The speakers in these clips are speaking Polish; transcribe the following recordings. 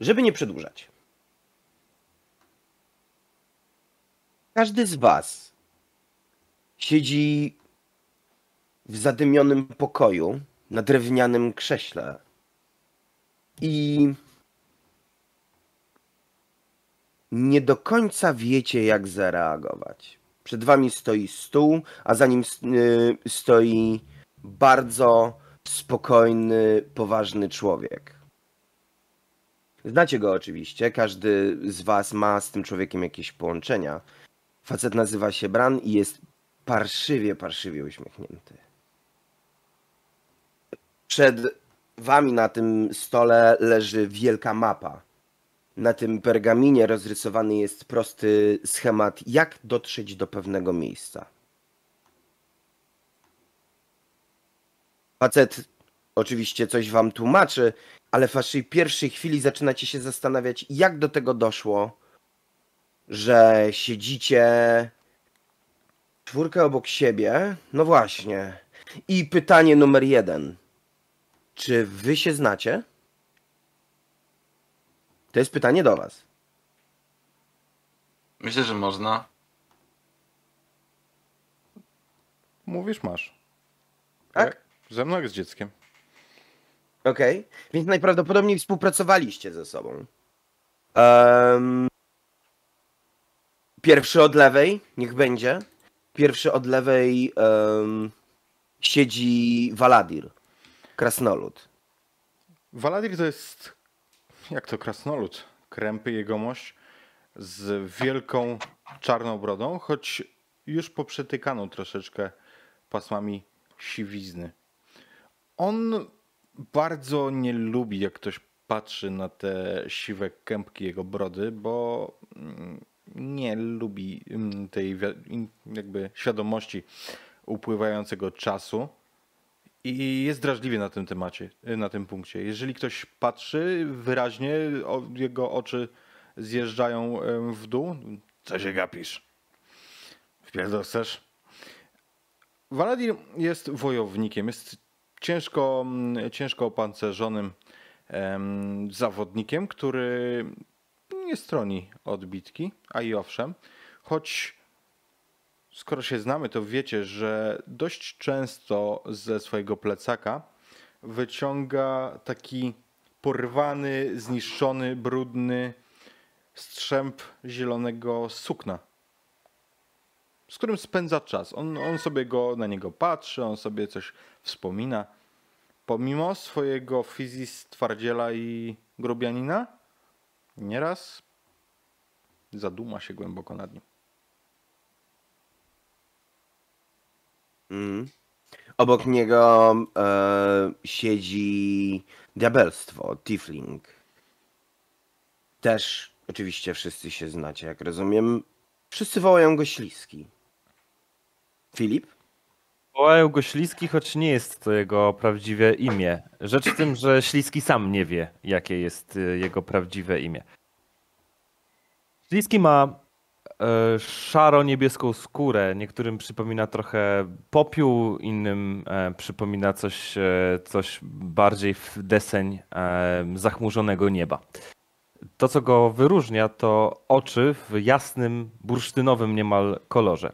Żeby nie przedłużać. Każdy z was siedzi w zadymionym pokoju na drewnianym krześle i nie do końca wiecie, jak zareagować. Przed wami stoi stół, a za nim y, stoi bardzo spokojny, poważny człowiek. Znacie go oczywiście, każdy z was ma z tym człowiekiem jakieś połączenia. Facet nazywa się Bran i jest parszywie, parszywie uśmiechnięty. Przed wami na tym stole leży wielka mapa. Na tym pergaminie rozrysowany jest prosty schemat, jak dotrzeć do pewnego miejsca. Facet oczywiście coś wam tłumaczy, ale w waszej pierwszej chwili zaczynacie się zastanawiać, jak do tego doszło, że siedzicie czwórkę obok siebie. No właśnie. I pytanie numer jeden. Czy wy się znacie? To jest pytanie do was. Myślę, że można. Mówisz, masz. Tak? Ze mną jak z dzieckiem. Okej, więc najprawdopodobniej współpracowaliście ze sobą. Em, pierwszy od lewej, niech będzie. Pierwszy od lewej em, siedzi Waladir, krasnolud. Waladir to jest, jak to krasnolud, krępy jegomość z wielką czarną brodą, choć już poprzetykaną troszeczkę pasmami siwizny. On bardzo nie lubi, jak ktoś patrzy na te siwe kępki jego brody, bo mm, nie lubi mm, tej jakby świadomości upływającego czasu. I jest drażliwy na tym temacie, na tym punkcie. Jeżeli ktoś patrzy wyraźnie, jego oczy zjeżdżają w dół. Co się gapisz? Wpierdol chcesz? Waladir jest wojownikiem, jest ciężko, mm, ciężko opancerzonym em, zawodnikiem, który nie stroni od bitki, a i owszem, choć skoro się znamy, to wiecie, że dość często ze swojego plecaka wyciąga taki porwany, zniszczony, brudny strzęp zielonego sukna, z którym spędza czas. On, on sobie go, na niego patrzy, on sobie coś wspomina. Pomimo swojego fizis twardziela i grubianina, nieraz zaduma się głęboko nad nim. Mm. Obok niego e, siedzi diabelstwo, Tifling. Też oczywiście wszyscy się znacie, jak rozumiem. Wszyscy wołają go Śliski. Filip? Wołają go Śliski, choć nie jest to jego prawdziwe imię. Rzecz w tym, że Śliski sam nie wie, jakie jest y, jego prawdziwe imię. Śliski ma e, szaro-niebieską skórę. Niektórym przypomina trochę popiół, innym e, przypomina coś, e, coś bardziej w deseń zachmurzonego nieba. To, co go wyróżnia, to oczy w jasnym, bursztynowym niemal kolorze.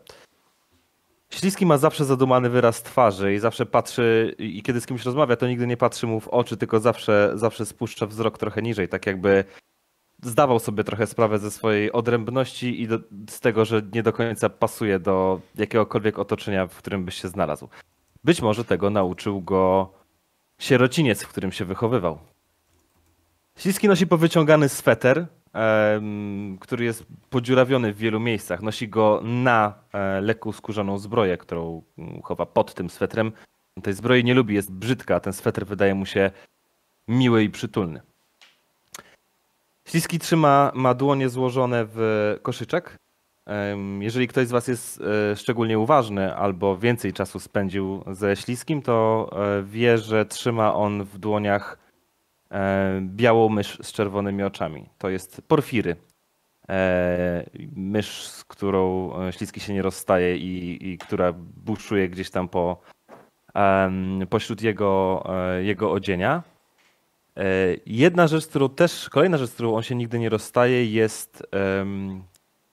Śliski ma zawsze zadumany wyraz twarzy i zawsze patrzy, i kiedy z kimś rozmawia, to nigdy nie patrzy mu w oczy, tylko zawsze, zawsze spuszcza wzrok trochę niżej, tak jakby zdawał sobie trochę sprawę ze swojej odrębności i do, z tego, że nie do końca pasuje do jakiegokolwiek otoczenia, w którym byś się znalazł. Być może tego nauczył go sierociniec, w którym się wychowywał. Śliski nosi powyciągany sweter, który jest podziurawiony w wielu miejscach. Nosi go na e, lekką skórzaną zbroję, którą mm, chowa pod tym swetrem. Tej zbroi nie lubi, jest brzydka, a ten sweter wydaje mu się miły i przytulny. Śliski trzyma, ma dłonie złożone w koszyczek. Jeżeli ktoś z Was jest e, szczególnie uważny albo więcej czasu spędził ze śliskim, to e, wie, że trzyma on w dłoniach białą mysz z czerwonymi oczami. To jest porfiry. E, mysz, z którą e, śliski się nie rozstaje i, i która buszuje gdzieś tam po, pośród jego, e, jego odzienia. E, Jedna rzecz, którą też, kolejna rzecz, z którą on się nigdy nie rozstaje, jest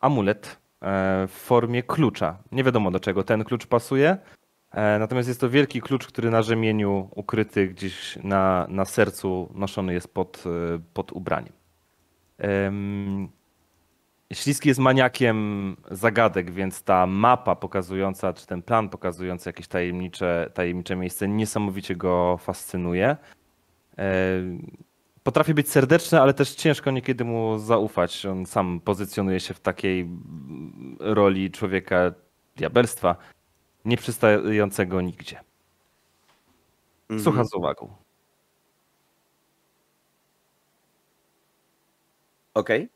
amulet e, w formie klucza. Nie wiadomo do czego ten klucz pasuje, e, natomiast jest to wielki klucz, który na rzemieniu ukryty gdzieś na, na sercu noszony jest pod, e, pod ubraniem. Em, Śliski jest maniakiem zagadek, więc ta mapa pokazująca, czy ten plan pokazujący jakieś tajemnicze, tajemnicze miejsce niesamowicie go fascynuje. E, Potrafi być serdeczny, ale też ciężko niekiedy mu zaufać. On sam pozycjonuje się w takiej roli człowieka diabelstwa, nie przystającego nigdzie. Słucha z uwagą. Okej.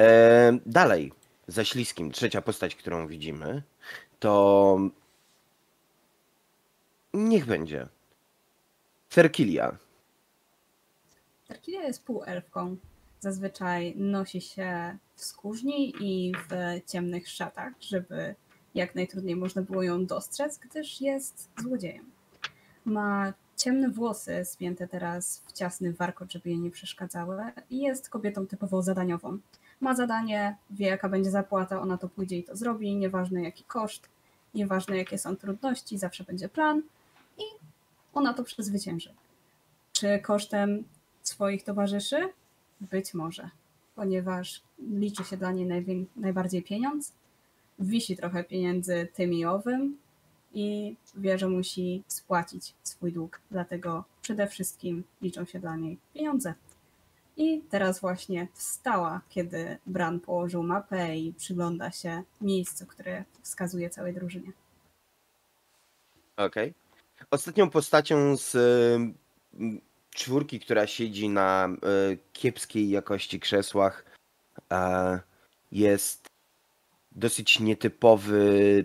E, Dalej, za śliskim, trzecia postać, którą widzimy, to niech będzie. Ferkilia. Tarkilia jest półelfką. Zazwyczaj nosi się w skórzni i w ciemnych szatach, żeby jak najtrudniej można było ją dostrzec, gdyż jest złodziejem. Ma ciemne włosy spięte teraz w ciasny warkot, żeby jej nie przeszkadzały i jest kobietą typowo zadaniową. Ma zadanie, wie jaka będzie zapłata, ona to pójdzie i to zrobi, nieważne jaki koszt, nieważne jakie są trudności, zawsze będzie plan i ona to przezwycięży. Czy kosztem swoich towarzyszy? Być może, ponieważ liczy się dla niej najbardziej pieniądz. Wisi trochę pieniędzy tym i owym i wie, że musi spłacić swój dług. Dlatego przede wszystkim liczą się dla niej pieniądze. I teraz właśnie wstała, kiedy Bran położył mapę i przygląda się miejscu, które wskazuje całej drużynie. Okej. Ostatnią postacią z y, m, czwórki, która siedzi na y, kiepskiej jakości krzesłach, e, jest dosyć nietypowy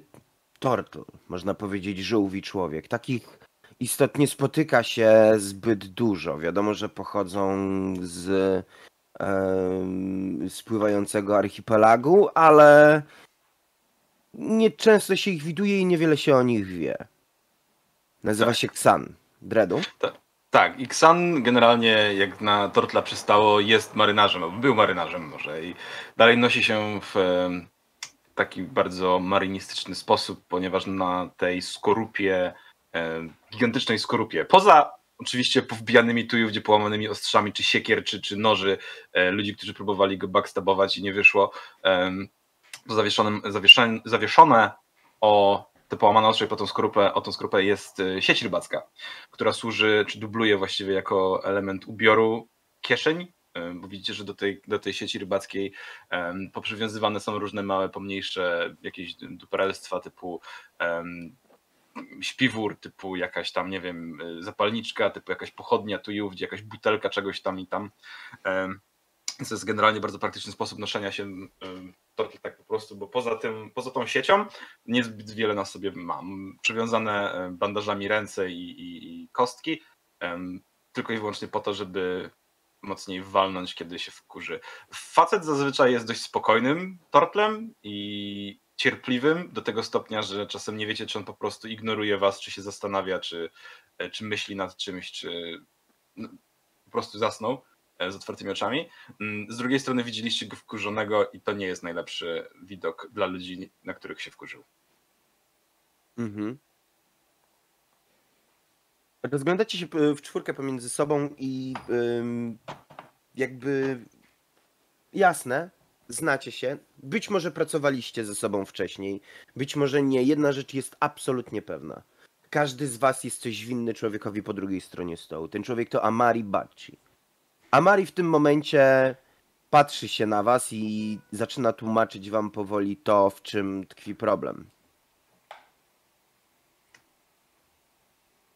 tortl, można powiedzieć żółwi człowiek. Takich istot nie spotyka się zbyt dużo. Wiadomo, że pochodzą z spływającego archipelagu, ale nie często się ich widuje i niewiele się o nich wie. Nazywa Tak. się Xan. Dredu? Tak, i Xan generalnie, jak na Tortla przystało, jest marynarzem, albo był marynarzem może i dalej nosi się w taki bardzo marynistyczny sposób, ponieważ na tej skorupie, em, gigantycznej skorupie, poza oczywiście powbijanymi tu i ówdzie połamanymi ostrzami, czy siekier, czy, czy noży e, ludzi, którzy próbowali go backstabować i nie wyszło, to zawieszonym, zawieszone, zawieszone o te połamane ostrze i po tą skorupę, o tą skorupę jest e, sieć rybacka która służy, czy dubluje właściwie jako element ubioru kieszeń, bo widzicie, że do tej, do tej sieci rybackiej em, poprzywiązywane są różne małe, pomniejsze jakieś duperelstwa typu em, śpiwór, typu jakaś tam, nie wiem, y, zapalniczka, typu jakaś pochodnia tu i ówdzie, jakaś butelka czegoś tam i tam. Więc to jest generalnie bardzo praktyczny sposób noszenia się tortu tak po prostu, bo poza tym, poza tą siecią niezbyt wiele na sobie mam. Przywiązane e, bandażami ręce i, i, i kostki, tylko i wyłącznie po to, żeby mocniej walnąć, kiedy się wkurzy. Facet zazwyczaj jest dość spokojnym tortlem i cierpliwym do tego stopnia, że czasem nie wiecie, czy on po prostu ignoruje was, czy się zastanawia, czy, e, czy myśli nad czymś, czy no, po prostu zasnął e, z otwartymi oczami. Mm, Z drugiej strony widzieliście go wkurzonego i to nie jest najlepszy widok dla ludzi, na których się wkurzył. Mhm. Rozglądacie się y, w czwórkę pomiędzy sobą i jakby jasne, znacie się. Być może pracowaliście ze sobą wcześniej, być może nie. Jedna rzecz jest absolutnie pewna. Każdy z was jest coś winny człowiekowi po drugiej stronie stołu. Ten człowiek to Amari Bacci. Amari w tym momencie patrzy się na was i zaczyna tłumaczyć wam powoli to, w czym tkwi problem.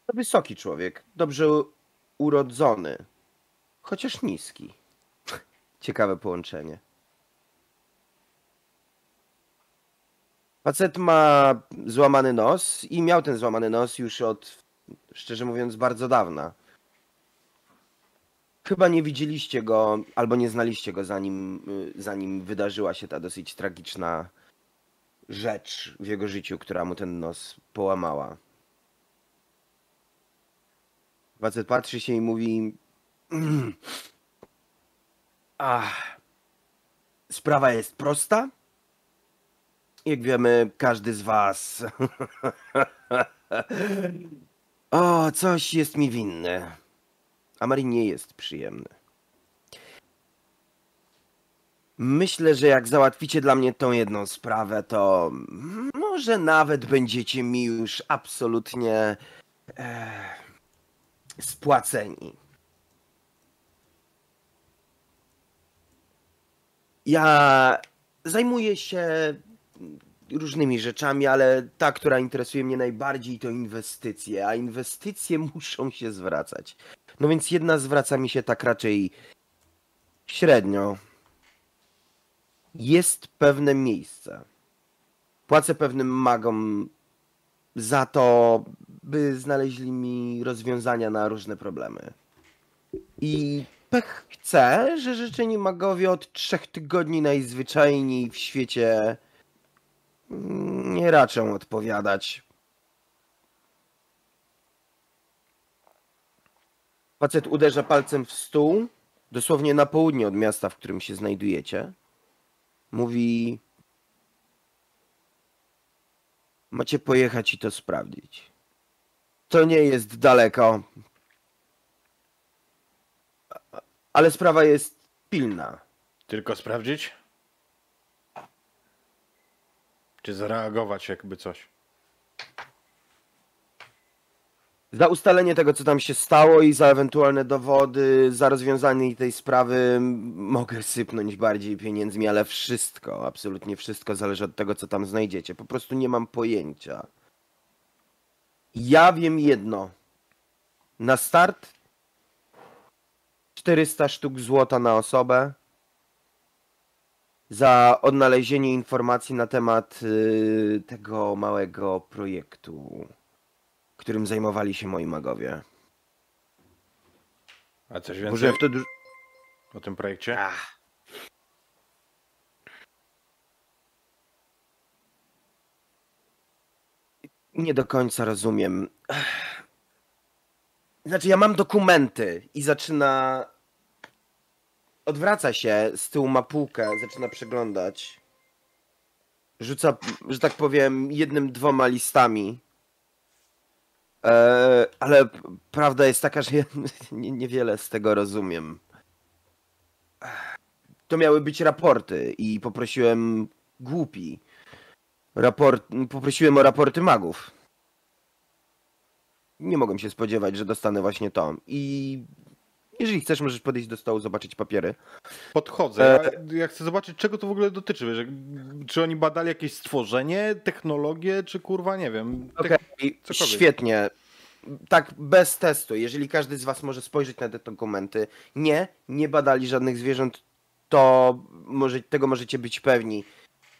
To wysoki człowiek, dobrze urodzony, chociaż niski. Ciekawe połączenie. Facet ma złamany nos i miał ten złamany nos już od, szczerze mówiąc, bardzo dawna. Chyba nie widzieliście go, albo nie znaliście go, zanim, y, zanim wydarzyła się ta dosyć tragiczna rzecz w jego życiu, która mu ten nos połamała. Facet patrzy się i mówi. "Mm. Ach. Sprawa jest prosta. Jak wiemy, każdy z was. o, coś jest mi winny. A Marin nie jest przyjemny. Myślę, że jak załatwicie dla mnie tą jedną sprawę, to może nawet będziecie mi już absolutnie e, spłaceni. Ja zajmuję się różnymi rzeczami, ale ta, która interesuje mnie najbardziej, to inwestycje, a inwestycje muszą się zwracać. No więc jedna zwraca mi się tak raczej średnio. Jest pewne miejsce. Płacę pewnym magom za to, by znaleźli mi rozwiązania na różne problemy. I pech chce, że życzeni magowie od trzech tygodni najzwyczajniej w świecie nie raczą odpowiadać. Facet uderza palcem w stół, dosłownie na południe od miasta, w którym się znajdujecie. Mówi: Macie pojechać i to sprawdzić. To nie jest daleko. Ale sprawa jest pilna. Tylko sprawdzić? Czy zareagować jakby coś? Za ustalenie tego, co tam się stało i za ewentualne dowody, za rozwiązanie tej sprawy mogę sypnąć bardziej pieniędzmi, ale wszystko, absolutnie wszystko zależy od tego, co tam znajdziecie. Po prostu nie mam pojęcia. Ja wiem jedno. Na start 400 sztuk złota na osobę za odnalezienie informacji na temat y, tego małego projektu którym zajmowali się moi magowie. A coś Może więcej wtedy. o tym projekcie? Ach. Nie do końca rozumiem. Znaczy, ja mam dokumenty i zaczyna. Odwraca się z tyłu ma półkę, zaczyna przeglądać. Rzuca, że tak powiem, jednym, dwoma listami. E, ale prawda jest taka, że ja nie- niewiele z tego rozumiem. To miały być raporty i poprosiłem głupi. Raport, poprosiłem o raporty magów. Nie mogłem się spodziewać, że dostanę właśnie to. I jeżeli chcesz, możesz podejść do stołu, zobaczyć papiery. Podchodzę. E- Ja, ja chcę zobaczyć, czego to w ogóle dotyczy. Wiesz, czy oni badali jakieś stworzenie, technologię, czy kurwa, nie wiem. Cokolwiek. świetnie. Tak, bez testu. Jeżeli każdy z Was może spojrzeć na te dokumenty. Nie, nie badali żadnych zwierząt, to może, tego możecie być pewni.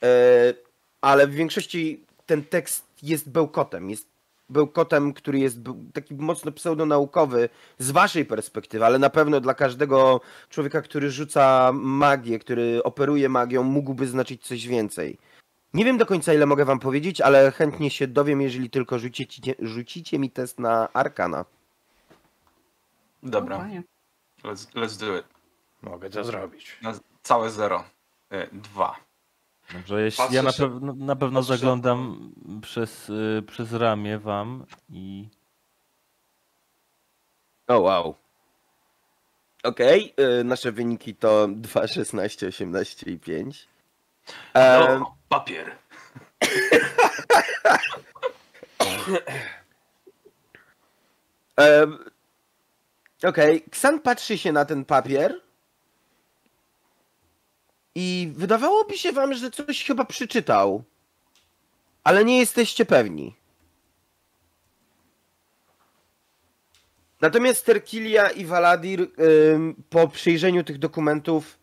E, ale w większości ten tekst jest bełkotem. Jest bełkotem, który jest taki mocno pseudonaukowy z Waszej perspektywy, ale na pewno dla każdego człowieka, który rzuca magię, który operuje magią, mógłby znaczyć coś więcej. Nie wiem do końca ile mogę wam powiedzieć, ale chętnie się dowiem, jeżeli tylko rzucicie, rzucicie mi test na Arkana. Dobra, let's, let's do it. Mogę to zrobić. Na całe zero. E, Dwa. Dobrze, jeśli Patrzę ja na, pew- na pewno patrzę- zaglądam przez, y, przez ramię wam i O wow. Okej, y, nasze wyniki to 2, 16, 18 i 5. E, No, papier. e, Okej, Ksan patrzy się na ten papier i wydawałoby się wam, że coś chyba przeczytał, ale nie jesteście pewni. Natomiast Terkilia i Valadir ym, po przyjrzeniu tych dokumentów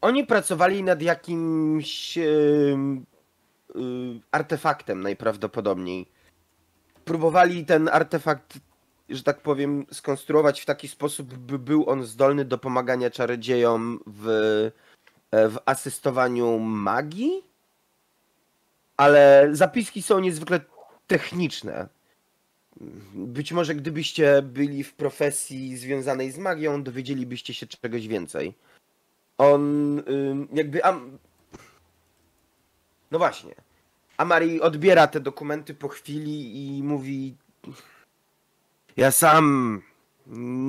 oni pracowali nad jakimś ym, y, artefaktem najprawdopodobniej. Próbowali ten artefakt, że tak powiem, skonstruować w taki sposób, by był on zdolny do pomagania czarodziejom w, e, w asystowaniu magii. Ale zapiski są niezwykle techniczne. Być może gdybyście byli w profesji związanej z magią, dowiedzielibyście się czegoś więcej. On jakby. Am... No właśnie. Amari odbiera te dokumenty po chwili i mówi. Ja sam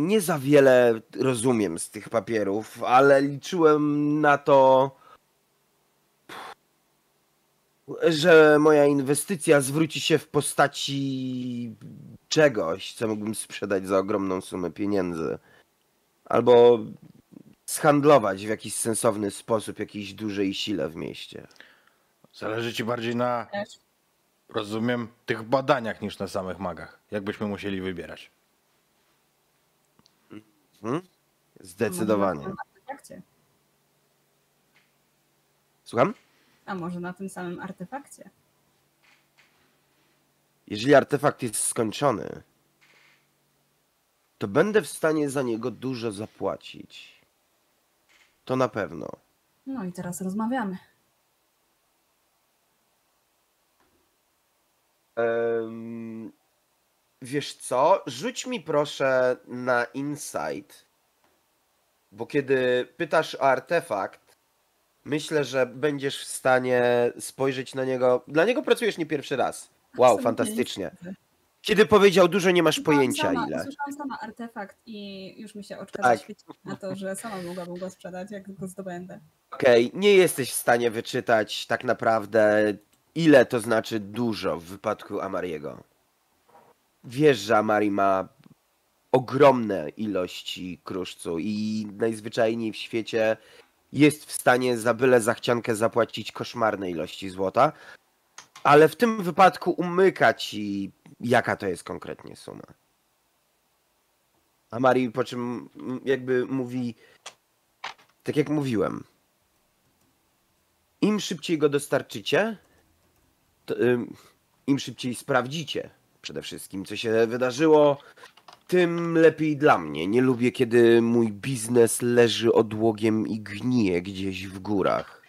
nie za wiele rozumiem z tych papierów, ale liczyłem na to, że moja inwestycja zwróci się w postaci czegoś, co mógłbym sprzedać za ogromną sumę pieniędzy. Albo zhandlować w jakiś sensowny sposób jakiejś dużej sile w mieście. Zależy ci bardziej na. Rozumiem, tych badaniach niż na samych magach. Jakbyśmy musieli wybierać. Hmm? Zdecydowanie. A może na tym artefakcie? Słucham? A może na tym samym artefakcie? Jeżeli artefakt jest skończony, to będę w stanie za niego dużo zapłacić. To na pewno. No i teraz rozmawiamy. Wiesz co? Rzuć mi proszę na insight. Bo kiedy pytasz o artefakt, myślę, że będziesz w stanie spojrzeć na niego. Dla niego pracujesz nie pierwszy raz. Wow, Absolutnie fantastycznie. Kiedy powiedział dużo, nie masz pojęcia sama, ile. Słyszałam sama artefakt i już mi się oczka Tak. na to, że sama mogłabym go sprzedać, jak go zdobędę. Okej, nie jesteś w stanie wyczytać tak naprawdę, ile to znaczy dużo w wypadku Amariego. Wiesz, że Amari ma ogromne ilości kruszcu i najzwyczajniej w świecie jest w stanie za byle zachciankę zapłacić koszmarne ilości złota, ale w tym wypadku umyka ci, jaka to jest konkretnie suma. Amari po czym jakby mówi, tak jak mówiłem, im szybciej go dostarczycie, im szybciej sprawdzicie przede wszystkim, co się wydarzyło, tym lepiej dla mnie. Nie lubię, kiedy mój biznes leży odłogiem i gnije gdzieś w górach.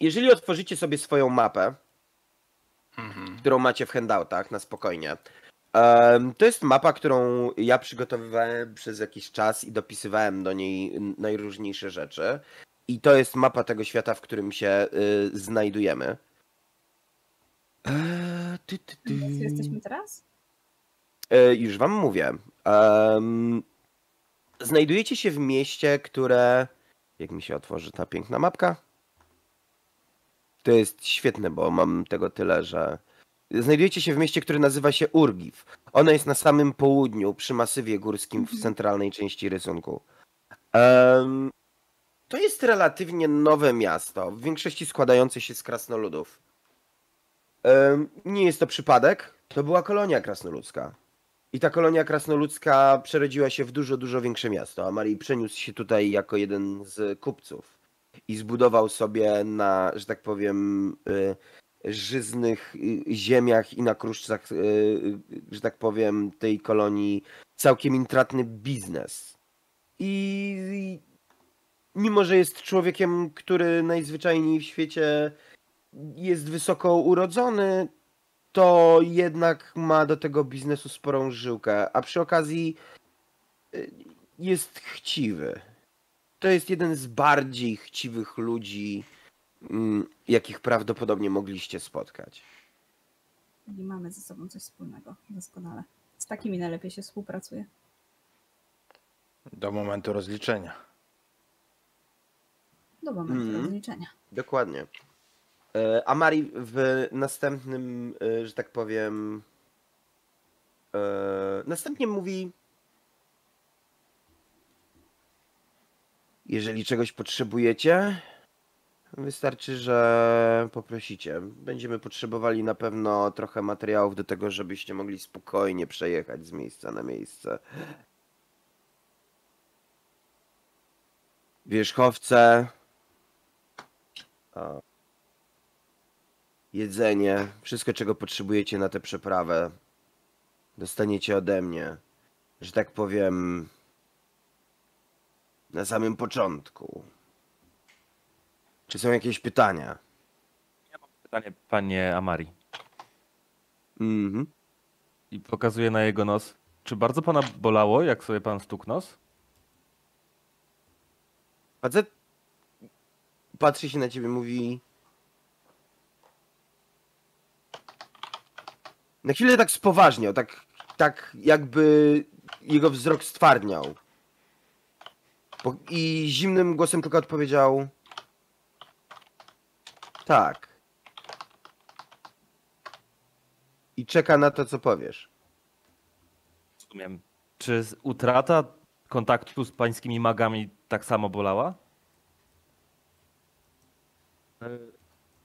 Jeżeli otworzycie sobie swoją mapę, Mhm. którą macie w handoutach na spokojnie. To jest mapa, którą ja przygotowywałem przez jakiś czas i dopisywałem do niej najróżniejsze rzeczy. I to jest mapa tego świata, w którym się y, znajdujemy. Eee, ty, ty, ty. Gdzie jesteśmy teraz? E, już wam mówię. Em, znajdujecie się w mieście, które. Jak mi się otworzy ta piękna mapka? To jest świetne, bo mam tego tyle, że. Znajdujecie się w mieście, które nazywa się Urgiv. Ono jest na samym południu, przy masywie górskim w Mhm. centralnej części rysunku. Em, to jest relatywnie nowe miasto, w większości składające się z krasnoludów. Nie jest to przypadek, to była kolonia krasnoludzka. I ta kolonia krasnoludzka przerodziła się w dużo, dużo większe miasto. A Marii przeniósł się tutaj jako jeden z kupców i zbudował sobie na, że tak powiem, y, żyznych y, ziemiach i na kruszcach, y, że tak powiem, tej kolonii całkiem intratny biznes. I mimo, że jest człowiekiem, który najzwyczajniej w świecie jest wysoko urodzony, to jednak ma do tego biznesu sporą żyłkę, a przy okazji y, jest chciwy. To jest jeden z bardziej chciwych ludzi, mm, jakich prawdopodobnie mogliście spotkać. I mamy ze sobą coś wspólnego. Doskonale. Z takimi najlepiej się współpracuje. Do momentu rozliczenia. Do momentu Mhm. rozliczenia. Dokładnie. E, A Mari w następnym, e, że tak powiem, e, następnie mówi, jeżeli czegoś potrzebujecie, wystarczy, że poprosicie. Będziemy potrzebowali na pewno trochę materiałów do tego, żebyście mogli spokojnie przejechać z miejsca na miejsce. Wierzchowce, jedzenie, wszystko czego potrzebujecie na tę przeprawę, dostaniecie ode mnie, że tak powiem, na samym początku. Czy są jakieś pytania? Pytanie, panie Amari. Mhm. I pokazuje na jego nos. Czy bardzo pana bolało, jak sobie pan stukł nos? Facet patrzy się na ciebie, mówi. Na chwilę tak spoważniał, tak, tak jakby jego wzrok stwardniał. I zimnym głosem tylko odpowiedział. Tak. I czeka na to, co powiesz. Rozumiem. Czy utrata kontaktu z pańskimi magami tak samo bolała?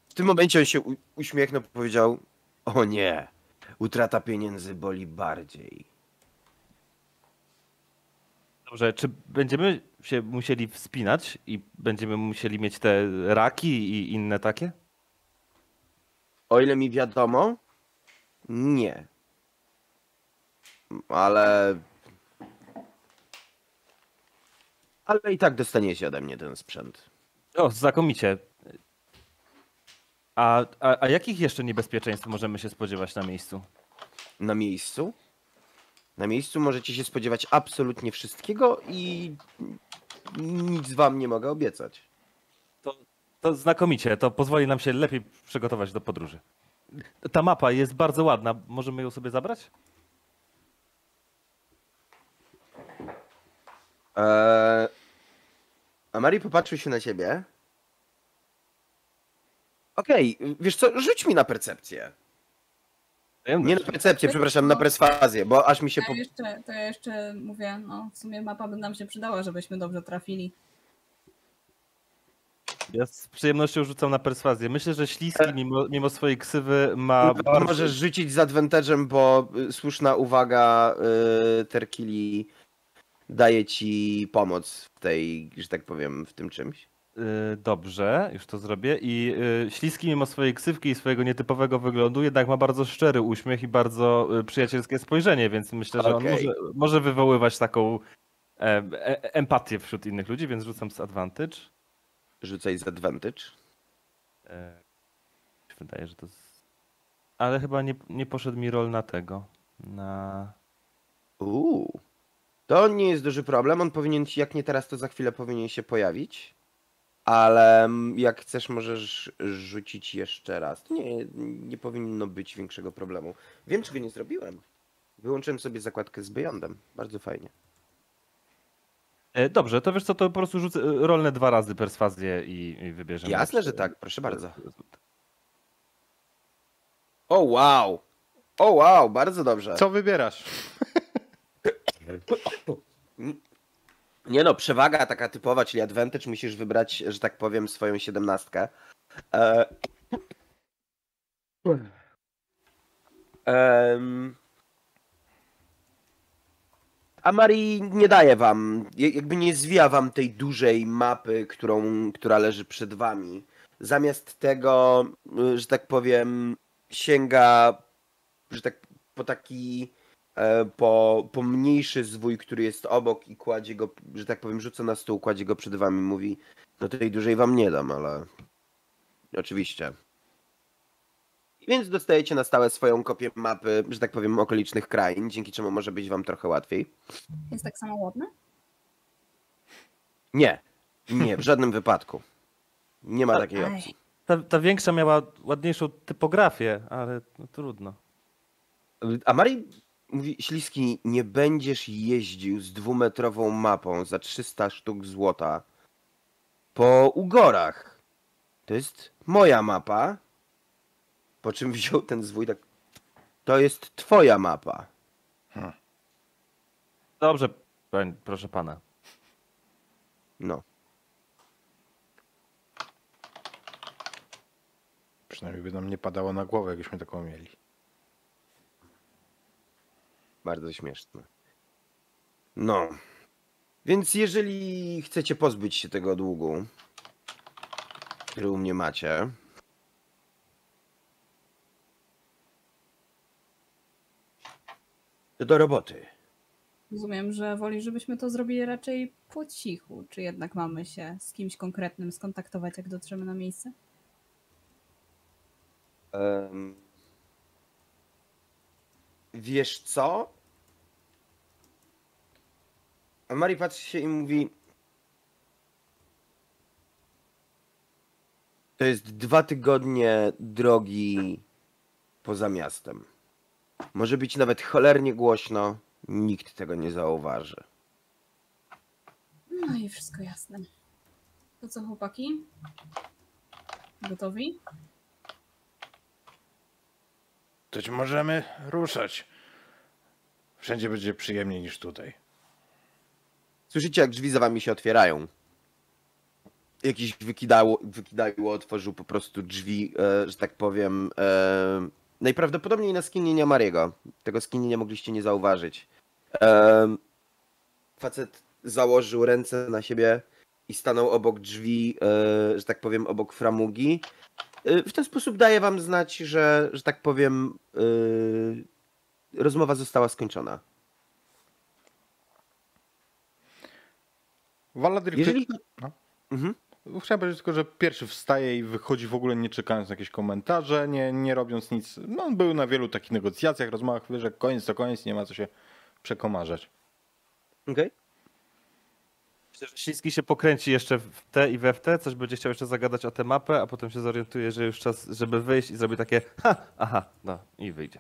W tym momencie on się uśmiechnął, powiedział: O nie, utrata pieniędzy boli bardziej. Dobrze, czy będziemy się musieli wspinać i będziemy musieli mieć te raki i inne takie? O ile mi wiadomo, nie. Ale. Ale i tak dostaniecie ode mnie ten sprzęt. O, znakomicie. A, a, a jakich jeszcze niebezpieczeństw możemy się spodziewać na miejscu? Na miejscu? Na miejscu możecie się spodziewać absolutnie wszystkiego i nic wam nie mogę obiecać. To, to znakomicie, to pozwoli nam się lepiej przygotować do podróży. Ta mapa jest bardzo ładna, możemy ją sobie zabrać? Eee, a Mari popatrzył się na ciebie. Okej, wiesz co, rzuć mi na percepcję. Nie na percepcję, przepraszam, na perswazję, bo aż mi się po... ja, jeszcze, to ja jeszcze mówię, no w sumie mapa by nam się przydała, żebyśmy dobrze trafili. Ja z przyjemnością rzucam na perswazję. Myślę, że Śliski, mimo, mimo swojej ksywy, ma No, bardzo... Możesz rzucić z advantage'em, bo y, słuszna uwaga y, Terkili daje ci pomoc w tej, że tak powiem, w tym czymś. Y, Dobrze, już to zrobię. I y, Śliski, mimo swojej ksywki i swojego nietypowego wyglądu, jednak ma bardzo szczery uśmiech i bardzo y, przyjacielskie spojrzenie, więc myślę, że on Okej. może, może wywoływać taką e, e, empatię wśród innych ludzi, więc rzucam z advantage. Rzucaj z advantage. E, Wydaje, że to. Z... Ale chyba nie, nie poszedł mi rol na tego. Na. Uuu. To nie jest duży problem. On powinien ci, jak nie teraz, to za chwilę powinien się pojawić. Ale mm, jak chcesz, możesz rzucić jeszcze raz. Nie, nie powinno być większego problemu. Wiem, czego nie zrobiłem. Wyłączyłem sobie zakładkę z Beyondem. Bardzo fajnie. E, dobrze, to wiesz co, to po prostu rzucę e, rolne dwa razy perswazję i, i wybierzemy. Jasne, że tak. Proszę bardzo. O wow! O wow, bardzo dobrze. Co wybierasz? Nie no, przewaga taka typowa, czyli advantage, musisz wybrać, że tak powiem, swoją siedemnastkę. Em... A Mari nie daje wam, jakby nie zwija wam tej dużej mapy, którą, która leży przed wami. Zamiast tego, y, że tak powiem, sięga, że tak po taki po, po mniejszy zwój, który jest obok i kładzie go, że tak powiem, rzuca na stół, kładzie go przed wami, mówi, no tej dużej wam nie dam, ale oczywiście. Więc dostajecie na stałe swoją kopię mapy, że tak powiem, okolicznych krain, dzięki czemu może być wam trochę łatwiej. Jest tak samo ładne? Nie, nie, w żadnym wypadku. Nie ma takiej opcji. Ta, ta większa miała ładniejszą typografię, ale no, trudno. A Mari mówi, Śliski, nie będziesz jeździł z dwumetrową mapą za 300 sztuk złota po Ugorach. To jest moja mapa. Po czym wziął ten zwój tak. To jest twoja mapa. Dobrze, pań, proszę pana. No. Przynajmniej by nam nie padało na głowę, jakbyśmy taką mieli. Bardzo śmieszne. No. Więc jeżeli chcecie pozbyć się tego długu, który u mnie macie, to do roboty. Rozumiem, że woli, żebyśmy to zrobili raczej po cichu. Czy jednak mamy się z kimś konkretnym skontaktować, jak dotrzemy na miejsce? Em, Wiesz co? A Mari patrzy się i mówi. To jest dwa tygodnie drogi poza miastem. Może być nawet cholernie głośno, nikt tego nie zauważy. No i wszystko jasne. To co, chłopaki? Gotowi? To ci możemy ruszać. Wszędzie będzie przyjemniej niż tutaj. Słyszycie, jak drzwi za wami się otwierają. Jakiś wykidało, wykidajło otworzył po prostu drzwi, e, że tak powiem. E, najprawdopodobniej na skinienia Mariego. Tego skinienia mogliście nie zauważyć. E, facet założył ręce na siebie i stanął obok drzwi, e, że tak powiem, obok framugi. E, w ten sposób daje wam znać, że, że tak powiem, e, rozmowa została skończona. Waladyr, Jeżeli... No. Mhm. Chciałem powiedzieć tylko, że pierwszy wstaje i wychodzi w ogóle nie czekając na jakieś komentarze, nie, nie robiąc nic. No, on był na wielu takich negocjacjach, rozmowach, wie, że koniec to koniec, nie ma co się przekomarzać. Okej. Myślę, że Śliski się pokręci jeszcze w te i we w te, coś będzie chciał jeszcze zagadać o tę mapę, a potem się zorientuje, że już czas, żeby wyjść i zrobi takie ha, aha, no i wyjdzie.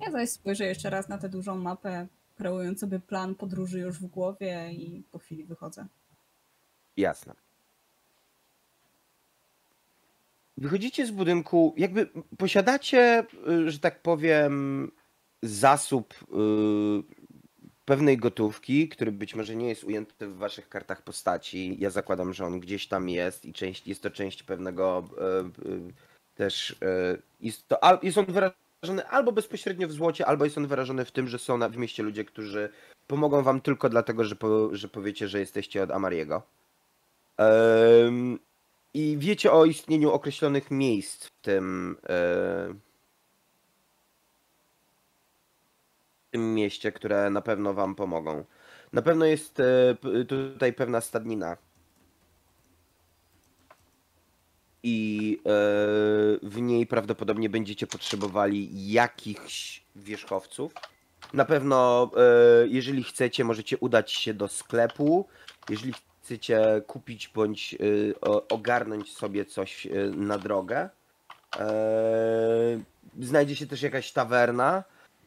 Ja zaś spojrzę jeszcze raz na tę dużą mapę, kreując sobie plan podróży już w głowie i po chwili wychodzę. Jasne. Wychodzicie z budynku, jakby posiadacie, y, że tak powiem, zasób y, pewnej gotówki, który być może nie jest ujęty w waszych kartach postaci. Ja zakładam, że on gdzieś tam jest i część, jest to część pewnego y, y, też. y, Jest, to, al- jest on wyrażony albo bezpośrednio w złocie, albo jest on wyrażony w tym, że są na, w mieście ludzie, którzy pomogą wam tylko dlatego, że, po, że powiecie, że jesteście od Amariego. I wiecie o istnieniu określonych miejsc w tym, e, tym mieście, które na pewno wam pomogą. Na pewno jest e, tutaj pewna stadnina. I e, w niej prawdopodobnie będziecie potrzebowali jakichś wierzchowców. Na pewno, e, jeżeli chcecie, możecie udać się do sklepu. Jeżeli chcecie kupić bądź ogarnąć sobie coś na drogę. Znajdzie się też jakaś tawerna.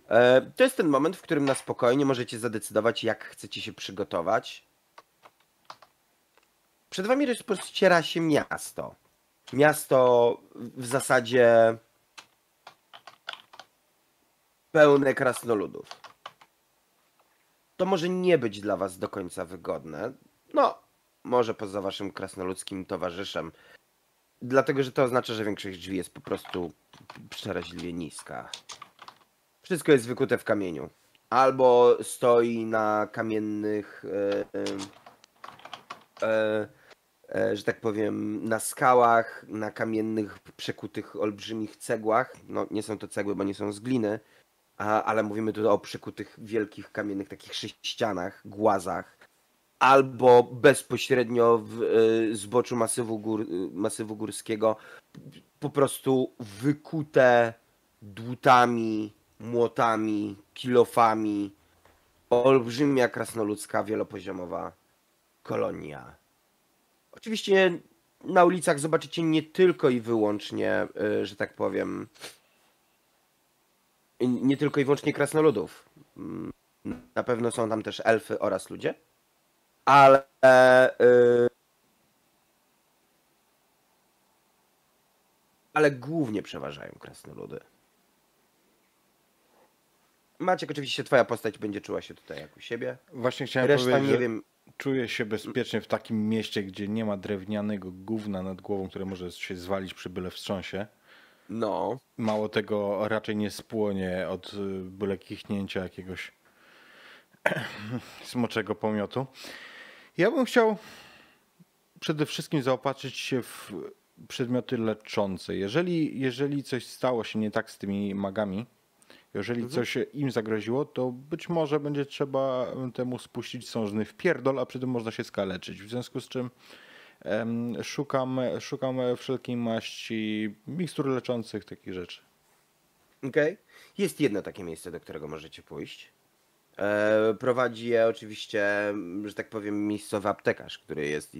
E, to jest ten moment, w którym na spokojnie możecie zadecydować, jak chcecie się przygotować. Przed wami rozpościera się miasto. Miasto w zasadzie pełne krasnoludów. To może nie być dla was do końca wygodne. No, może poza waszym krasnoludzkim towarzyszem. Dlatego, że to oznacza, że większość drzwi jest po prostu przeraźliwie niska. Wszystko jest wykute w kamieniu. Albo stoi na kamiennych, e, e, e, e, że tak powiem, na skałach, na kamiennych, przekutych olbrzymich cegłach. No, nie są to cegły, bo nie są z gliny, a, ale mówimy tu o przekutych wielkich kamiennych takich sześcianach, głazach albo bezpośrednio w y, zboczu masywu, gór, masywu górskiego, po prostu wykute dłutami, młotami, kilofami, olbrzymia krasnoludzka wielopoziomowa kolonia. Oczywiście na ulicach zobaczycie nie tylko i wyłącznie, y, że tak powiem, nie tylko i wyłącznie krasnoludów. Mm, Na pewno są tam też elfy oraz ludzie ale y, ale głównie przeważają krasnoludy. Maciek, oczywiście twoja postać będzie czuła się tutaj jak u siebie. Właśnie chciałem Reszta powiedzieć, nie że wiem. czuję się bezpiecznie w takim mieście, gdzie nie ma drewnianego gówna nad głową, które może się zwalić przy byle wstrząsie. No, Mało tego, raczej nie spłonie od y, byle kichnięcia jakiegoś smoczego pomiotu. Ja bym chciał przede wszystkim zaopatrzyć się w przedmioty leczące. Jeżeli, jeżeli coś stało się nie tak z tymi magami, jeżeli coś im zagroziło, to być może będzie trzeba temu spuścić sążny w pierdol, a przy tym można się skaleczyć. W związku z czym em, szukam, szukam wszelkiej maści mikstur leczących, takich rzeczy. Okej. Jest jedno takie miejsce, do którego możecie pójść. E, prowadzi je oczywiście, że tak powiem, miejscowy aptekarz, który jest,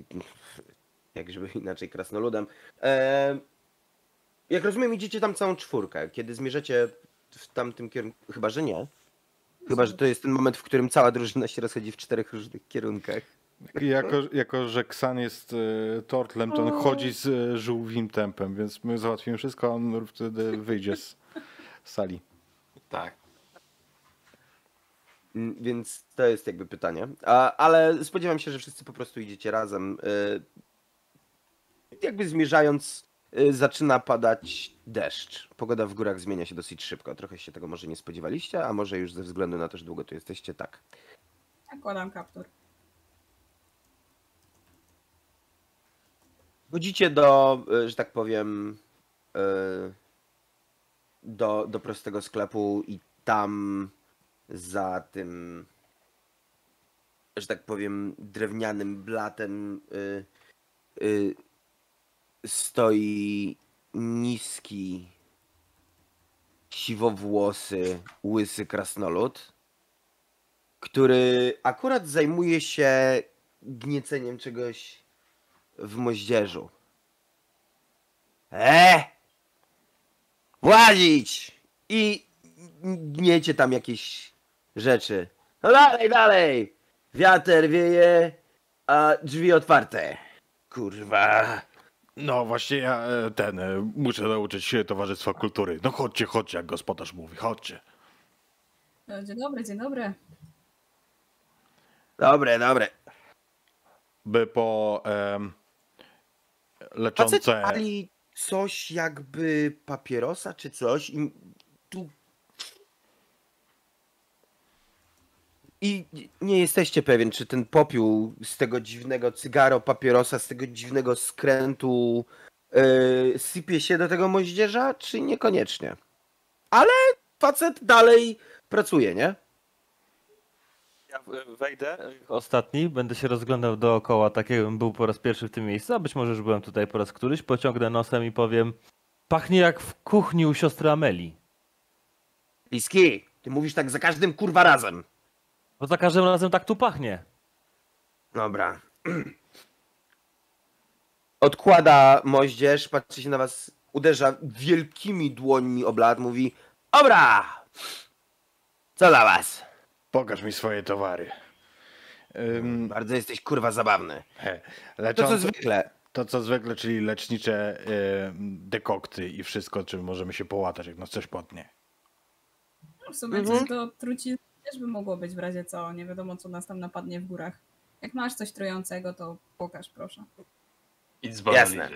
jak żeby inaczej, krasnoludem. E, jak rozumiem, idziecie tam całą czwórkę. Kiedy zmierzacie w tamtym kierunku, chyba że nie. Chyba, że to jest ten moment, w którym cała drużyna się rozchodzi w czterech różnych kierunkach. Jako, jako że Ksan jest e, tortlem, to on chodzi z e, żółwim tempem, więc my załatwimy wszystko, a on wtedy wyjdzie z sali. Tak. Mm, Więc to jest jakby pytanie. A, ale spodziewam się, że wszyscy po prostu idziecie razem. y, Jakby zmierzając, y, zaczyna padać deszcz. Pogoda w górach zmienia się dosyć szybko. Trochę się tego może nie spodziewaliście, a może już ze względu na to, że długo tu jesteście, tak. Nakładam kaptur. Chodzicie do, y, że tak powiem, y, do, do prostego sklepu i tam za tym, że tak powiem, drewnianym blatem y, y, stoi niski, siwowłosy, łysy krasnolud, który akurat zajmuje się gnieceniem czegoś w moździerzu. E! Włazić! I gniecie tam jakieś rzeczy. No dalej, dalej! Wiater wieje, a drzwi otwarte. Kurwa. No właśnie ja e, ten, e, muszę nauczyć się Towarzystwa Kultury. No chodźcie, chodźcie, jak gospodarz mówi, chodźcie. E, Dzień dobry, dzień dobry. Dobre, dobre. By po Facet leczące... pali coś jakby papierosa czy coś i tu... I nie jesteście pewien, czy ten popiół z tego dziwnego cygaro, papierosa, z tego dziwnego skrętu yy, sypie się do tego moździerza, czy niekoniecznie. Ale facet dalej pracuje, nie? Ja wejdę, ostatni, będę się rozglądał dookoła, tak jakbym był po raz pierwszy w tym miejscu, a być może już byłem tutaj po raz któryś, pociągnę nosem i powiem pachnie jak w kuchni u siostry Ameli. Liski, ty mówisz tak za każdym kurwa razem. Bo za każdym razem tak tu pachnie. Dobra. Odkłada moździerz, patrzy się na was, uderza wielkimi dłońmi o blat, mówi Dobra! Co dla was? Pokaż mi swoje towary. Ym, Bardzo jesteś kurwa zabawny. he, To co zwykle. to co zwykle, czyli lecznicze e, dekokty i wszystko, czym możemy się połatać, jak nas coś potnie. No, W sumie Mhm. coś do trucizny też by mogło być w razie co. Nie wiadomo, co nas tam napadnie w górach. Jak masz coś trującego, to pokaż, proszę. Idź z Jasne.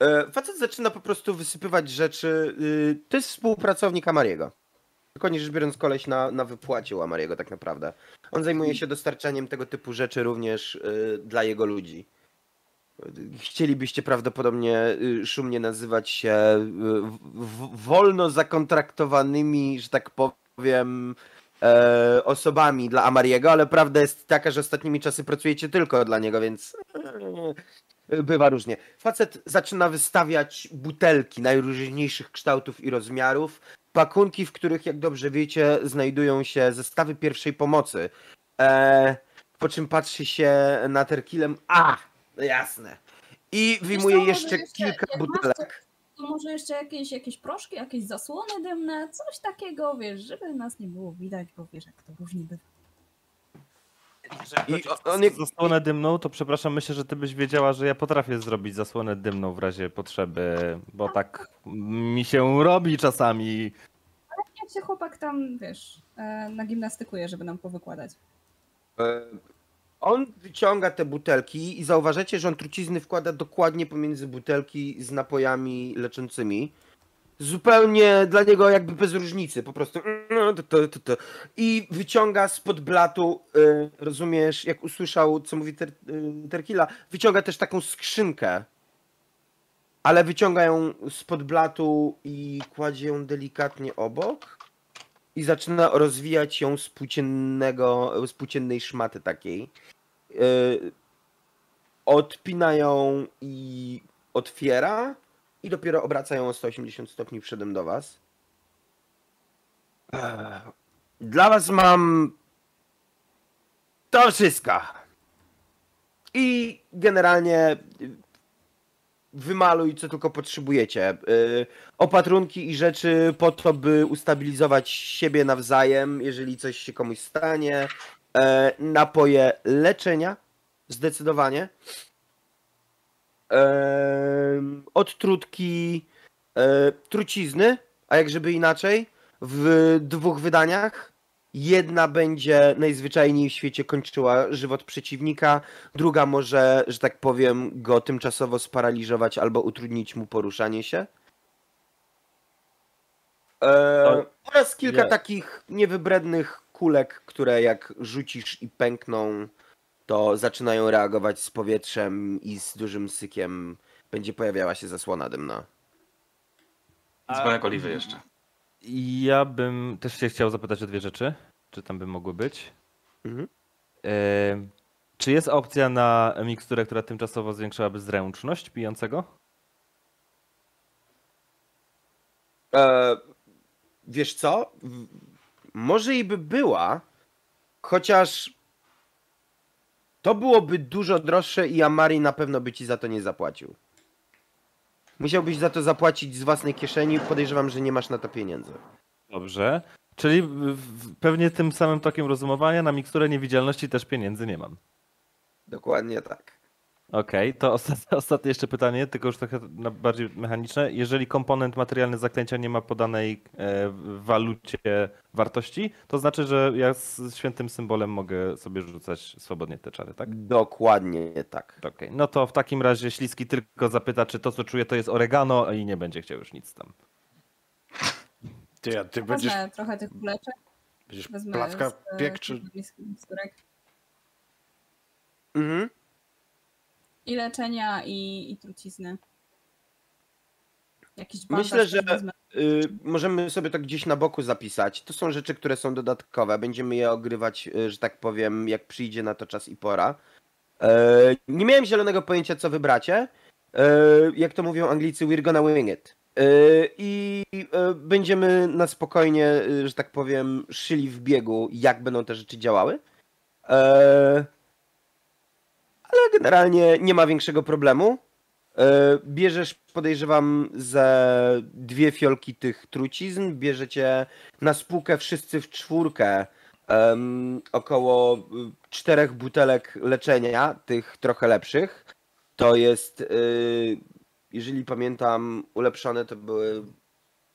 E, Facet zaczyna po prostu wysypywać rzeczy. y, To jest współpracownik Amariego. Dokładnie rzecz biorąc, koleś na, na wypłacie u Amariego tak naprawdę. On zajmuje się dostarczaniem tego typu rzeczy również y, dla jego ludzi. Chcielibyście prawdopodobnie y, szumnie nazywać się w, w, wolno zakontraktowanymi, że tak powiem, e, osobami dla Amariego, ale prawda jest taka, że ostatnimi czasy pracujecie tylko dla niego, więc e, bywa różnie. Facet zaczyna wystawiać butelki najróżniejszych kształtów i rozmiarów, pakunki, w których, jak dobrze wiecie, znajdują się zestawy pierwszej pomocy. E, po czym patrzy się na terkilem. A, jasne. I wyjmuje jeszcze kilka butelek. To może jeszcze jakieś, jakieś proszki, jakieś zasłony dymne, coś takiego, wiesz, żeby nas nie było widać, bo wiesz, jak to różnie bywa. I on, on, Zasłonę dymną, to przepraszam, myślę, że ty byś wiedziała, że ja potrafię zrobić zasłonę dymną w razie potrzeby, bo tak mi się robi czasami. Jak się chłopak tam, wiesz, e, nagimnastykuje, żeby nam powykładać. On wyciąga te butelki i zauważacie, że on trucizny wkłada dokładnie pomiędzy butelki z napojami leczącymi. Zupełnie dla niego jakby bez różnicy, po prostu no, i wyciąga spod blatu, e, rozumiesz, jak usłyszał, co mówi ter, e, Terkila, wyciąga też taką skrzynkę, ale wyciąga ją spod blatu i kładzie ją delikatnie obok i zaczyna rozwijać ją z płóciennego, z płóciennej szmaty takiej. Yy, odpina ją i otwiera i dopiero obraca ją o 180 stopni przodem do was. Dla was mam to wszystko. I generalnie y, wymaluj, co tylko potrzebujecie. Y, Opatrunki i rzeczy po to, by ustabilizować siebie nawzajem, jeżeli coś się komuś stanie. E, Napoje leczenia, zdecydowanie. Em, Odtrutki e, trucizny, a jak żeby inaczej, w dwóch wydaniach. Jedna będzie najzwyczajniej w świecie kończyła żywot przeciwnika, druga może, że tak powiem, go tymczasowo sparaliżować albo utrudnić mu poruszanie się. E, oraz kilka takich niewybrednych kulek, które jak rzucisz i pękną, to zaczynają reagować z powietrzem i z dużym sykiem będzie pojawiała się zasłona dymna. Dzwonek oliwy jeszcze. Ja bym też się chciał zapytać o dwie rzeczy. Czy tam by mogły być? Mhm. E, czy jest opcja na miksturę, która tymczasowo zwiększałaby zręczność pijącego? E, wiesz co? Może i by była, chociaż to byłoby dużo droższe i Amari na pewno by ci za to nie zapłacił. Musiałbyś za to zapłacić z własnej kieszeni, podejrzewam, że nie masz na to pieniędzy. Dobrze. Czyli pewnie tym samym tokiem rozumowania na miksturę niewidzialności też pieniędzy nie mam. Dokładnie tak. Okej, to ostatnie, ostatnie jeszcze pytanie, tylko już trochę bardziej mechaniczne. Jeżeli komponent materialny zaklęcia nie ma podanej e, w walucie wartości, to znaczy, że ja z świętym symbolem mogę sobie rzucać swobodnie te czary, tak? Dokładnie tak. Okej, no to w takim razie Śliski tylko zapyta, czy to, co czuje, to jest oregano i nie będzie chciał już nic tam. Ty, a ty będziesz, Wezmę trochę tych kuleczek, będziesz placka z, e, piek, czy... Mhm. I leczenia, i, i trucizny. Jakiś bandaż Myślę, że y, możemy sobie to gdzieś na boku zapisać. To są rzeczy, które są dodatkowe. Będziemy je ogrywać, y, że tak powiem, jak przyjdzie na to czas i pora. E, nie miałem zielonego pojęcia, co wybracie. E, jak to mówią Anglicy, we're gonna wing it. E, I będziemy na spokojnie, y, że tak powiem, szyli w biegu, jak będą te rzeczy działały. Ale generalnie nie ma większego problemu. E, Bierzesz, podejrzewam, ze dwie fiolki tych trucizn. Bierzecie na spółkę wszyscy w czwórkę em, około y, czterech butelek leczenia, tych trochę lepszych. To jest, y, jeżeli pamiętam, ulepszone to były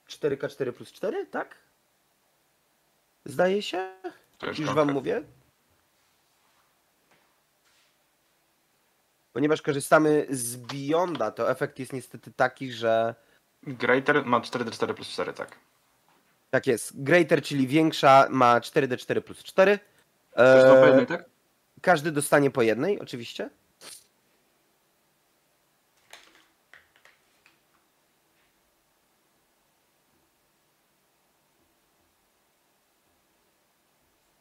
4K4 plus 4, tak? Zdaje się? Już trochę. wam mówię. Ponieważ korzystamy z Beyonda, to efekt jest niestety taki, że Greater ma 4D4 plus 4, tak. tak jest. Greater, czyli większa, ma 4D4 plus 4. To jest to po Eee, jednej, tak? każdy dostanie po jednej, oczywiście.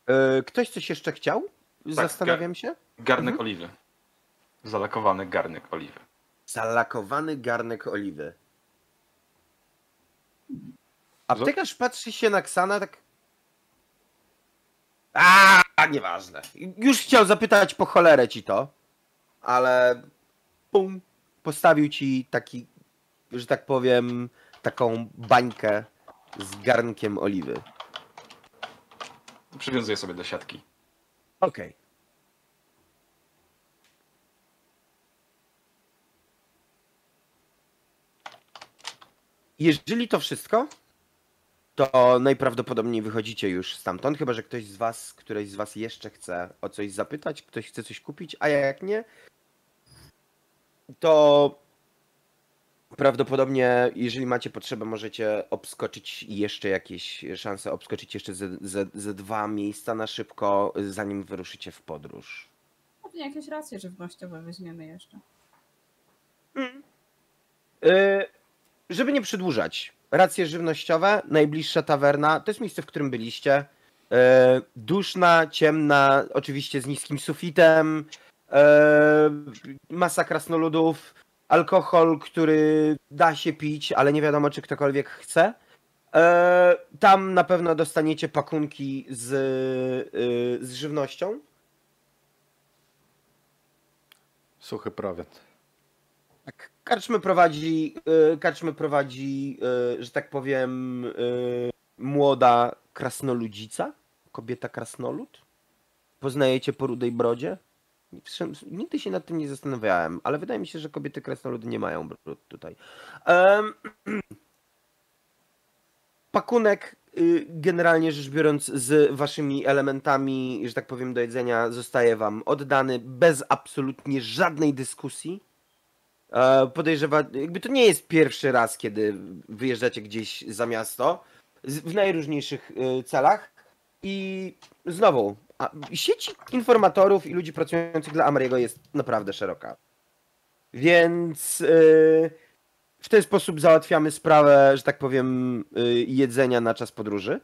Eee, Ktoś coś jeszcze chciał? Zastanawiam się. Garnek Mhm. oliwy. Zalakowany garnek oliwy. Zalakowany garnek oliwy. Aptekarz patrzy się na Ksana tak. A, nieważne. Już chciał zapytać po cholerę ci to, ale pum, postawił ci taki, że tak powiem, taką bańkę z garnkiem oliwy. Przywiązuję sobie do siatki. Okej. Jeżeli to wszystko, to najprawdopodobniej wychodzicie już stamtąd, chyba że ktoś z was, któreś z was jeszcze chce o coś zapytać, ktoś chce coś kupić, a jak nie, to prawdopodobnie, jeżeli macie potrzebę, możecie obskoczyć jeszcze jakieś szanse, obskoczyć jeszcze ze, ze, ze dwa miejsca na szybko, zanim wyruszycie w podróż. Pewnie jakieś racje żywnościowe weźmiemy jeszcze. Yy, żeby nie przedłużać, racje żywnościowe, najbliższa tawerna, to jest miejsce, w którym byliście. Yy, duszna, ciemna, oczywiście z niskim sufitem, yy, masa krasnoludów, alkohol, który da się pić, ale nie wiadomo, czy ktokolwiek chce. E, tam na pewno dostaniecie pakunki z, y, z żywnością. Suchy prowiant. Karczmy prowadzi, y, karczmy prowadzi, y, że tak powiem, y, młoda krasnoludzica, kobieta krasnolud. Poznajecie po rudej brodzie? Nigdy się nad tym nie zastanawiałem, ale wydaje mi się, że kobiety krasnoludy nie mają brud tutaj. Em, pakunek, generalnie rzecz biorąc, z waszymi elementami, że tak powiem, do jedzenia zostaje wam oddany bez absolutnie żadnej dyskusji. E, Podejrzewa, jakby to nie jest pierwszy raz, kiedy wyjeżdżacie gdzieś za miasto w najróżniejszych y, celach i znowu sieć informatorów i ludzi pracujących dla Amariego jest naprawdę szeroka. Więc y, w ten sposób załatwiamy sprawę, że tak powiem, jedzenia na czas podróży.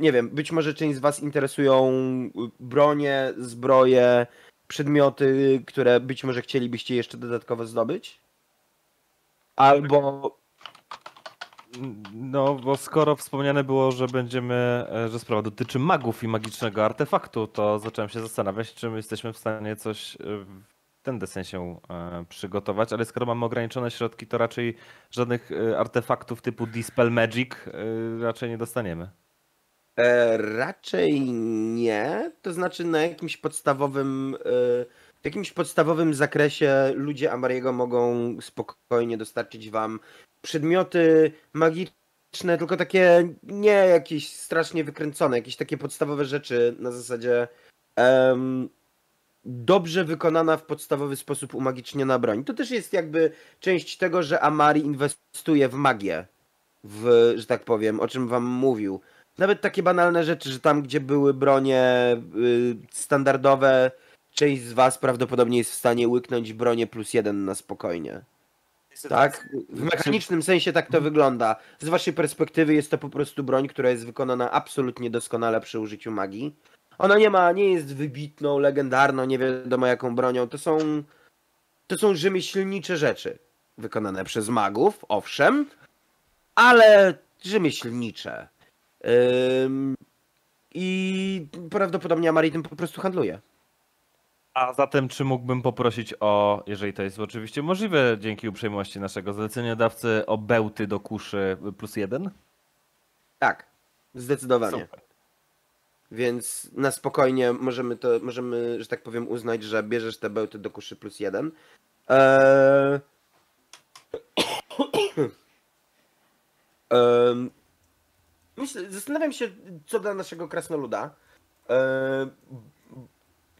Nie wiem, być może część z Was interesują bronie, zbroje, przedmioty, które być może chcielibyście jeszcze dodatkowo zdobyć. Albo No, bo skoro wspomniane było, że będziemy, e, że sprawa dotyczy magów i magicznego artefaktu, to zacząłem się zastanawiać, czy my jesteśmy w stanie coś e, w ten desen się e, przygotować, ale skoro mamy ograniczone środki, to raczej żadnych artefaktów typu Dispel Magic raczej nie dostaniemy. E, raczej nie. To znaczy na jakimś podstawowym, e, w jakimś podstawowym zakresie ludzie Amariego mogą spokojnie dostarczyć wam przedmioty magiczne, tylko takie nie jakieś strasznie wykręcone, jakieś takie podstawowe rzeczy na zasadzie dobrze wykonana w podstawowy sposób umagiczniona broń. To też jest jakby część tego, że Amari inwestuje w magię, w, że tak powiem, o czym wam mówił. Nawet takie banalne rzeczy, że tam, gdzie były bronie y, standardowe, część z was prawdopodobnie jest w stanie łyknąć bronię plus jeden na spokojnie. Tak? W mechanicznym sensie tak to wygląda. Z waszej perspektywy jest to po prostu broń, która jest wykonana absolutnie doskonale przy użyciu magii. Ona nie ma, nie jest wybitną, legendarną, nie wiadomo jaką bronią. To są, to są rzemieślnicze rzeczy wykonane przez magów, owszem, ale rzemieślnicze. I prawdopodobnie Amari tym po prostu handluje. A zatem, czy mógłbym poprosić o, jeżeli to jest oczywiście możliwe, dzięki uprzejmości naszego zleceniodawcy, o bełty do kuszy plus jeden? Tak, zdecydowanie. Super. Więc na spokojnie możemy to, możemy, że tak powiem, uznać, że bierzesz te bełty do kuszy plus jeden. Eee... Em, Myślę, zastanawiam się, co dla naszego krasnoluda. Eee,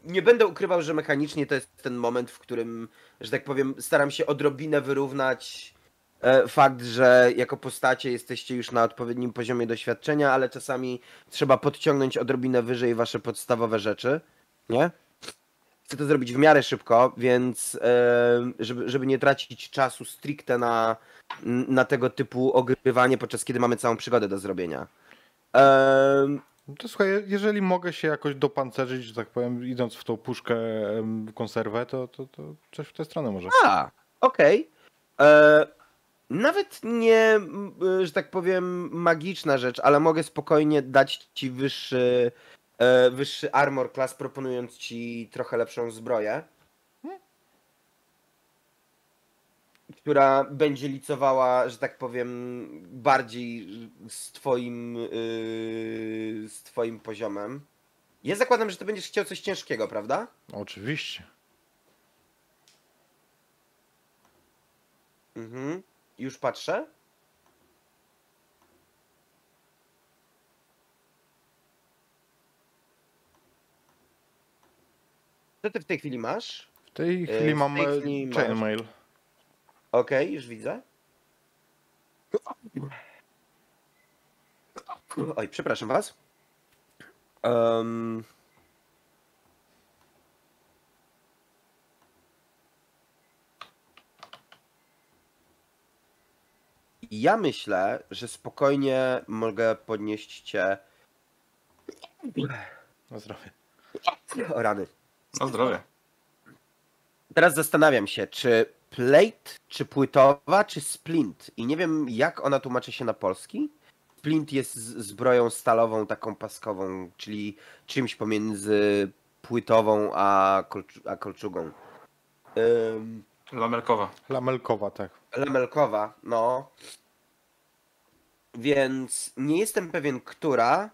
Nie będę ukrywał, że mechanicznie to jest ten moment, w którym, że tak powiem, staram się odrobinę wyrównać e, fakt, że jako postacie jesteście już na odpowiednim poziomie doświadczenia, ale czasami trzeba podciągnąć odrobinę wyżej wasze podstawowe rzeczy, nie? Chcę to zrobić w miarę szybko, więc e, żeby, żeby nie tracić czasu stricte na, na tego typu ogrywanie, podczas kiedy mamy całą przygodę do zrobienia. Em, No To słuchaj, jeżeli mogę się jakoś dopancerzyć, że tak powiem, idąc w tą puszkę konserwę, to, to, to coś w tę stronę może. A, okej. E, Nawet nie, że tak powiem, magiczna rzecz, ale mogę spokojnie dać ci wyższy, e, wyższy armor class, proponując ci trochę lepszą zbroję. Która będzie licowała, że tak powiem, bardziej z twoim, y, z twoim poziomem. Ja zakładam, że ty będziesz chciał coś ciężkiego, prawda? Oczywiście. Mhm. Już patrzę. Co ty w tej chwili masz? W tej E, chwili mam e, masz. chainmail. Okej, już widzę. Oj, przepraszam was. Em, Ja myślę, że spokojnie mogę podnieść cię. Na zdrowie. O rany. No zdrowie. Teraz zastanawiam się, czy plate, czy płytowa, czy splint. I nie wiem, jak ona tłumaczy się na polski. Splint jest zbroją stalową, taką paskową, czyli czymś pomiędzy płytową a, kolcz- a kolczugą. Ym, Lamelkowa. Lamelkowa, tak. Lemelkowa, no. Więc nie jestem pewien, która,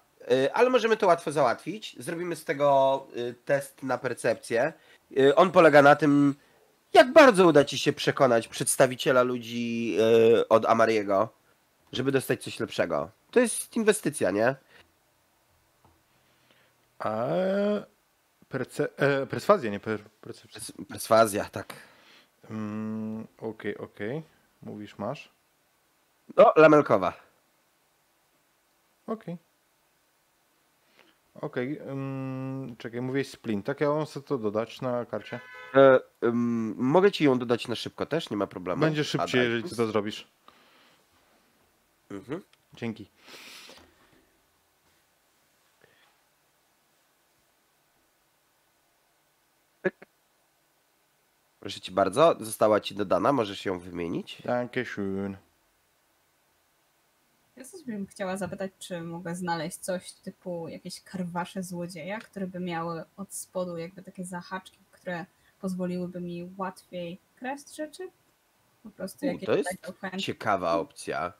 ale możemy to łatwo załatwić. Zrobimy z tego y, test na percepcję. Y, On polega na tym, jak bardzo uda ci się przekonać przedstawiciela ludzi y, od Amariego, żeby dostać coś lepszego. To jest inwestycja, nie? A perce... e, perswazja, nie per... percepcja. Pers- Perswazja, tak. Mm, Okej, okej. Mówisz, masz? No, Lamelkowa. Okej. Okej, ym, czekaj, mówię splint, tak? Ja mam sobie to dodać na karcie. E, ym, mogę ci ją dodać na szybko też, nie ma problemu. Będzie szybciej, jeżeli ty to zrobisz. Mhm. Dzięki. Proszę ci bardzo, została ci dodana, możesz ją wymienić. Dankeschön. Ja też bym chciała zapytać, czy mogę znaleźć coś typu jakieś karwasze złodzieja, które by miały od spodu jakby takie zahaczki, które pozwoliłyby mi łatwiej kraść rzeczy? Po prostu U, jakieś to jest Ciekawa opcja.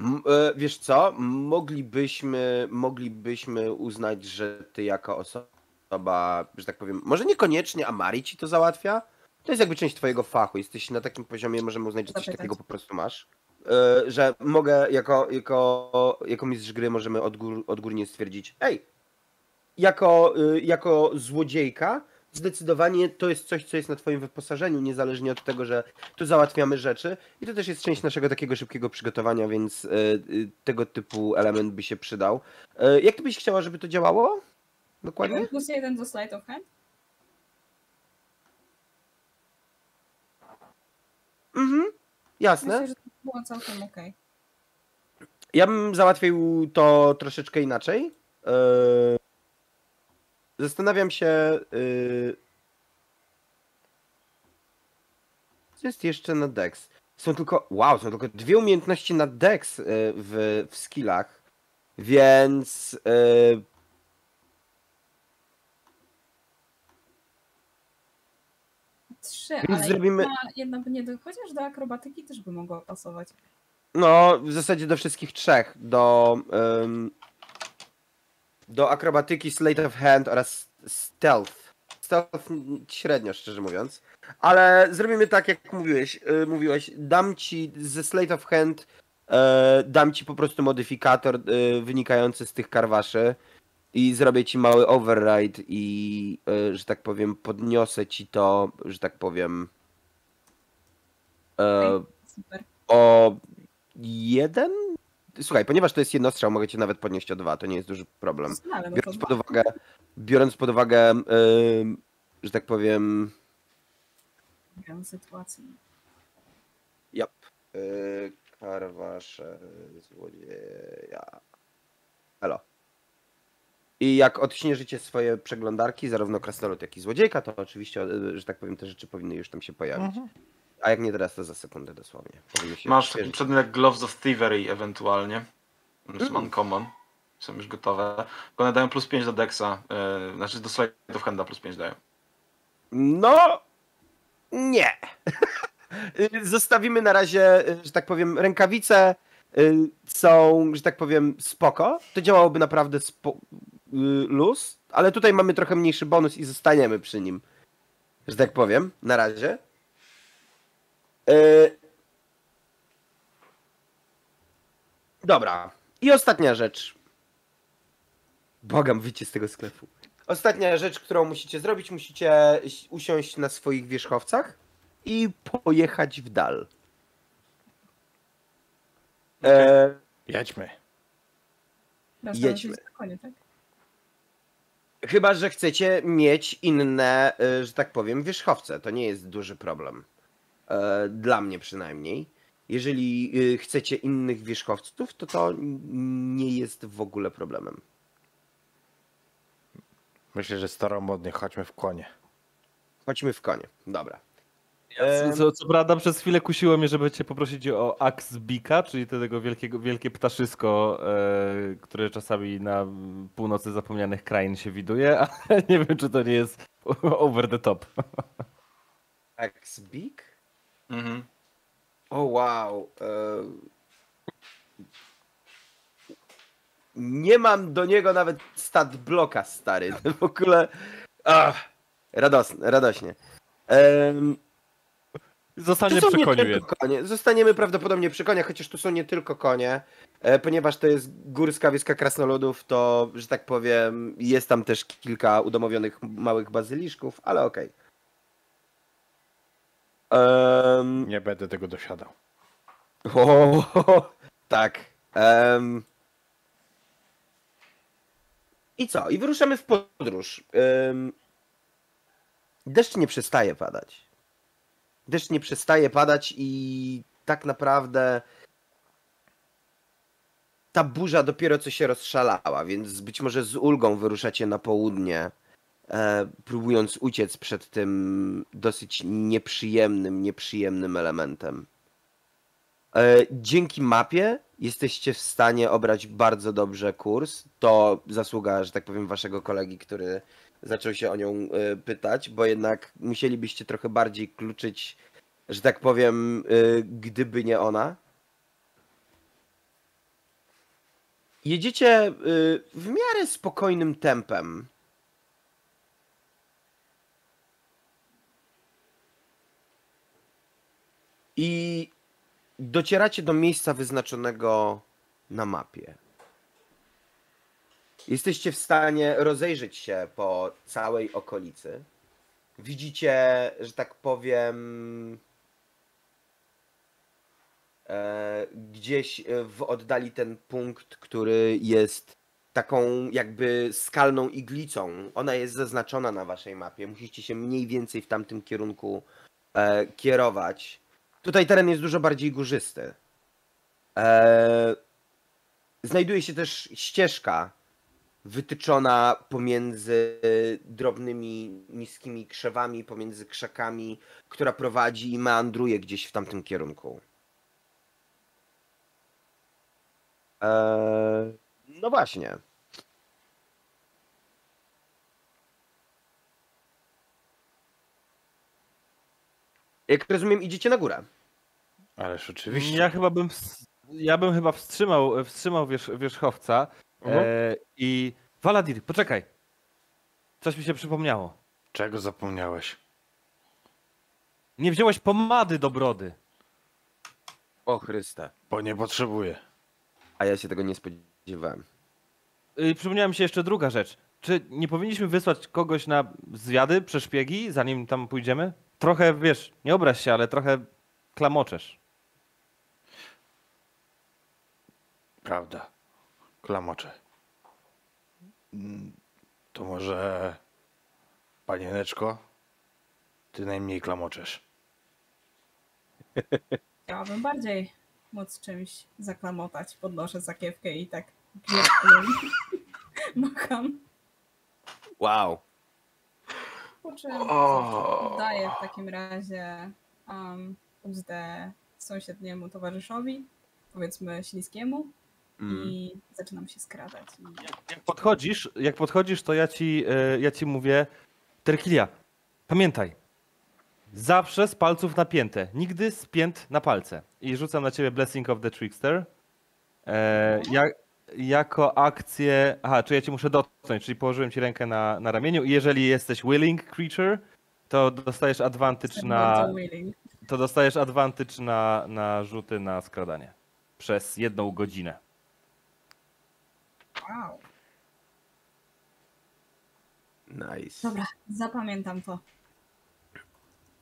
E, wiesz co? Moglibyśmy, moglibyśmy uznać, że ty jako osoba, że tak powiem, może niekoniecznie Amari ci to załatwia. To jest jakby część twojego fachu. Jesteś na takim poziomie, możemy uznać, że coś takiego po prostu masz. E, Że mogę, jako, jako, jako mistrz gry, możemy odgór, odgórnie stwierdzić, ej, jako, y, jako złodziejka, zdecydowanie to jest coś, co jest na twoim wyposażeniu, niezależnie od tego, że tu załatwiamy rzeczy i to też jest część naszego takiego szybkiego przygotowania, więc y, y, tego typu element by się przydał. Y, jak ty byś chciała, żeby to działało? Dokładnie? Plus jeden do Sleight of Hand? Mhm, jasne. Myślę, było całkiem okej. Ja bym załatwił to troszeczkę inaczej. Yy, Zastanawiam się. yy, Co jest jeszcze na Dex? Są tylko. Wow, są tylko dwie umiejętności na Dex yy, w, w skillach. Więc. Trzy, Więc ale zrobimy- jedna, jedna by nie do, chociaż do akrobatyki też by mogła pasować. No, w zasadzie do wszystkich trzech. Do. ym, do akrobatyki, Slate of Hand oraz Stealth. Stealth średnio, szczerze mówiąc. Ale zrobimy tak, jak mówiłeś. y, mówiłeś. Dam ci ze Slate of Hand. e, dam ci po prostu modyfikator y, wynikający z tych karwaszy. I zrobię ci mały override i, y, że tak powiem, podniosę ci to, że tak powiem. e. Super. o jeden? Słuchaj, ponieważ to jest jednostrzał, mogę cię nawet podnieść o dwa, to nie jest duży problem. Biorąc pod uwagę, biorąc pod uwagę, ym, że tak powiem, sytuację. Yep. Yy, Karwasze złodzieja. Elo. I jak odśnieżycie swoje przeglądarki, zarówno krasnolud, jak i złodziejka, to oczywiście, yy, że tak powiem, te rzeczy powinny już tam się pojawić. Mhm. A jak nie teraz, to za sekundę dosłownie. Masz taki przedmiot jak Gloves of Thievery ewentualnie. Mm. uncommon. Są już gotowe. One dają plus 5 do Dexa. Yy, znaczy do Slide of Handa plus 5 dają. No, nie. Zostawimy na razie, że tak powiem, rękawice są, że tak powiem, spoko. To działałoby naprawdę spo, luz, ale tutaj mamy trochę mniejszy bonus i zostaniemy przy nim, że tak powiem, na razie. Y, Dobra. I ostatnia rzecz. Bogam, wyjście z tego sklepu. Ostatnia rzecz, którą musicie zrobić, musicie usiąść na swoich wierzchowcach i pojechać w dal. E, Jedźmy. Jedźmy. tak? Chyba, że chcecie mieć inne, e, że tak powiem, wierzchowce. To nie jest duży problem. E, dla mnie przynajmniej. Jeżeli e, chcecie innych wierzchowców, to to nie jest w ogóle problemem. Myślę, że staromodnie chodźmy w konie. Chodźmy w konie. Dobra. Em, Co, co prawda przez chwilę kusiło mnie, żeby cię poprosić o Axbika, czyli tego wielkiego, wielkie ptaszysko, e, które czasami na północy zapomnianych krain się widuje, ale nie wiem, czy to nie jest over the top. X-Big? Mhm. O wow. e, Nie mam do niego nawet stat bloka, stary. W ogóle. Ach, radosne, radośnie. Em, Zostanie przy koniu konie. Zostaniemy prawdopodobnie przy koniach, chociaż tu są nie tylko konie. E, ponieważ to jest górska wioska krasnoludów, to, że tak powiem, jest tam też kilka udomowionych małych bazyliszków, ale okej. Em, Nie będę tego dosiadał. O, tak. Em. I co? I wyruszamy w podróż. Em, Deszcz nie przestaje padać. Deszcz nie przestaje padać i tak naprawdę ta burza dopiero co się rozszalała, więc być może z ulgą wyruszacie na południe, e, próbując uciec przed tym dosyć nieprzyjemnym, nieprzyjemnym elementem. E, Dzięki mapie jesteście w stanie obrać bardzo dobrze kurs. To zasługa, że tak powiem, waszego kolegi, który zaczął się o nią e, pytać, bo jednak musielibyście trochę bardziej kluczyć, że tak powiem, e, gdyby nie ona. Jedziecie e, w miarę spokojnym tempem. I docieracie do miejsca wyznaczonego na mapie. Jesteście w stanie rozejrzeć się po całej okolicy. Widzicie, że tak powiem, e, gdzieś e, w oddali ten punkt, który jest taką jakby skalną iglicą. Ona jest zaznaczona na waszej mapie. Musicie się mniej więcej w tamtym kierunku e, kierować. Tutaj teren jest dużo bardziej górzysty. Eee, znajduje się też ścieżka wytyczona pomiędzy drobnymi, niskimi krzewami, pomiędzy krzakami, która prowadzi i meandruje gdzieś w tamtym kierunku. Eee, no właśnie. Jak rozumiem, idziecie na górę. Ależ oczywiście. Ja chyba bym, ja bym chyba wstrzymał, wstrzymał wierzch, wierzchowca Mhm. e, i... Waladir, poczekaj. Coś mi się przypomniało. Czego zapomniałeś? Nie wziąłeś pomady do brody. O Chryste. Bo nie potrzebuję. A ja się tego nie spodziewałem. I przypomniała mi się jeszcze druga rzecz. Czy nie powinniśmy wysłać kogoś na zwiady, przeszpiegi, zanim tam pójdziemy? Trochę, wiesz, nie obraź się, ale trochę klamoczesz. Prawda. Klamocze. Mm, To może... Panieneczko? Ty najmniej klamoczesz. Chciałabym bardziej móc czymś zaklamotać. Podnoszę sakiewkę i tak macham. Wow. Po czym daję w takim razie um, uzdę sąsiedniemu towarzyszowi, powiedzmy śliskiemu, Mm. i zaczynam się skradać. I... Jak podchodzisz, jak podchodzisz, to ja ci, e, ja ci mówię, Terkilia, pamiętaj, zawsze z palców napięte, nigdy spięt na palce. I rzucam na ciebie Blessing of the Trickster. E, ja, jako akcję, aha, czy ja ci muszę dotknąć, czyli położyłem ci rękę na, na ramieniu i jeżeli jesteś willing creature, to dostajesz advantage Jestem na, to dostajesz advantage na, na rzuty na skradanie. Przez jedną godzinę. Wow. Nice. Dobra, zapamiętam to.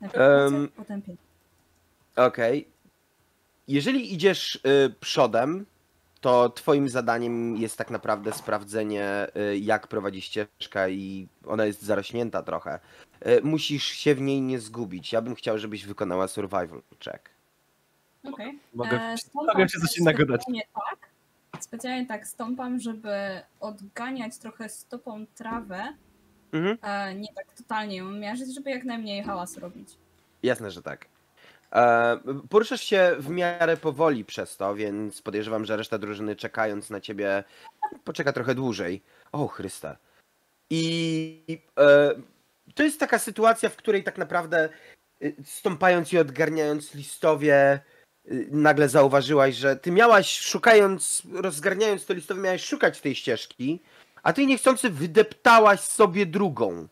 Najpierw um, potem pięć. Okej. Jeżeli idziesz y, przodem, to twoim zadaniem jest tak naprawdę sprawdzenie, y, jak prowadzi ścieżka i ona jest zarośnięta trochę. Y, musisz się w niej nie zgubić. Ja bym chciał, żebyś wykonała survival check. Okej. Mogę, E, stąpam mogę ci coś innego dać. specjalnie tak, specjalnie tak stąpam, żeby odganiać trochę stopą trawę, Mhm. e, nie tak totalnie ją mierzyć, żeby jak najmniej hałasu robić. Jasne, że tak. E, poruszasz się w miarę powoli przez to, więc podejrzewam, że reszta drużyny czekając na ciebie poczeka trochę dłużej. O Chryste. I e, to jest taka sytuacja, w której tak naprawdę y, stąpając i odgarniając listowie, nagle zauważyłaś, że ty miałaś szukając, rozgarniając to listowie, miałaś szukać tej ścieżki, a ty niechcący wydeptałaś sobie drugą.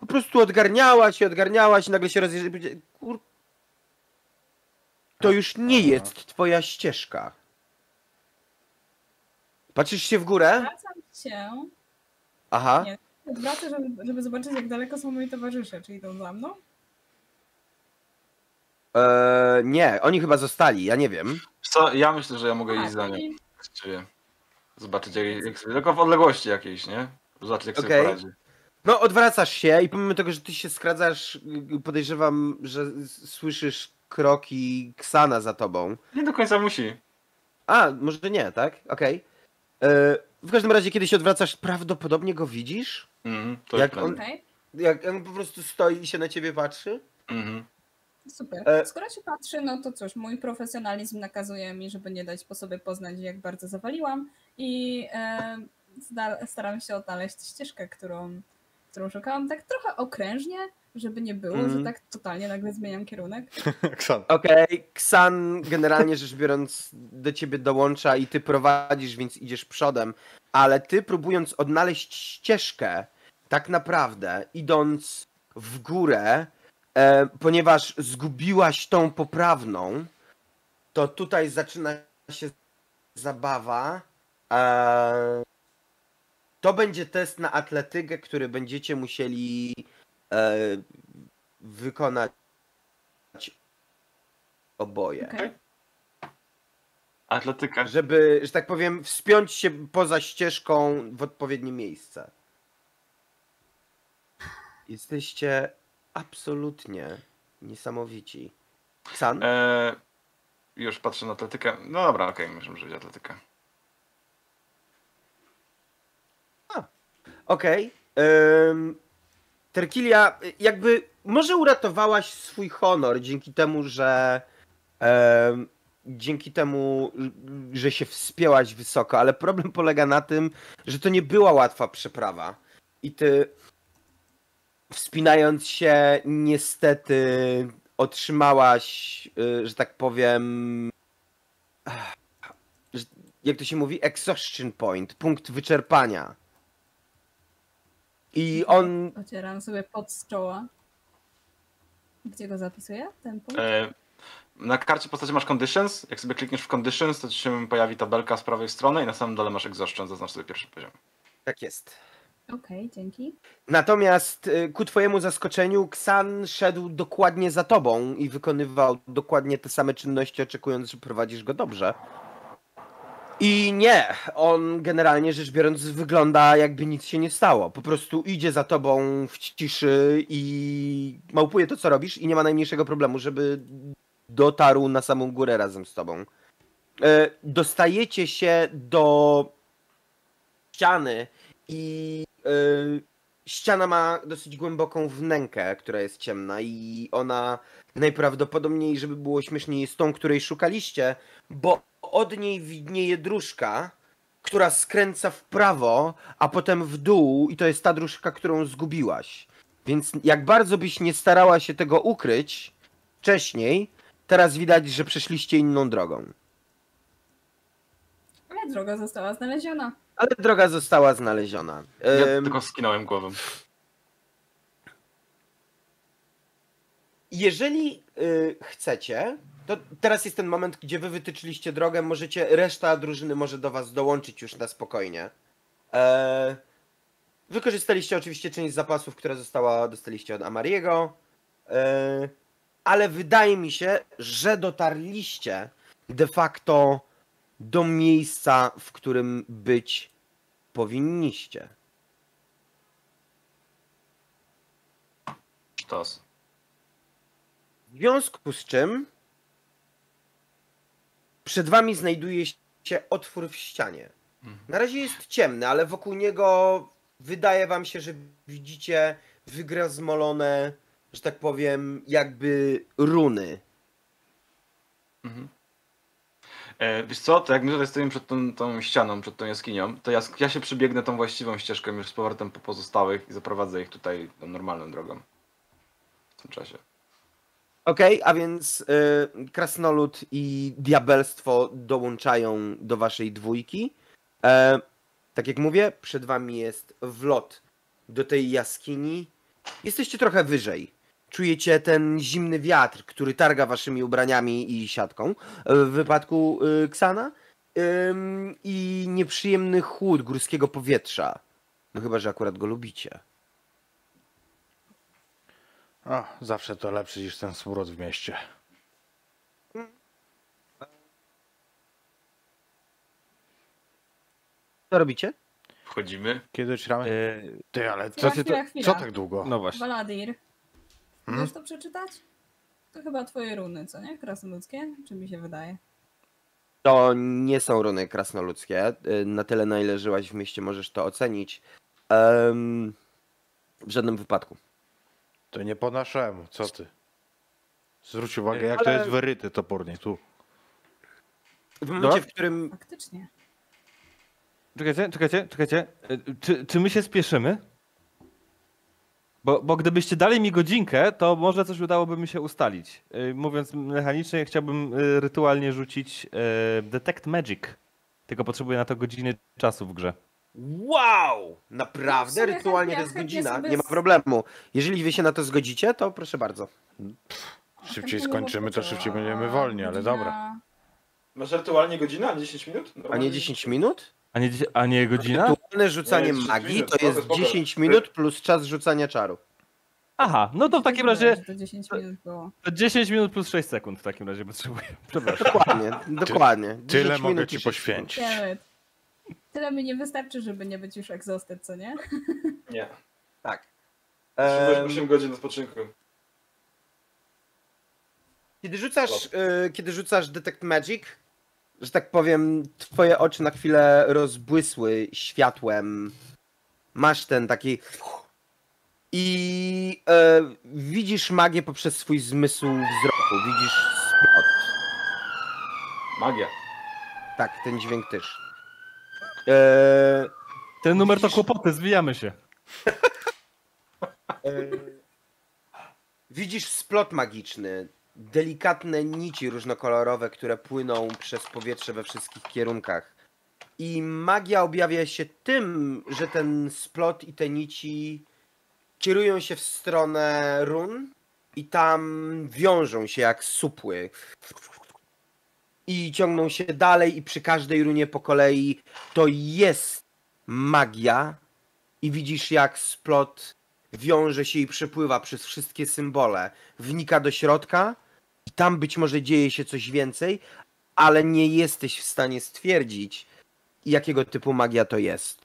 Po prostu odgarniałaś i odgarniałaś i nagle się rozjeżdżasz. Kur... To już nie jest twoja ścieżka. Patrzysz się w górę? Wracam się, Aha. Nie. odwracam, żeby, żeby zobaczyć, jak daleko są moi towarzysze. Czy idą za mną? Eee, nie, oni chyba zostali, ja nie wiem. Co, ja myślę, że ja mogę iść za nią. Właściwie. Zobaczyć, jak, jak sobie, tylko w odległości jakiejś, nie? Zobaczyć, jak Okej. sobie poradzi. No, odwracasz się i pomimo tego, że ty się skradzasz, podejrzewam, że s- słyszysz kroki Ksana za tobą. Nie do końca musi. A, może nie, tak? Okej. E, W każdym razie, kiedy się odwracasz, prawdopodobnie go widzisz? Mhm, to Jak jest on-. Okej, Jak on po prostu stoi i się na ciebie patrzy? Mhm. Super. E- Skoro się patrzy, no to cóż, mój profesjonalizm nakazuje mi, żeby nie dać po sobie poznać, jak bardzo zawaliłam i e, staram się odnaleźć ścieżkę, którą, którą szukałam tak trochę okrężnie, żeby nie było, Mhm. że tak totalnie nagle zmieniam kierunek. Ksan. Okej, Ksan generalnie rzecz biorąc do ciebie dołącza i ty prowadzisz, więc idziesz przodem, ale ty próbując odnaleźć ścieżkę, tak naprawdę idąc w górę, e, ponieważ zgubiłaś tą poprawną, to tutaj zaczyna się zabawa. E, to będzie test na atletykę, który będziecie musieli e, wykonać oboje. Okej. Atletyka. Żeby, że tak powiem, wspiąć się poza ścieżką w odpowiednie miejsce. Jesteście absolutnie niesamowici. Ksan? E, już patrzę na atletykę. No dobra, okej, możemy żyć atletykę. Okej. ym, Terkilia, jakby może uratowałaś swój honor dzięki temu, że dzięki temu, że się wspięłaś wysoko, ale problem polega na tym, że to nie była łatwa przeprawa. I ty wspinając się niestety otrzymałaś, y, że tak powiem, że- jak to się mówi, exhaustion point, punkt wyczerpania. I on. Ocieram sobie pod z czoła. Gdzie go zapisuję? Ten punkt? E, na karcie postaci masz conditions. Jak sobie klikniesz w conditions, to ci się pojawi tabelka z prawej strony i na samym dole masz exhaustion, zaznacz sobie pierwszy poziom. Tak jest. Okej, dzięki. Natomiast y, ku twojemu zaskoczeniu, Ksan szedł dokładnie za tobą i wykonywał dokładnie te same czynności, oczekując, że prowadzisz go dobrze. I nie, on generalnie rzecz biorąc wygląda jakby nic się nie stało. Po prostu idzie za tobą w ciszy i małpuje to, co robisz i nie ma najmniejszego problemu, żeby dotarł na samą górę razem z tobą. E, Dostajecie się do ściany i ściana ma dosyć głęboką wnękę, która jest ciemna i ona najprawdopodobniej, żeby było śmieszniej, jest tą, której szukaliście, bo od niej widnieje dróżka, która skręca w prawo, a potem w dół i to jest ta dróżka, którą zgubiłaś. Więc jak bardzo byś nie starała się tego ukryć wcześniej, teraz widać, że przeszliście inną drogą. Droga została znaleziona. Ale droga została znaleziona. Ja Ym, tylko skinąłem głową. Jeżeli y, chcecie, to teraz jest ten moment, gdzie wy wytyczyliście drogę, możecie, reszta drużyny może do was dołączyć już na spokojnie. E, wykorzystaliście oczywiście część zapasów, które została, dostaliście od Amariego, e, ale wydaje mi się, że dotarliście de facto do miejsca, w którym być powinniście. Sztos. W związku z czym przed wami znajduje się otwór w ścianie. Na razie jest ciemny, ale wokół niego wydaje wam się, że widzicie wygrazmolone że tak powiem, jakby runy. Mhm. E, wiesz co, to jak my tutaj stoimy przed tą, tą ścianą, przed tą jaskinią, to ja, ja się przybiegnę tą właściwą ścieżką już z powrotem po pozostałych i zaprowadzę ich tutaj tą normalną drogą. W tym czasie. Okej, a więc y, Krasnolud i Diabelstwo dołączają do waszej dwójki. E, tak jak mówię, przed wami jest wlot do tej jaskini. Jesteście trochę wyżej. Czujecie ten zimny wiatr, który targa waszymi ubraniami i siatką e, w wypadku Ksana. Ym, I nieprzyjemny chłód górskiego powietrza. No chyba, że akurat go lubicie. O, zawsze to lepszy niż ten smród w mieście. Co robicie? Wchodzimy. Kiedy dotrzymamy? E, Ty, ale co, Chwila, ty, chwila, to, chwila. co tak długo? no właśnie. Baladir. Hmm? Chcesz to przeczytać? To chyba twoje runy, co nie? Krasnoludzkie? Czy mi się wydaje? To nie są runy krasnoludzkie. Y, Na tyle, na ile żyłaś w mieście, możesz to ocenić. Em, w żadnym wypadku. To nie po naszemu, co ty? Zwróć uwagę, jak to Ale- jest wyryte topornie tu. W momencie, w którym. Faktycznie. Czekajcie, czekajcie, czekajcie. E, Czy, czy my się spieszymy? Bo, bo gdybyście dali mi godzinkę, to może coś udałoby mi się ustalić. E, Mówiąc mechanicznie, chciałbym e, rytualnie rzucić e, Detect Magic. Tylko potrzebuję na to godziny czasu w grze. Wow! Naprawdę? No Rytualnie to chętnie- jest chętnie godzina. sobie Nie ma problemu. Jeżeli wy się na to zgodzicie, to proszę bardzo. Szybciej Chętnie bym skończymy, to szybciej będziemy wolni, ale godzina- dobra. Masz rytualnie godzinę, a nie 10 minut? A nie 10 minut? A nie, a nie godzina? Rytualne rzucanie Nie, 10 magii minut, to jest spoko. 10 minut plus czas rzucania czaru. Aha, no to w takim razie że To 10 minut było. to 10 minut plus 6 sekund w takim razie potrzebuję. Przepraszam. Dokładnie, dokładnie. 10 Tyle mogę minut ci poświęcić. Tyle mi nie wystarczy, żeby nie być już exhausted, co nie? Nie. Tak. Potrzebujesz Em, 8 godzin odpoczynku. Kiedy rzucasz, y, kiedy rzucasz Detect Magic, że tak powiem, twoje oczy na chwilę rozbłysły światłem. Masz ten taki. I e, widzisz magię poprzez swój zmysł wzroku. Widzisz splot. Magia. Tak, ten dźwięk też. E, Ten numer to Widzisz- kłopoty, zwijamy się. e, widzisz splot magiczny. Delikatne nici różnokolorowe, które płyną przez powietrze we wszystkich kierunkach. I magia objawia się tym, że ten splot i te nici kierują się w stronę run i tam wiążą się jak supły. I ciągną się dalej i przy każdej runie po kolei to jest magia i widzisz jak splot wiąże się i przepływa przez wszystkie symbole, wnika do środka tam być może dzieje się coś więcej, ale nie jesteś w stanie stwierdzić, jakiego typu magia to jest.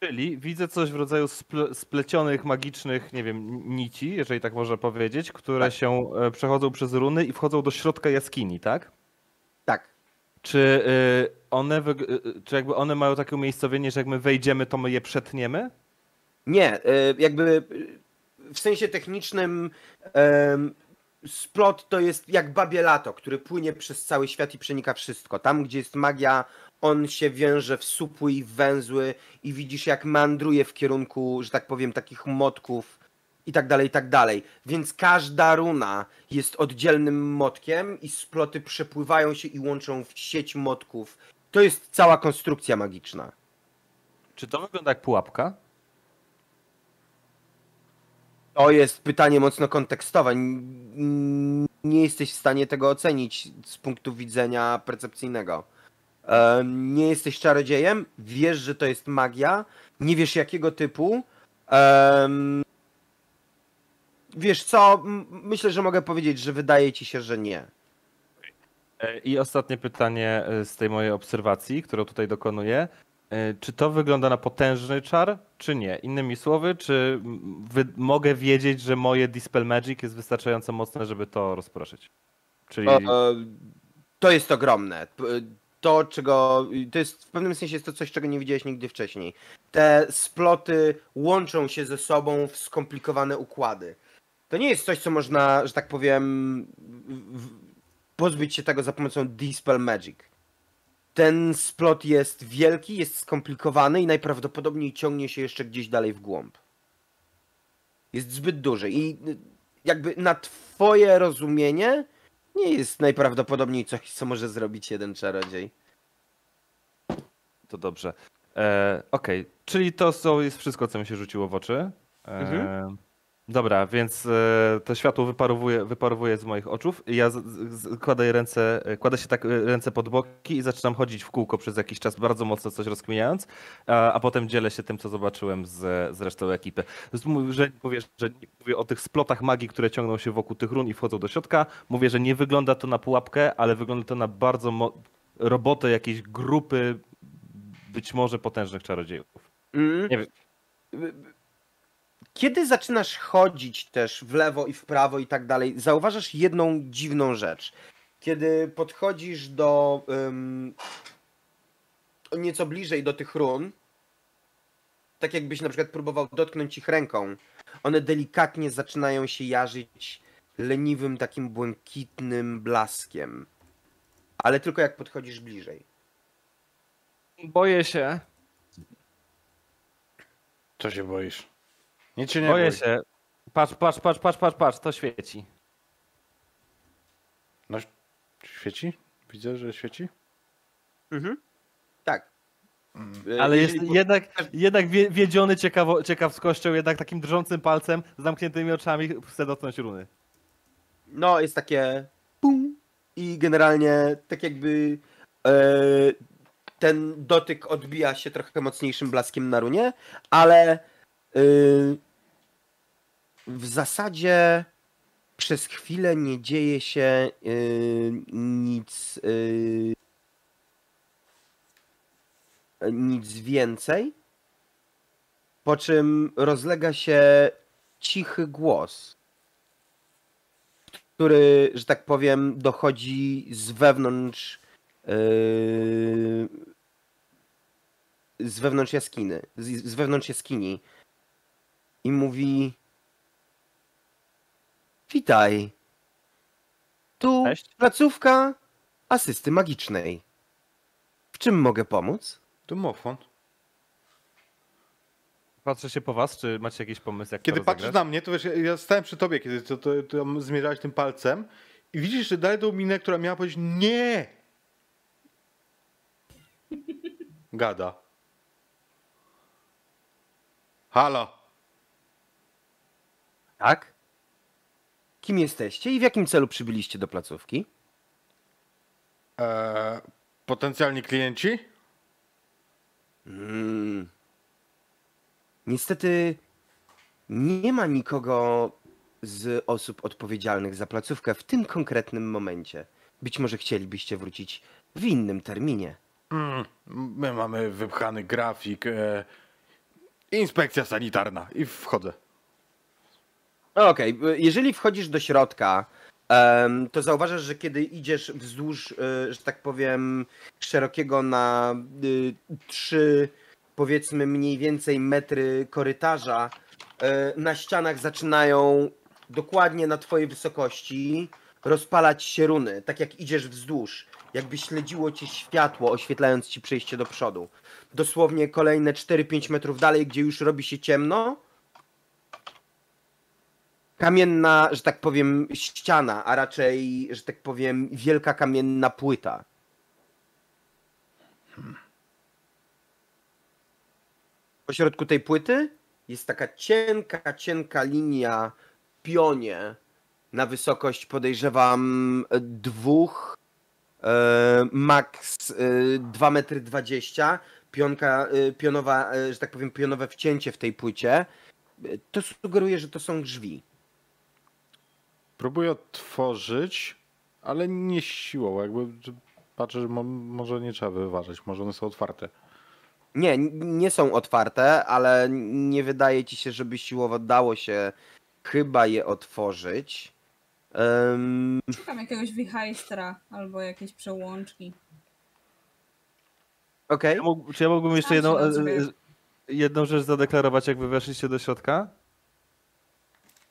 Czyli widzę coś w rodzaju sple, splecionych, magicznych, nie wiem, nici, jeżeli tak można powiedzieć, które Tak. się e, przechodzą przez runy i wchodzą do środka jaskini, tak? Tak. Czy y, one, y, czy jakby one mają takie umiejscowienie, że jak my wejdziemy, to my je przetniemy? Nie, jakby w sensie technicznym splot to jest jak babie lato, który płynie przez cały świat i przenika wszystko. Tam, gdzie jest magia, on się wiąże w supły i w węzły i widzisz jak meandruje w kierunku, że tak powiem, takich motków i tak dalej, i tak dalej. Więc każda runa jest oddzielnym motkiem i sploty przepływają się i łączą w sieć motków. To jest cała konstrukcja magiczna. Czy to wygląda jak pułapka? To jest pytanie mocno kontekstowe. Nie jesteś w stanie tego ocenić z punktu widzenia percepcyjnego. Nie jesteś czarodziejem, wiesz, że to jest magia, nie wiesz jakiego typu. Wiesz co, myślę, że mogę powiedzieć, że wydaje ci się, że nie. E, I ostatnie pytanie e, z tej mojej obserwacji, którą tutaj dokonuję. E, Czy to wygląda na potężny czar, czy nie? Innymi słowy, czy wy, mogę wiedzieć, że moje Dispel Magic jest wystarczająco mocne, żeby to rozproszyć? Czyli E, To jest ogromne. To, czego. To jest w pewnym sensie jest to coś, czego nie widziałeś nigdy wcześniej. Te sploty łączą się ze sobą w skomplikowane układy. To nie jest coś, co można, że tak powiem, pozbyć się tego za pomocą Dispel Magic. Ten splot jest wielki, jest skomplikowany i najprawdopodobniej ciągnie się jeszcze gdzieś dalej w głąb. Jest zbyt duży i y, jakby na twoje rozumienie nie jest najprawdopodobniej coś, co może zrobić jeden czarodziej. To dobrze. E, Okej, czyli to są, jest wszystko, co mi się rzuciło w oczy. E, Mhm. Dobra, więc e, to światło wyparowuje, wyparowuje z moich oczów. Ja z, z, kładę ręce, kładę się tak e, ręce pod boki i zaczynam chodzić w kółko przez jakiś czas, bardzo mocno coś rozkminiając, a, a potem dzielę się tym, co zobaczyłem z, z resztą ekipy. Mówię, że, mówię, że nie- mówię o tych splotach magii, które ciągną się wokół tych run i wchodzą do środka. Mówię, że nie wygląda to na pułapkę, ale wygląda to na bardzo mo- robotę jakiejś grupy być może potężnych czarodziejów. Mm. Nie wiem. Kiedy zaczynasz chodzić też w lewo i w prawo i tak dalej, zauważasz jedną dziwną rzecz. Kiedy podchodzisz do ym, nieco bliżej do tych run, tak jakbyś na przykład próbował dotknąć ich ręką, one delikatnie zaczynają się jarzyć leniwym takim błękitnym blaskiem. Ale tylko jak podchodzisz bliżej. Boję się, Co się boisz? Nic się nie boję bój. się. Patrz, patrz, patrz, patrz, patrz, patrz, to świeci. No, świeci? Widzę, że świeci? Mhm. Tak. E, Ale jest jednak, jednak wie- wiedziony ciekawo, ciekawskością, jednak takim drżącym palcem, z zamkniętymi oczami chce dotknąć runy. No, jest takie pum i generalnie tak jakby e, ten dotyk odbija się trochę mocniejszym blaskiem na runie, ale e, w zasadzie przez chwilę nie dzieje się e, nic e, nic więcej, po czym rozlega się cichy głos który, że tak powiem, dochodzi z wewnątrz yy, z wewnątrz z, z wewnątrz jaskini i mówi Witaj. Tu Cześć. placówka asysty magicznej. W czym mogę pomóc? Domofon. Patrzę się po was, czy macie jakiś pomysł, jak Kiedy to patrzysz rozegrać? na mnie, to wiesz, ja- ja stałem przy tobie, kiedy to, to, to zmierzałeś tym palcem i widzisz, że dalej tą minę, która miała powiedzieć nie. Gada. Halo. Tak? Kim jesteście i w jakim celu przybyliście do placówki? Eee, potencjalni klienci? Mm. Niestety nie ma nikogo z osób odpowiedzialnych za placówkę w tym konkretnym momencie. Być może chcielibyście wrócić w innym terminie. Mm, my mamy wypchany grafik. E, inspekcja sanitarna i wchodzę. Okej, jeżeli wchodzisz do środka, to zauważasz, że kiedy idziesz wzdłuż, e, że tak powiem, szerokiego na y, trzy, powiedzmy mniej więcej metry korytarza, e, na ścianach zaczynają dokładnie na twojej wysokości rozpalać się runy, tak jak idziesz wzdłuż, jakby śledziło cię światło, oświetlając ci przejście do przodu. Dosłownie kolejne 4-5 metrów dalej, gdzie już robi się ciemno, kamienna, że tak powiem, ściana, a raczej, że tak powiem, wielka kamienna płyta. Po środku tej płyty jest taka cienka, cienka linia pionie na wysokość podejrzewam dwóch, e, max e, 2 metry 20. Pionka, e, pionowa, e, że tak powiem, pionowe wcięcie w tej płycie. E, To sugeruje, że to są drzwi. Próbuję otworzyć, ale nie siłą. Jakby patrzę, że mo, może nie trzeba wyważać, może one są otwarte. Nie, nie są otwarte, ale nie wydaje ci się, żeby siłowo dało się chyba je otworzyć. Szukam jakiegoś wichajstra albo jakieś przełączki. Okej. Mógł- Czy ja mógłbym jeszcze jedną, rozumiem. e, jedną rzecz zadeklarować, jakby weszliście do środka?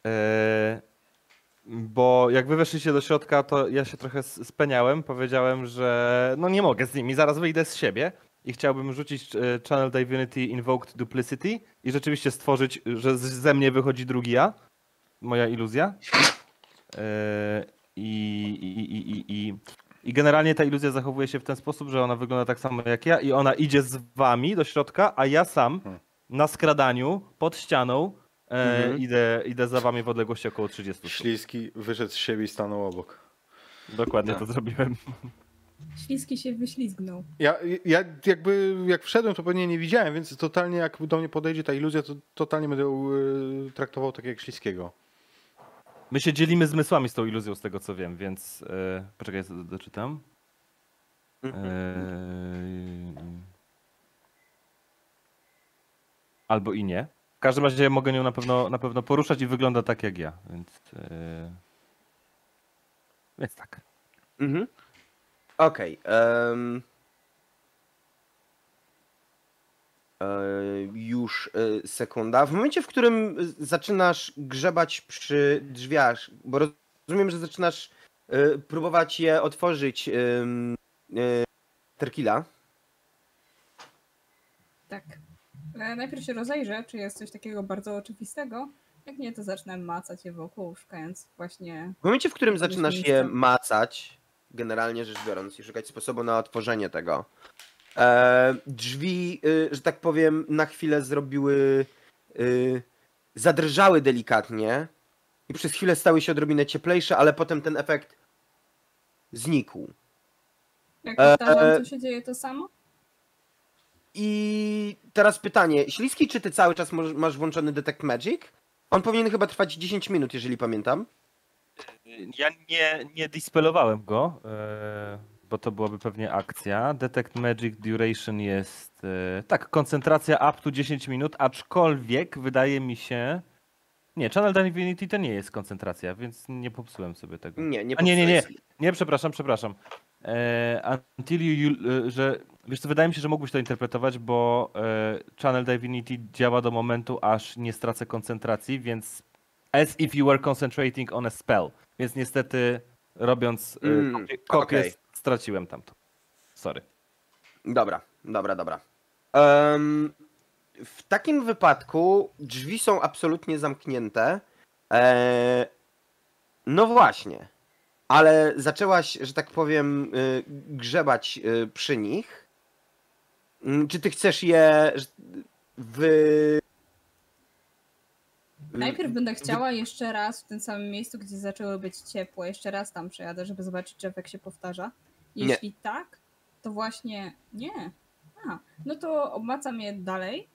E, bo jak wy weszliście do środka, to ja się trochę speniałem. Powiedziałem, że no nie mogę z nimi, zaraz wyjdę z siebie i chciałbym rzucić e, Channel Divinity Invoked Duplicity i rzeczywiście stworzyć, że ze mnie wychodzi drugi ja, moja iluzja. E, I, i, i, i, i, I generalnie ta iluzja zachowuje się w ten sposób, że ona wygląda tak samo jak ja i ona idzie z wami do środka, a ja sam Hmm. na skradaniu, pod ścianą e, Mhm. idę, idę za wami w odległości około 30 stóp. Śliski wyszedł z siebie i stanął obok. Dokładnie Tak. to zrobiłem. Śliski się wyślizgnął. Ja, ja jakby jak wszedłem, to pewnie nie widziałem, więc totalnie jak do mnie podejdzie ta iluzja, to totalnie będę ją, e, traktował tak jak śliskiego. My się dzielimy zmysłami z tą iluzją, z tego co wiem, więc. E, poczekaj, do- doczytam. Mhm. E, albo i nie. W każdym razie mogę nią na pewno, na pewno poruszać i wygląda tak jak ja, więc. E, więc tak. Mhm. Okej. em, e, już e, sekunda. W momencie, w którym zaczynasz grzebać przy drzwiach, bo rozumiem, że zaczynasz próbować je otworzyć Terkila. Tak. E, Najpierw się rozejrzę, czy jest coś takiego bardzo oczywistego. Jak nie, to zacznę macać je wokół, szukając właśnie. W momencie, w którym zaczynasz je miejsca. macać, generalnie rzecz biorąc, i szukać sposobu na otworzenie tego, e, drzwi, y, że tak powiem, na chwilę zrobiły, y, zadrżały delikatnie i przez chwilę stały się odrobinę cieplejsze, ale potem ten efekt znikł. Jak powtarzam, e. co się dzieje to samo? I teraz pytanie, Śliski, czy ty cały czas masz włączony Detect Magic? On powinien chyba trwać 10 minut, jeżeli pamiętam. Ja nie, nie dispelowałem go, e, bo to byłaby pewnie akcja. Detect Magic Duration jest. E, tak, koncentracja up to 10 minut, aczkolwiek wydaje mi się. Nie, Channel Divinity to nie jest koncentracja, więc nie popsułem sobie tego. Nie, nie A nie, nie, nie. Nie, przepraszam, przepraszam. E, until you, e, że. Wiesz co, wydaje mi się, że mógłbyś to interpretować, bo e, Channel Divinity działa do momentu, aż nie stracę koncentracji, więc as if you were concentrating on a spell. Więc niestety robiąc e, Mm, kopię, kopię okej. straciłem tamto. Sorry. Dobra, dobra, dobra. Em, w takim wypadku drzwi są absolutnie zamknięte. No właśnie. Ale zaczęłaś, że tak powiem, y, grzebać y, przy nich. Mm, Czy ty chcesz je wy... Najpierw będę chciała jeszcze raz w tym samym miejscu, gdzie zaczęły być ciepłe, jeszcze raz tam przejadę, żeby zobaczyć, czy efekt się powtarza. Nie. Jeśli tak, to właśnie nie. A, no to obmacam je dalej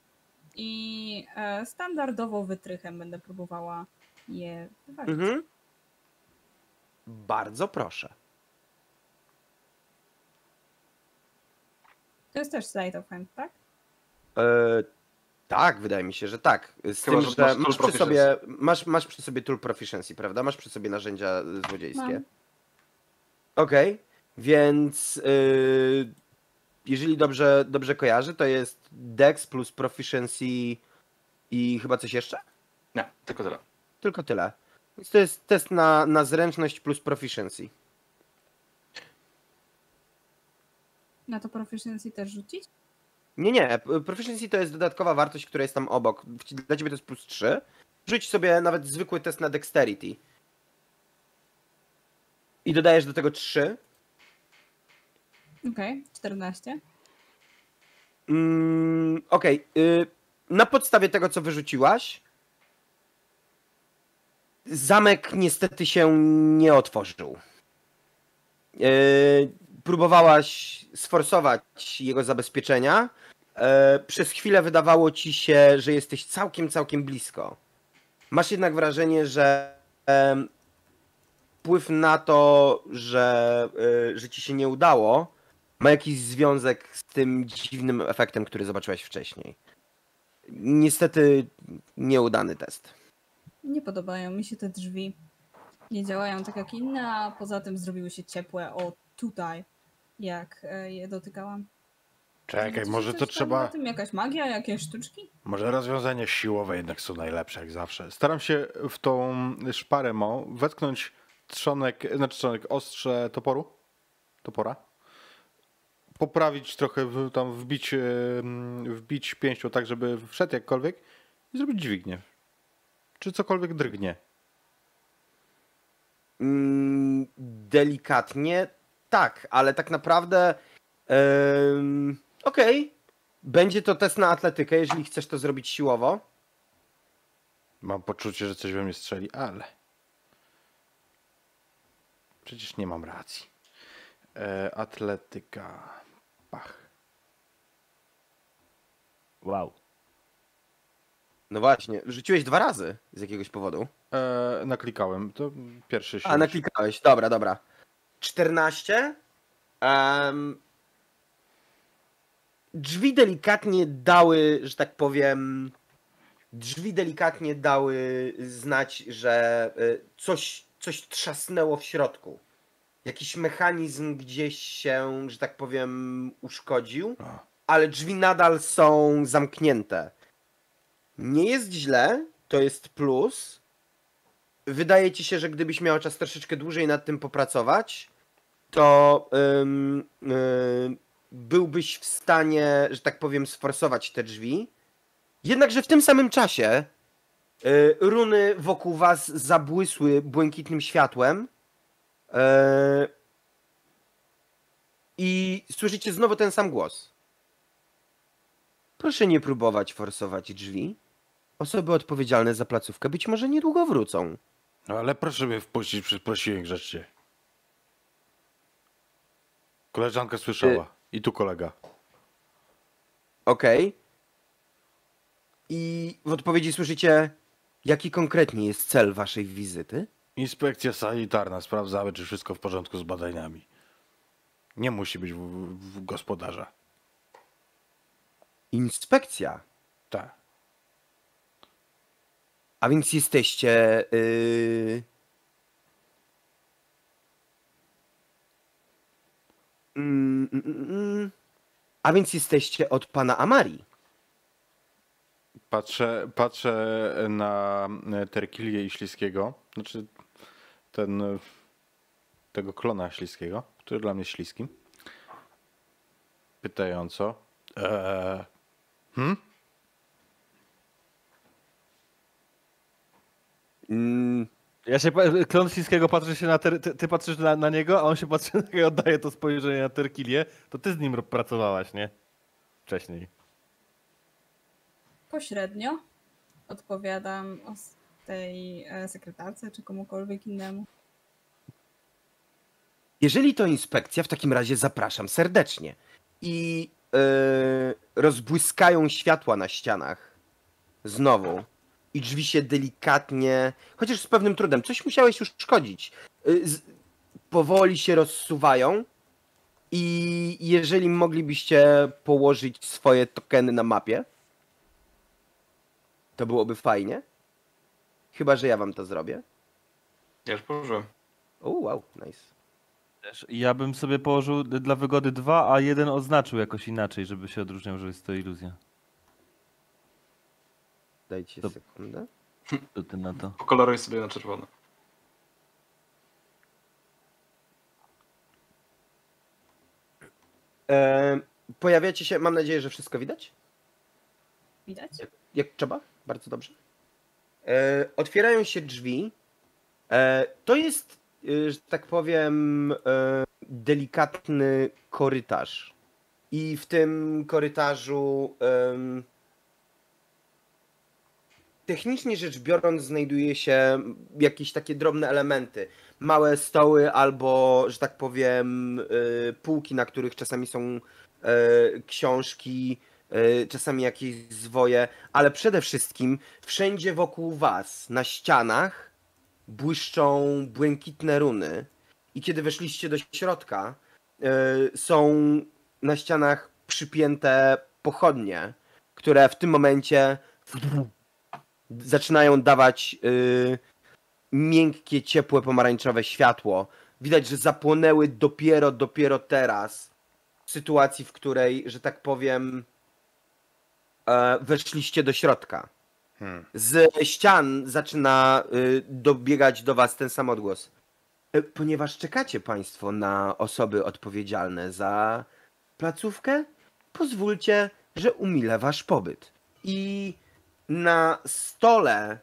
i e, standardowo wytrychem będę próbowała je wywalić. Mhm. Bardzo proszę. To jest też slide of hand, tak? E, tak, wydaje mi się, że tak. Z Chyba, tym, że masz masz przy, sobie, masz, masz przy sobie tool proficiency, prawda? Masz przy sobie narzędzia złodziejskie. Okej, więc y, jeżeli dobrze, dobrze kojarzę, to jest Dex plus proficiency i chyba coś jeszcze? Nie, tylko tyle. Tylko tyle. Więc to jest test na, na zręczność plus proficiency. Na to proficiency też rzucić? Nie, nie. Proficiency to jest dodatkowa wartość, która jest tam obok. Dla ciebie to jest plus 3. Rzuć sobie nawet zwykły test na dexterity. I dodajesz do tego 3. Okej, 14. Mm, Okej. y, Na podstawie tego, co wyrzuciłaś, zamek niestety się nie otworzył. Y, Próbowałaś sforsować jego zabezpieczenia. E, Przez chwilę wydawało ci się, że jesteś całkiem, całkiem blisko. Masz jednak wrażenie, że em, wpływ na to, że, że ci się nie udało, ma jakiś związek z tym dziwnym efektem, który zobaczyłaś wcześniej. Niestety nieudany test. Nie podobają mi się te drzwi. Nie działają tak jak inne, a poza tym zrobiły się ciepłe o tutaj, jak e, je dotykałam. Czekaj, Czy może to trzeba... Na tym jakaś magia, jakieś sztuczki? Może rozwiązania siłowe jednak są najlepsze, jak zawsze. Staram się w tą szparę mo wetknąć trzonek, znaczy trzonek, ostrze toporu, topora. Poprawić trochę, w, tam wbić, wbić pięścią tak, żeby wszedł jakkolwiek i zrobić dźwignię. Czy cokolwiek drgnie. Mm, delikatnie tak, ale tak naprawdę. Okej. Będzie to test na atletykę, jeżeli chcesz to zrobić siłowo. Mam poczucie, że coś we mnie strzeli, ale... Przecież nie mam racji. E, atletyka. Pach. Wow. No właśnie, rzuciłeś dwa razy z jakiegoś powodu. E, naklikałem. To pierwszy się. A, naklikałeś. Dobra, dobra. 14. Em, drzwi delikatnie dały, że tak powiem. Drzwi delikatnie dały znać, że y, coś, coś trzasnęło w środku. Jakiś mechanizm gdzieś się, że tak powiem, uszkodził, ale drzwi nadal są zamknięte. Nie jest źle, to jest plus. Wydaje ci się, że gdybyś miał czas troszeczkę dłużej nad tym popracować, to ym, y, byłbyś w stanie, że tak powiem, sforsować te drzwi. Jednakże w tym samym czasie y, runy wokół was zabłysły błękitnym światłem. y, I słyszycie znowu ten sam głos. Proszę nie próbować forsować drzwi. Osoby odpowiedzialne za placówkę być może niedługo wrócą. No ale proszę mnie wpuścić, przy- prosiłem grzecznie. Koleżanka słyszała. I tu kolega. Okej. I w odpowiedzi słyszycie, jaki konkretnie jest cel waszej wizyty? Inspekcja sanitarna. Sprawdzamy, czy wszystko w porządku z badaniami. Nie musi być w, w gospodarza. Inspekcja. Tak. A więc jesteście. Yy... Mm, mm, mm. A więc jesteście od pana Amari. Patrzę, patrzę na Terkilię i Śliskiego. Znaczy ten, tego klona Śliskiego, który dla mnie jest śliskim. Pytająco. Eee, hmm? Mm, Ja się, klon Śliskiego patrzy się na, ter, ty, ty patrzysz na, na niego, a on się patrzy na i oddaje to spojrzenie na Terkilię, to ty z nim pracowałaś, nie? Wcześniej. Pośrednio odpowiadam o tej e, sekretarce czy komukolwiek innemu. Jeżeli to inspekcja, w takim razie zapraszam serdecznie. I yy, rozbłyskają światła na ścianach. Znowu. I drzwi się delikatnie, chociaż z pewnym trudem, coś musiałeś już szkodzić. Yy, z, powoli się rozsuwają. I jeżeli moglibyście położyć swoje tokeny na mapie, to byłoby fajnie. Chyba, że ja wam to zrobię. Ja już położyłem. O, wow, nice. Też Ja bym sobie położył dla wygody dwa, a jeden oznaczył jakoś inaczej, żeby się odróżniał, że jest to iluzja. Dajcie To- sekundę. Co ty na to? Pokoloruj sobie na czerwono. E, pojawiacie się, mam nadzieję, że wszystko widać? Widać? Jak trzeba? Bardzo dobrze. E, otwierają się drzwi. E, to jest, e, że tak powiem, e, delikatny korytarz. I w tym korytarzu technicznie rzecz biorąc znajduje się jakieś takie drobne elementy. Małe stoły albo, że tak powiem, e, półki, na których czasami są e, książki, e, czasami jakieś zwoje, ale przede wszystkim wszędzie wokół was, na ścianach, błyszczą błękitne runy. I kiedy weszliście do środka, są na ścianach przypięte pochodnie, które w tym momencie zaczynają dawać y, miękkie, ciepłe, pomarańczowe światło. Widać, że zapłonęły dopiero, dopiero teraz. sytuacji, w której, że tak powiem, e, weszliście do środka. Hmm. Z ścian zaczyna y, dobiegać do was ten sam odgłos. E, Ponieważ czekacie państwo na osoby odpowiedzialne za placówkę, pozwólcie, że umilę wasz pobyt. I na stole,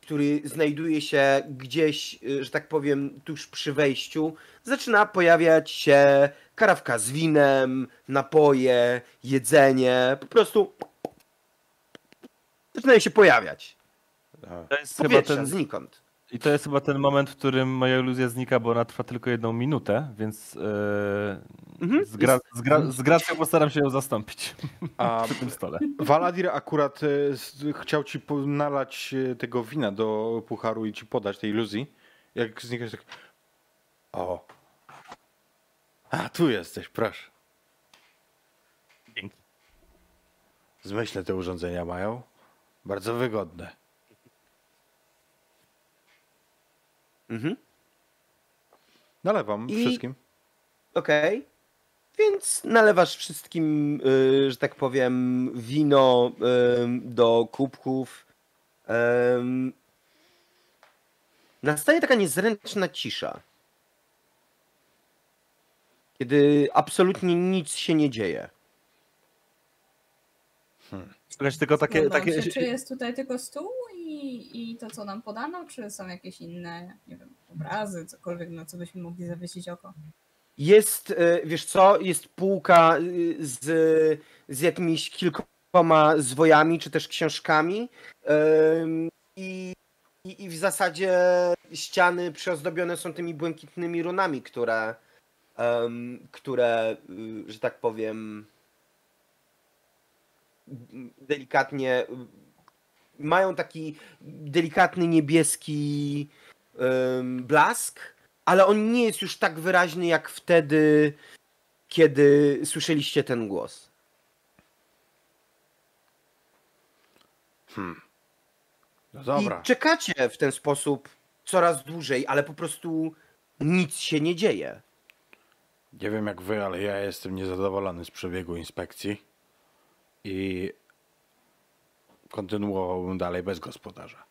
który znajduje się gdzieś, y, że tak powiem, tuż przy wejściu, zaczyna pojawiać się karawka z winem, napoje, jedzenie. Po prostu zaczynają się pojawiać. A, To jest chyba ten, znikąd. I to jest chyba ten moment, w którym moja iluzja znika, bo ona trwa tylko jedną minutę, więc e, Mhm. z, gra, z, gra, z gracją postaram się ją zastąpić A przy tym stole. Waladir akurat e, chciał ci nalać e, tego wina do pucharu i ci podać tej iluzji. Jak znikasz tak. O. A, tu jesteś, proszę. Dzięki. Zmyślne te urządzenia mają. Bardzo wygodne. Mhm. Nalewam I- wszystkim. Okej. Więc nalewasz wszystkim, y, że tak powiem, wino do kubków. Nastaje taka niezręczna cisza. Kiedy absolutnie nic się nie dzieje. Słuchajcie, tylko takie, takie się, czy jest tutaj tylko stół i, to, co nam podano, czy są jakieś inne, nie wiem, obrazy, cokolwiek, na co byśmy mogli zawiesić oko? Jest, y, wiesz co, jest półka y, z, z jakimiś kilkoma zwojami, czy też książkami. I, i, I w zasadzie ściany przyozdobione są tymi błękitnymi runami, które, które y, że tak powiem, delikatnie mają taki delikatny niebieski ym, blask, ale on nie jest już tak wyraźny jak wtedy, kiedy słyszeliście ten głos. No dobra. I czekacie w ten sposób coraz dłużej, ale po prostu nic się nie dzieje. Nie wiem jak wy, ale ja jestem niezadowolony z przebiegu inspekcji. I kontynuowałbym dalej bez gospodarza.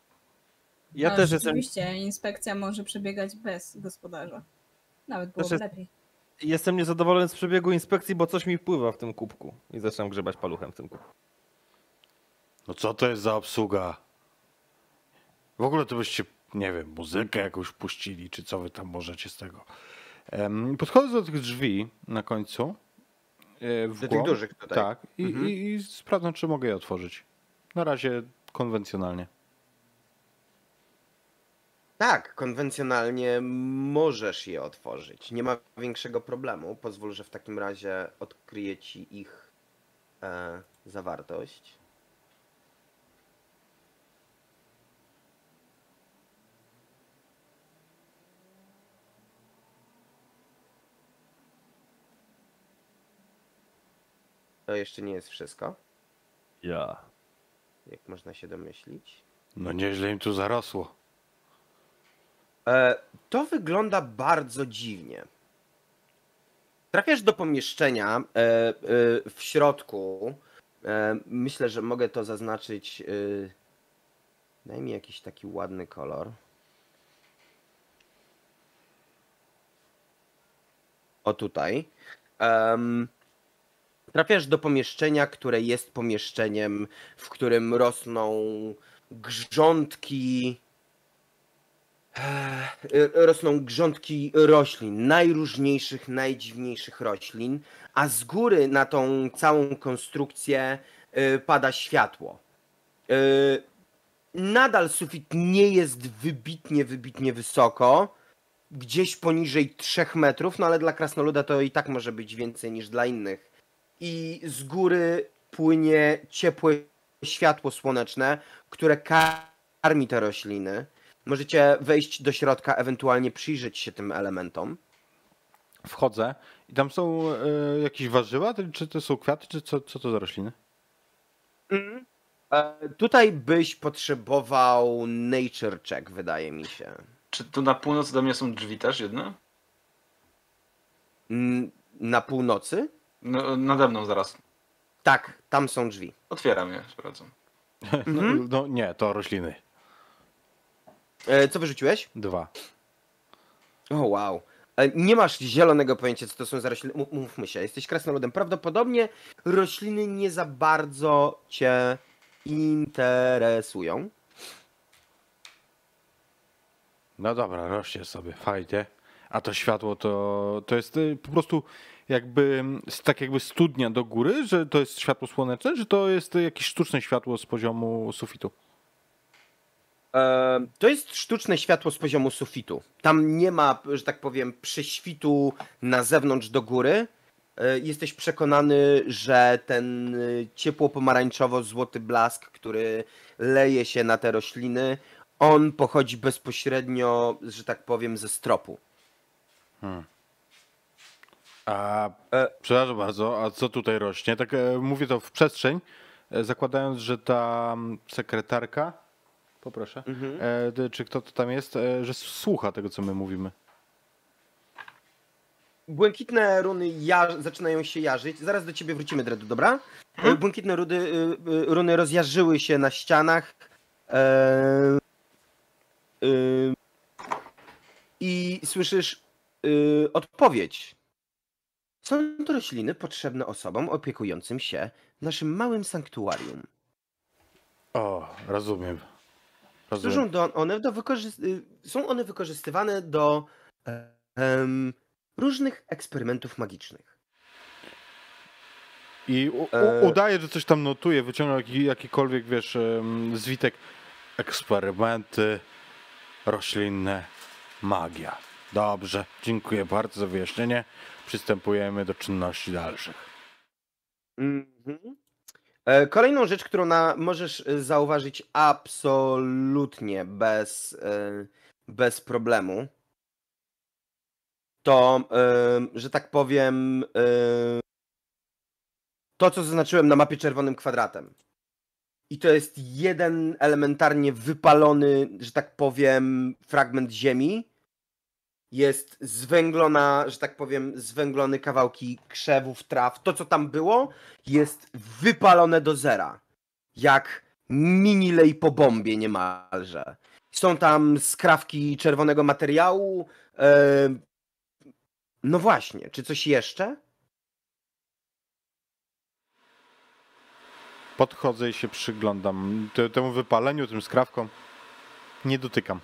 Ja No, też jestem, Rzeczywiście, inspekcja może przebiegać bez gospodarza. Nawet byłoby jest- lepiej. jestem niezadowolony z przebiegu inspekcji, bo coś mi wpływa w tym kubku. I zaczynam grzebać paluchem w tym kubku. No co to jest za obsługa? W ogóle to byście, nie wiem, muzykę jakąś puścili, czy co wy tam możecie z tego. Podchodzę do tych drzwi na końcu. e, W Do tych dużych tutaj. Tak. I, Mhm. i, I sprawdzam, czy mogę je otworzyć. Na razie konwencjonalnie. Tak, konwencjonalnie możesz je otworzyć. Nie ma większego problemu. Pozwól, że w takim razie odkryję ci ich e, zawartość. To jeszcze nie jest wszystko, Ja. Jak można się domyślić. No nieźle im tu zarosło. E, to wygląda bardzo dziwnie. Trafiasz do pomieszczenia e, e, w środku. E, myślę, że mogę to zaznaczyć. E, daj mi jakiś taki ładny kolor. O tutaj. Trafiasz do pomieszczenia, które jest pomieszczeniem, w którym rosną grządki e, rosną grządki roślin, najróżniejszych, najdziwniejszych roślin, a z góry na tą całą konstrukcję e, pada światło. E, Nadal sufit nie jest wybitnie, wybitnie wysoko, gdzieś poniżej 3 metrów, no ale dla krasnoluda to i tak może być więcej niż dla innych. I z góry płynie ciepłe światło słoneczne, które karmi te rośliny. Możecie wejść do środka, ewentualnie przyjrzeć się tym elementom. Wchodzę i tam są e, jakieś warzywa, czy to są kwiaty, czy co, co to za rośliny? E, tutaj byś potrzebował nature check, wydaje mi się. Czy tu na północ do mnie są drzwi też jedne? Mm, Na północy? No, nade mną zaraz. Tak, tam są drzwi. Otwieram je, sprawdzam. No, Mhm. no nie, to rośliny. E, co wyrzuciłeś? Dwa. O wow. E, Nie masz zielonego pojęcia, co to są za rośliny. Mów- Mówmy się, jesteś krasnoludem. Prawdopodobnie rośliny nie za bardzo cię interesują. No dobra, rośnie sobie, fajnie. A to światło to, to jest y, po prostu jakby tak jakby studnia do góry, że to jest światło słoneczne, czy to jest jakieś sztuczne światło z poziomu sufitu? E, To jest sztuczne światło z poziomu sufitu. Tam nie ma, że tak powiem, prześwitu na zewnątrz do góry. E, Jesteś przekonany, że ten y, ciepło-pomarańczowo-złoty blask, który leje się na te rośliny, on pochodzi bezpośrednio, że tak powiem, ze stropu. A E. przepraszam bardzo, a co tutaj rośnie? Tak e, mówię to w przestrzeń, e, zakładając, że ta sekretarka, poproszę, Mhm. e, czy kto to tam jest, e, że słucha tego, co my mówimy. Błękitne runy zaczynają się jarzyć. Zaraz do ciebie wrócimy, Dredu, dobra? E, Błękitne rudy, y, y, runy rozjarzyły się na ścianach. E, y, I słyszysz odpowiedź. Są to rośliny potrzebne osobom opiekującym się naszym małym sanktuarium. O, rozumiem. rozumiem. Służą do, one do y, są one wykorzystywane do e, em, różnych eksperymentów magicznych. I u, E. u, udaje, że coś tam notuje, wyciąga jaki, jakikolwiek, wiesz, zwitek. Eksperymenty roślinne, magia. Dobrze, dziękuję bardzo za wyjaśnienie. Przystępujemy do czynności dalszych. Mhm. E, Kolejną rzecz, którą na, możesz e, zauważyć absolutnie bez, e, bez problemu, to, że tak powiem, to, co zaznaczyłem na mapie czerwonym kwadratem. I to jest jeden elementarnie wypalony, że tak powiem, fragment ziemi. Jest zwęglona, że tak powiem, zwęglone kawałki krzewów, traw. To, co tam było, jest wypalone do zera. Jak mini lej po bombie niemalże. Są tam skrawki czerwonego materiału. E... No właśnie, czy coś jeszcze? Podchodzę i się przyglądam te- temu wypaleniu, tym skrawkom. Nie dotykam.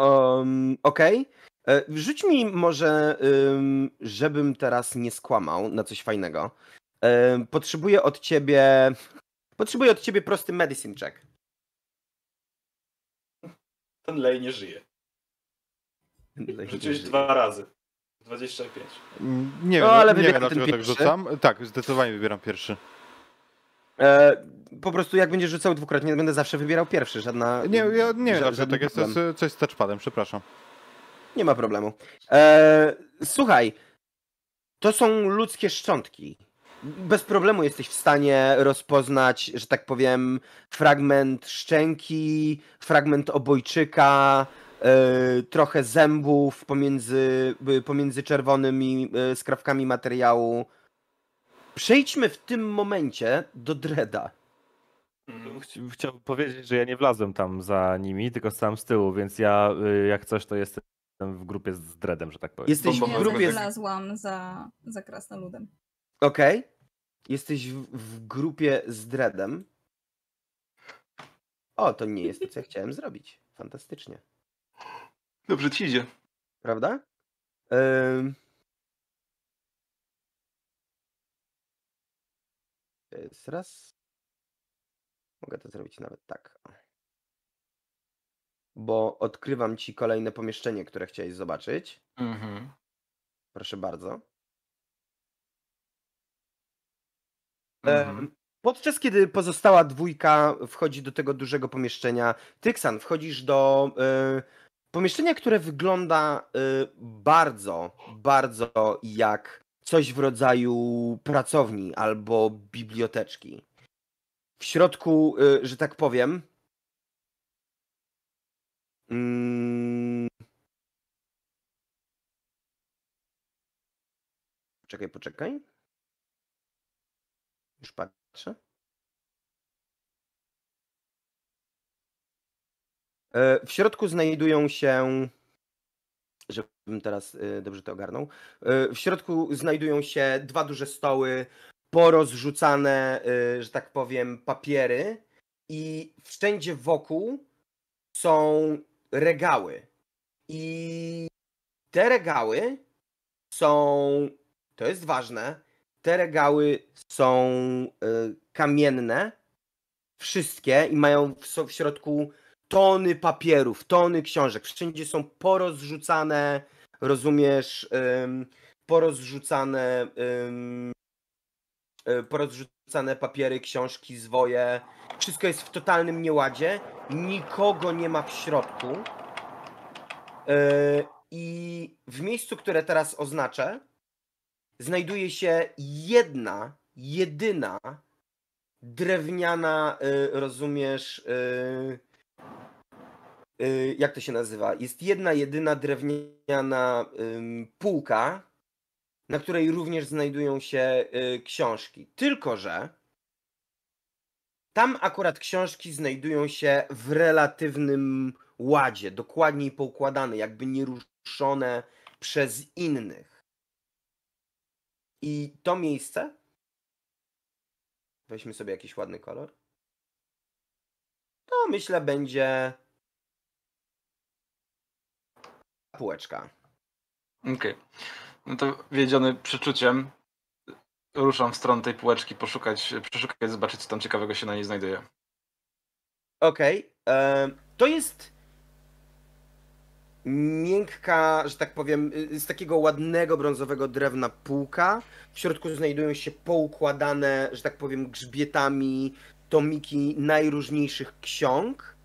Um, Okej. E, Rzuć mi może, ym, żebym teraz nie skłamał na coś fajnego. Em, Potrzebuję od ciebie. Potrzebuję od ciebie prosty medicine check. Ten lej nie żyje. Rzuciłeś dwa razy. 25. Mm, Nie No, wiem, ale nie wiem wybieram dlaczego tak pierwszy. rzucam. Tak, zdecydowanie wybieram pierwszy. E, po prostu jak będziesz rzucał dwukrotnie, będę zawsze wybierał pierwszy. Żadna. Nie, ja nie wiem ża- tak jest, problem. coś z touchpadem, przepraszam. Nie ma problemu. E, słuchaj, to są ludzkie szczątki. Bez problemu jesteś w stanie rozpoznać, że tak powiem, fragment szczęki, fragment obojczyka, e, trochę zębów pomiędzy, pomiędzy czerwonymi e, skrawkami materiału. Przejdźmy w tym momencie do Dreda. Mhm. Chci- Chciałbym powiedzieć, że ja nie wlazłem tam za nimi, tylko stałem z tyłu, więc ja y, jak coś to jestem w grupie z Dreadem, że tak powiem. Jesteś Bo- w bo- Ja grupie. wlazłam za, za krasnoludem. Okej. Jesteś w, w grupie z Dreadem. O, to nie jest to, co ja chciałem zrobić. Fantastycznie. Dobrze ci idzie. Prawda? Ym... jest raz. Mogę to zrobić nawet tak. Bo odkrywam ci kolejne pomieszczenie, które chciałeś zobaczyć. Mhm. Proszę bardzo. Mhm. Podczas kiedy pozostała dwójka wchodzi do tego dużego pomieszczenia, Tyksan, wchodzisz do e, pomieszczenia, które wygląda e, bardzo, bardzo jak coś w rodzaju pracowni albo biblioteczki. W środku, e, że tak powiem, mm, Czekaj, poczekaj. Już patrzę. E, W środku znajdują się, żebym teraz e, dobrze to ogarnął, e, w środku znajdują się dwa duże stoły, porozrzucane, e, że tak powiem, papiery i wszędzie wokół są regały. I te regały są, to jest ważne, te regały są y, kamienne, wszystkie i mają w środku tony papierów, tony książek. Wszędzie są porozrzucane, rozumiesz, ym, porozrzucane, y, porozrzucane papiery, książki, zwoje. Wszystko jest w totalnym nieładzie. Nikogo nie ma w środku. Yy, I w miejscu, które teraz oznaczę, znajduje się jedna, jedyna drewniana, y, rozumiesz, y, y, jak to się nazywa? Jest jedna, jedyna drewniana półka, na której również znajdują się y, książki. Tylko, że tam akurat książki znajdują się w relatywnym ładzie, dokładniej poukładane, jakby nieruszone przez innych. I to miejsce. Weźmy sobie jakiś ładny kolor. To myślę będzie. Półeczka. Okej. No to wiedziony przeczuciem ruszam w stronę tej półeczki, poszukać, przeszukać, zobaczyć, co tam ciekawego się na niej znajduje. Okej. e, To jest miękka, że tak powiem, z takiego ładnego brązowego drewna półka. W środku znajdują się poukładane, że tak powiem, grzbietami tomiki najróżniejszych ksiąg.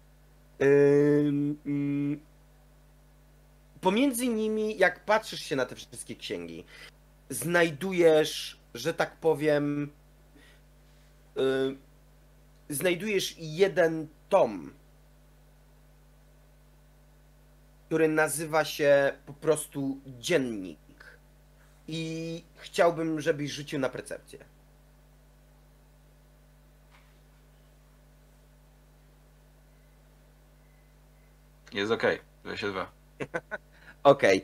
Pomiędzy nimi, jak patrzysz się na te wszystkie księgi, znajdujesz, że tak powiem, y, znajdujesz jeden tom, który nazywa się po prostu dziennik. I chciałbym, żebyś rzucił na percepcję. Jest okej, 22. Okej.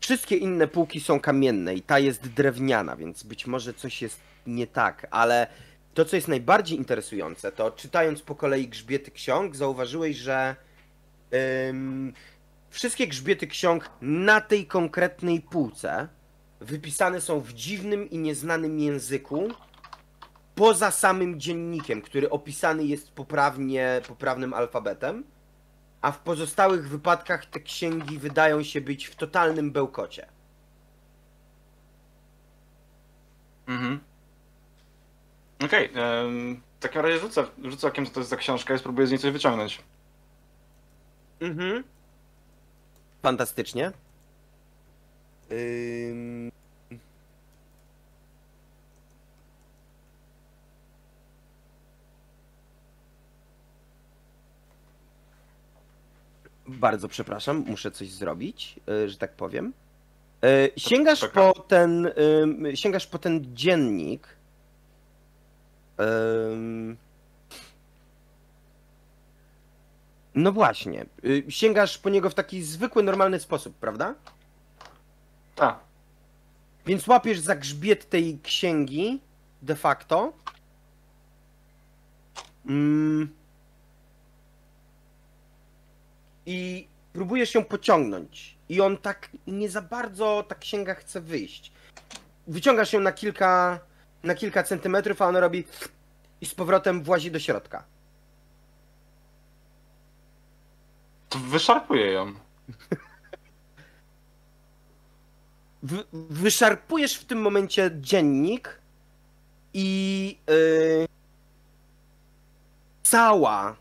Wszystkie inne półki są kamienne i ta jest drewniana, więc być może coś jest nie tak, ale to, co jest najbardziej interesujące, to czytając po kolei grzbiety ksiąg, zauważyłeś, że ym, wszystkie grzbiety ksiąg na tej konkretnej półce wypisane są w dziwnym i nieznanym języku, poza samym dziennikiem, który opisany jest poprawnie, poprawnym alfabetem a w pozostałych wypadkach te księgi wydają się być w totalnym bełkocie. Mhm. Okej, em, w takim razie rzucę, rzucę okiem, co to jest za książka i spróbuję z niej coś wyciągnąć. Mhm. Fantastycznie. Ym... Bardzo przepraszam, muszę coś zrobić, y, że tak powiem. Y, Sięgasz po ten, sięgasz po ten dziennik. No właśnie. y, Sięgasz po niego w taki zwykły, normalny sposób, prawda? Tak. Więc łapiesz za grzbiet tej księgi de facto. Mm. I próbujesz ją pociągnąć. I on tak nie za bardzo ta księga chce wyjść. Wyciągasz ją na kilka, na kilka centymetrów, a ona robi i z powrotem włazi do środka. Wyszarpuję ją. Wy, wyszarpujesz w tym momencie dziennik i yy, cała,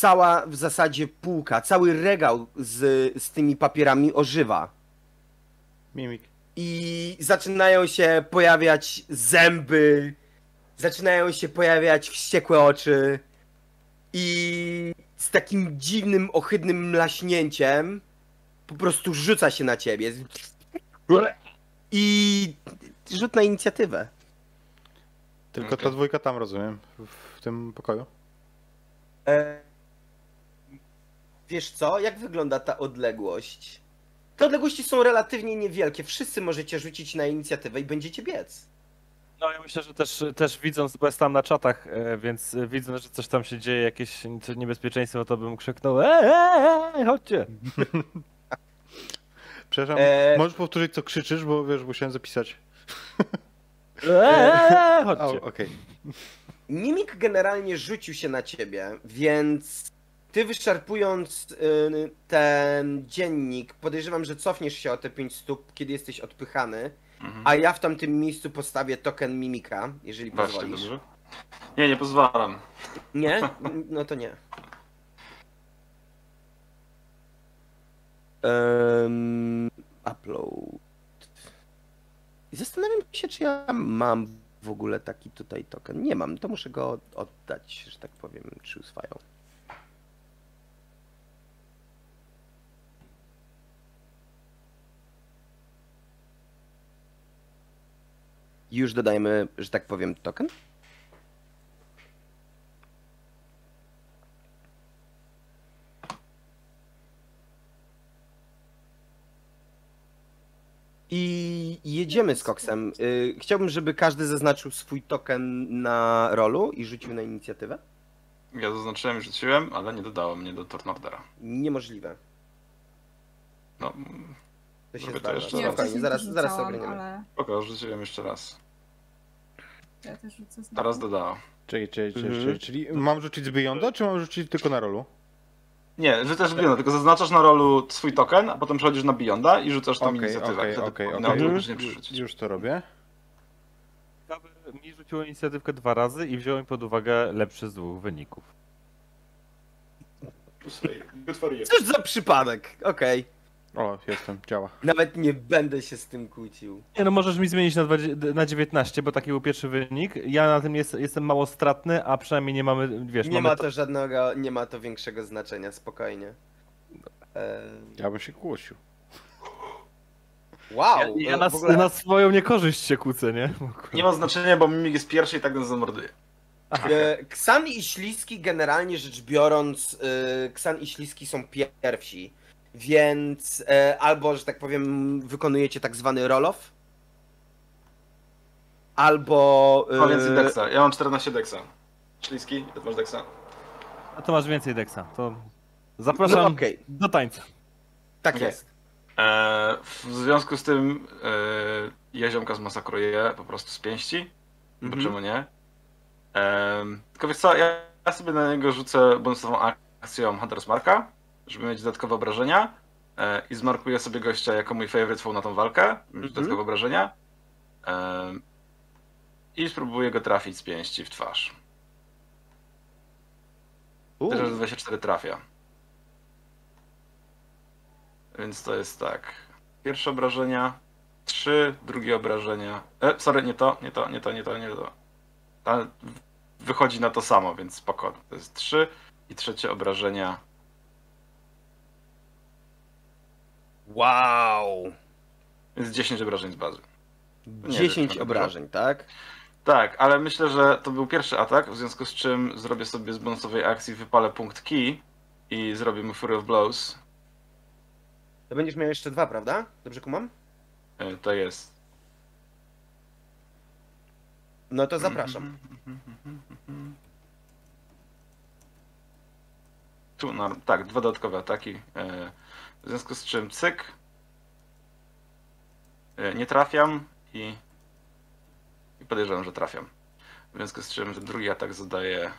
cała w zasadzie półka, cały regał z, z tymi papierami ożywa. Mimik. I zaczynają się pojawiać zęby, zaczynają się pojawiać wściekłe oczy i z takim dziwnym, ohydnym mlaśnięciem po prostu rzuca się na ciebie. I rzut na inicjatywę. Tylko ta Okej. dwójka tam, rozumiem, w tym pokoju. E, wiesz co, jak wygląda ta odległość? Te odległości są relatywnie niewielkie. Wszyscy możecie rzucić na inicjatywę i będziecie biec. No ja myślę, że też, też widząc, bo jestem tam na czatach, e, więc e, widząc, że coś tam się dzieje, jakieś niebezpieczeństwo, to bym krzyknął eee, eee, chodźcie. Przepraszam, E- możesz powtórzyć co krzyczysz, bo wiesz, musiałem zapisać. Eee, O, chodźcie. okej. Mimik generalnie rzucił się na ciebie, więc ty wyszarpując y, ten dziennik, podejrzewam, że cofniesz się o te 5 stóp, kiedy jesteś odpychany, Mhm. a ja w tamtym miejscu postawię token mimika, jeżeli Właśnie, pozwolisz. dobrze. Nie, nie pozwalam. Nie? No to nie. Um, upload. I zastanawiam się, czy ja mam w ogóle taki tutaj token. Nie mam, to muszę go oddać, że tak powiem, czy uswają. Już dodajemy, że tak powiem, token. I jedziemy z koksem. Y, Chciałbym, żeby każdy zaznaczył swój token na rolu i rzucił na inicjatywę. Ja zaznaczyłem i rzuciłem, ale nie dodało mnie do Tornordera. Niemożliwe. No, To się Robię to zdarza. jeszcze Nie, raz. Spokojnie, zaraz, zaraz rzucałam, ogarniemy. ale spoko, rzuciłem jeszcze raz. ja też rzucę znowu. Teraz dodało. Czekaj, czekaj, czekaj, Mhm. czekaj, czyli mam rzucić z Beyonda, czy mam rzucić tylko na rolu? Nie, rzucasz Beyonda, tylko zaznaczasz na rolu swój token, a potem przechodzisz na Beyonda i rzucasz tam Okej, inicjatywę. okej, Wtedy okej, powinno okej. automatycznie Już- przerzucić. Już to robię. Mi rzuciło inicjatywkę dwa razy i wziąłem pod uwagę lepszy z dwóch wyników. Good for you. Cóż za przypadek. Okej. O, jestem, działa. Nawet nie będę się z tym kłócił. Nie no, możesz mi zmienić na, 20, na 19, bo taki był pierwszy wynik. Ja na tym jest, jestem mało stratny, a przynajmniej nie mamy, wiesz, Nie mamy ma to żadnego, nie ma to większego znaczenia, spokojnie. E, Ja bym się kłócił. wow! Ja, ja e, na, ogóle- na swoją niekorzyść się kłócę, nie? Nie ma znaczenia, bo Mimik jest pierwszy i tak nas zamorduje. E, Ksan i Śliski generalnie rzecz biorąc, e, Ksan i Śliski są pierwsi, więc e, albo, że tak powiem, wykonujecie tak zwany roll-off, albo... e, Ma więcej deksa. Ja mam 14 deksa. Śliski, ty masz deksa? A to masz więcej deksa. To No zapraszam okej, do tańca. tak Okej. jest. E, w związku z tym e, ja ziomka zmasakruję po prostu z pięści, bo Mhm. czemu nie? E, tylko wiesz co, ja, ja sobie na niego rzucę bonusową akcją Hunter's Marka, żeby mieć dodatkowe obrażenia e, i zmarkuję sobie gościa jako mój favorite foe na tą walkę, mieć Mhm. dodatkowe obrażenia e, i spróbuję go trafić z pięści w twarz. U, Też że 24 trafia. Więc to jest tak. Pierwsze obrażenia, trzy, drugie obrażenia. E, sorry, nie to, nie to, nie to, nie to, nie to. Ta wychodzi na to samo, więc spoko. To jest trzy i trzecie obrażenia. Wow! Więc 10 obrażeń z bazy. Nie 10 wiem, obrażeń, tak? Tak, ale myślę, że to był pierwszy atak, w związku z czym zrobię sobie z bonusowej akcji, wypalę punkt key i zrobię mu Fury of Blows. To będziesz miał jeszcze dwa, prawda? Dobrze kumam? E, To jest No to zapraszam. Tu, na, tak, dwa dodatkowe ataki. e, W związku z czym cyk. E, Nie trafiam i, i podejrzewam, że trafiam. W związku z czym ten drugi atak zadaje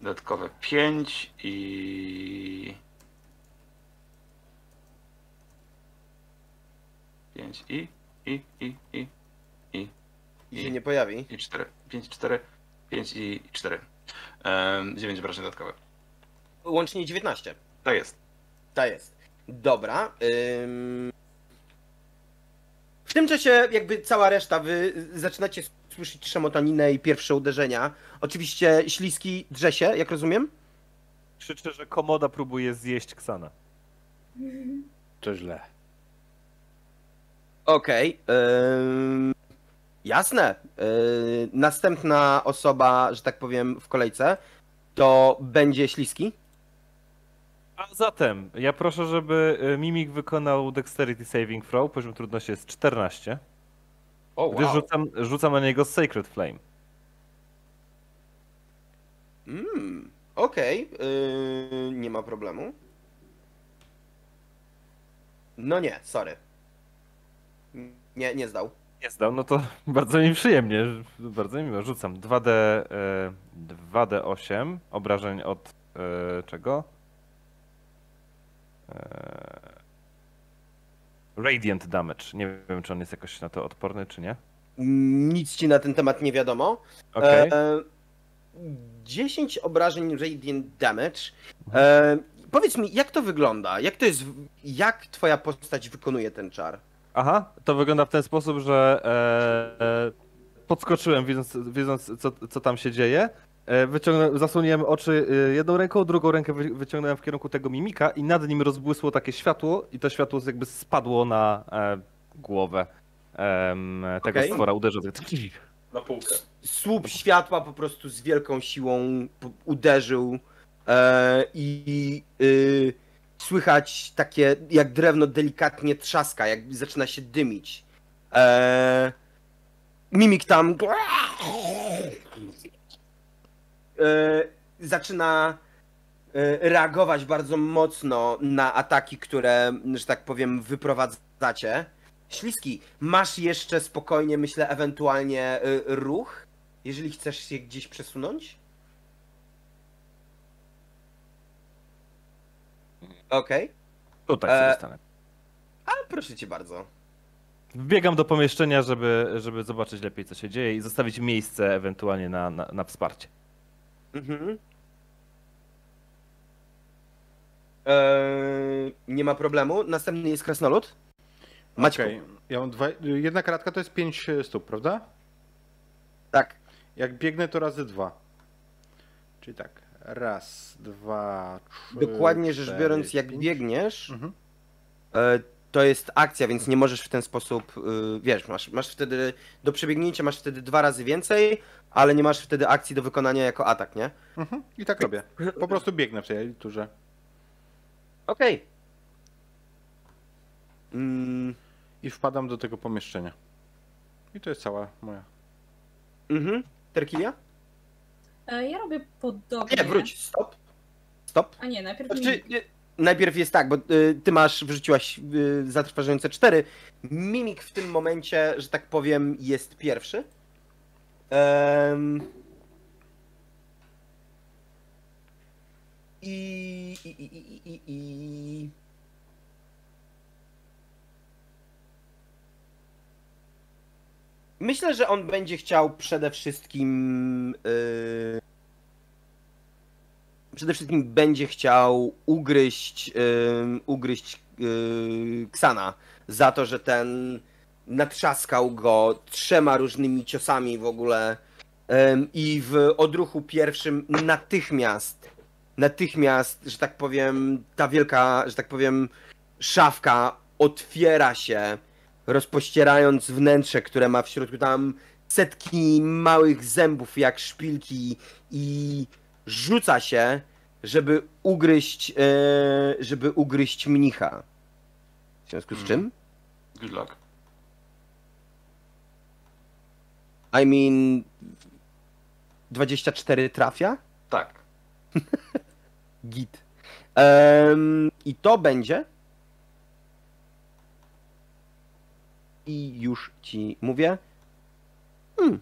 dodatkowe 5 i. 5 i, i, i, i, i, I się nie pojawi. i 4. 5, 4, 5 i 4. 9 obrażeń dodatkowe. Łącznie 19. Tak jest. Tak jest. Dobra. Ym... W tym czasie jakby cała reszta, wy zaczynacie słyszeć trzemotaninę i pierwsze uderzenia. Oczywiście śliski drze się, jak rozumiem. Krzyczę, że komoda próbuje zjeść Ksana. To źle. Okej. ym, jasne. Yy, następna osoba, że tak powiem, w kolejce to będzie śliski. A zatem, ja proszę, żeby y, Mimik wykonał Dexterity Saving Throw. Poziom trudności jest 14. O, Gdyż rzucam, rzucam na niego Sacred Flame. Mm, Okej, yy, nie ma problemu. No nie, sorry. Nie, nie zdał. Nie zdał, no to bardzo mi przyjemnie, bardzo mi miło. Rzucam 2D, e, 2D8 obrażeń od e, czego? E, Radiant Damage. Nie wiem, czy on jest jakoś na to odporny, czy nie. Nic ci na ten temat nie wiadomo. Okej. E, 10 obrażeń Radiant Damage. E, powiedz mi, jak to wygląda? Jak to jest. Jak twoja postać wykonuje ten czar? Aha, to wygląda w ten sposób, że e, e, podskoczyłem, widząc, widząc co, co tam się dzieje. E, wyciągnąłem, zasłoniłem oczy e, jedną ręką, drugą rękę wy, wyciągnąłem w kierunku tego mimika i nad nim rozbłysło takie światło i to światło jakby spadło na e, głowę em, tego Okej. stwora, uderzył. tak- Na półkę. Słup światła po prostu z wielką siłą uderzył e, i y, słychać takie, jak drewno delikatnie trzaska, jak zaczyna się dymić. E, mimik tam e, zaczyna e, reagować bardzo mocno na ataki, które, że tak powiem, wyprowadzacie. Śliski, masz jeszcze spokojnie, myślę, ewentualnie y, ruch, jeżeli chcesz się gdzieś przesunąć? Okej, Tutaj E, sobie stanę. a proszę cię bardzo. Wbiegam do pomieszczenia, żeby, żeby zobaczyć lepiej, co się dzieje i zostawić miejsce ewentualnie na, na, na wsparcie. Mhm. Eee, nie ma problemu. Następny jest krasnolud. Maćku. Okej, ja mam dwa, jedna kratka to jest 5 stóp, prawda? Tak. Jak biegnę to razy dwa. Czyli tak, raz, dwa, trzy, Dokładnie rzecz cztery, biorąc, jak pięć. biegniesz, Mhm. To jest akcja, więc nie możesz w ten sposób, y, wiesz, masz, masz wtedy, do przebiegnięcia masz wtedy dwa razy więcej, ale nie masz wtedy akcji do wykonania jako atak, nie? Mhm. I tak robię. Po prostu biegnę w tej turze. Okej. Mm, I wpadam do tego pomieszczenia. I to jest cała moja. mhm. Terkilia? E, Ja robię podobnie. Nie, wróć, stop. Stop. A nie, najpierw Znaczy, nie, najpierw jest tak, bo y, ty masz, wrzuciłaś y, zatrważające cztery. Mimik w tym momencie, że tak powiem, jest pierwszy. I, i, i, i, i. Myślę, że on będzie chciał przede wszystkim. y, przede wszystkim będzie chciał ugryźć, ugryźć yy, Ksana za to, że ten natrzaskał go trzema różnymi ciosami w ogóle i w odruchu pierwszym natychmiast, natychmiast, że tak powiem, ta wielka, że tak powiem, szafka otwiera się, rozpościerając wnętrze, które ma w środku. Tam setki małych zębów jak szpilki i rzuca się, żeby ugryźć, e, żeby ugryźć mnicha. W związku z czym? Good luck. I mean 24 trafia? Tak. Git. Em, I to będzie. I już ci mówię. Hmm.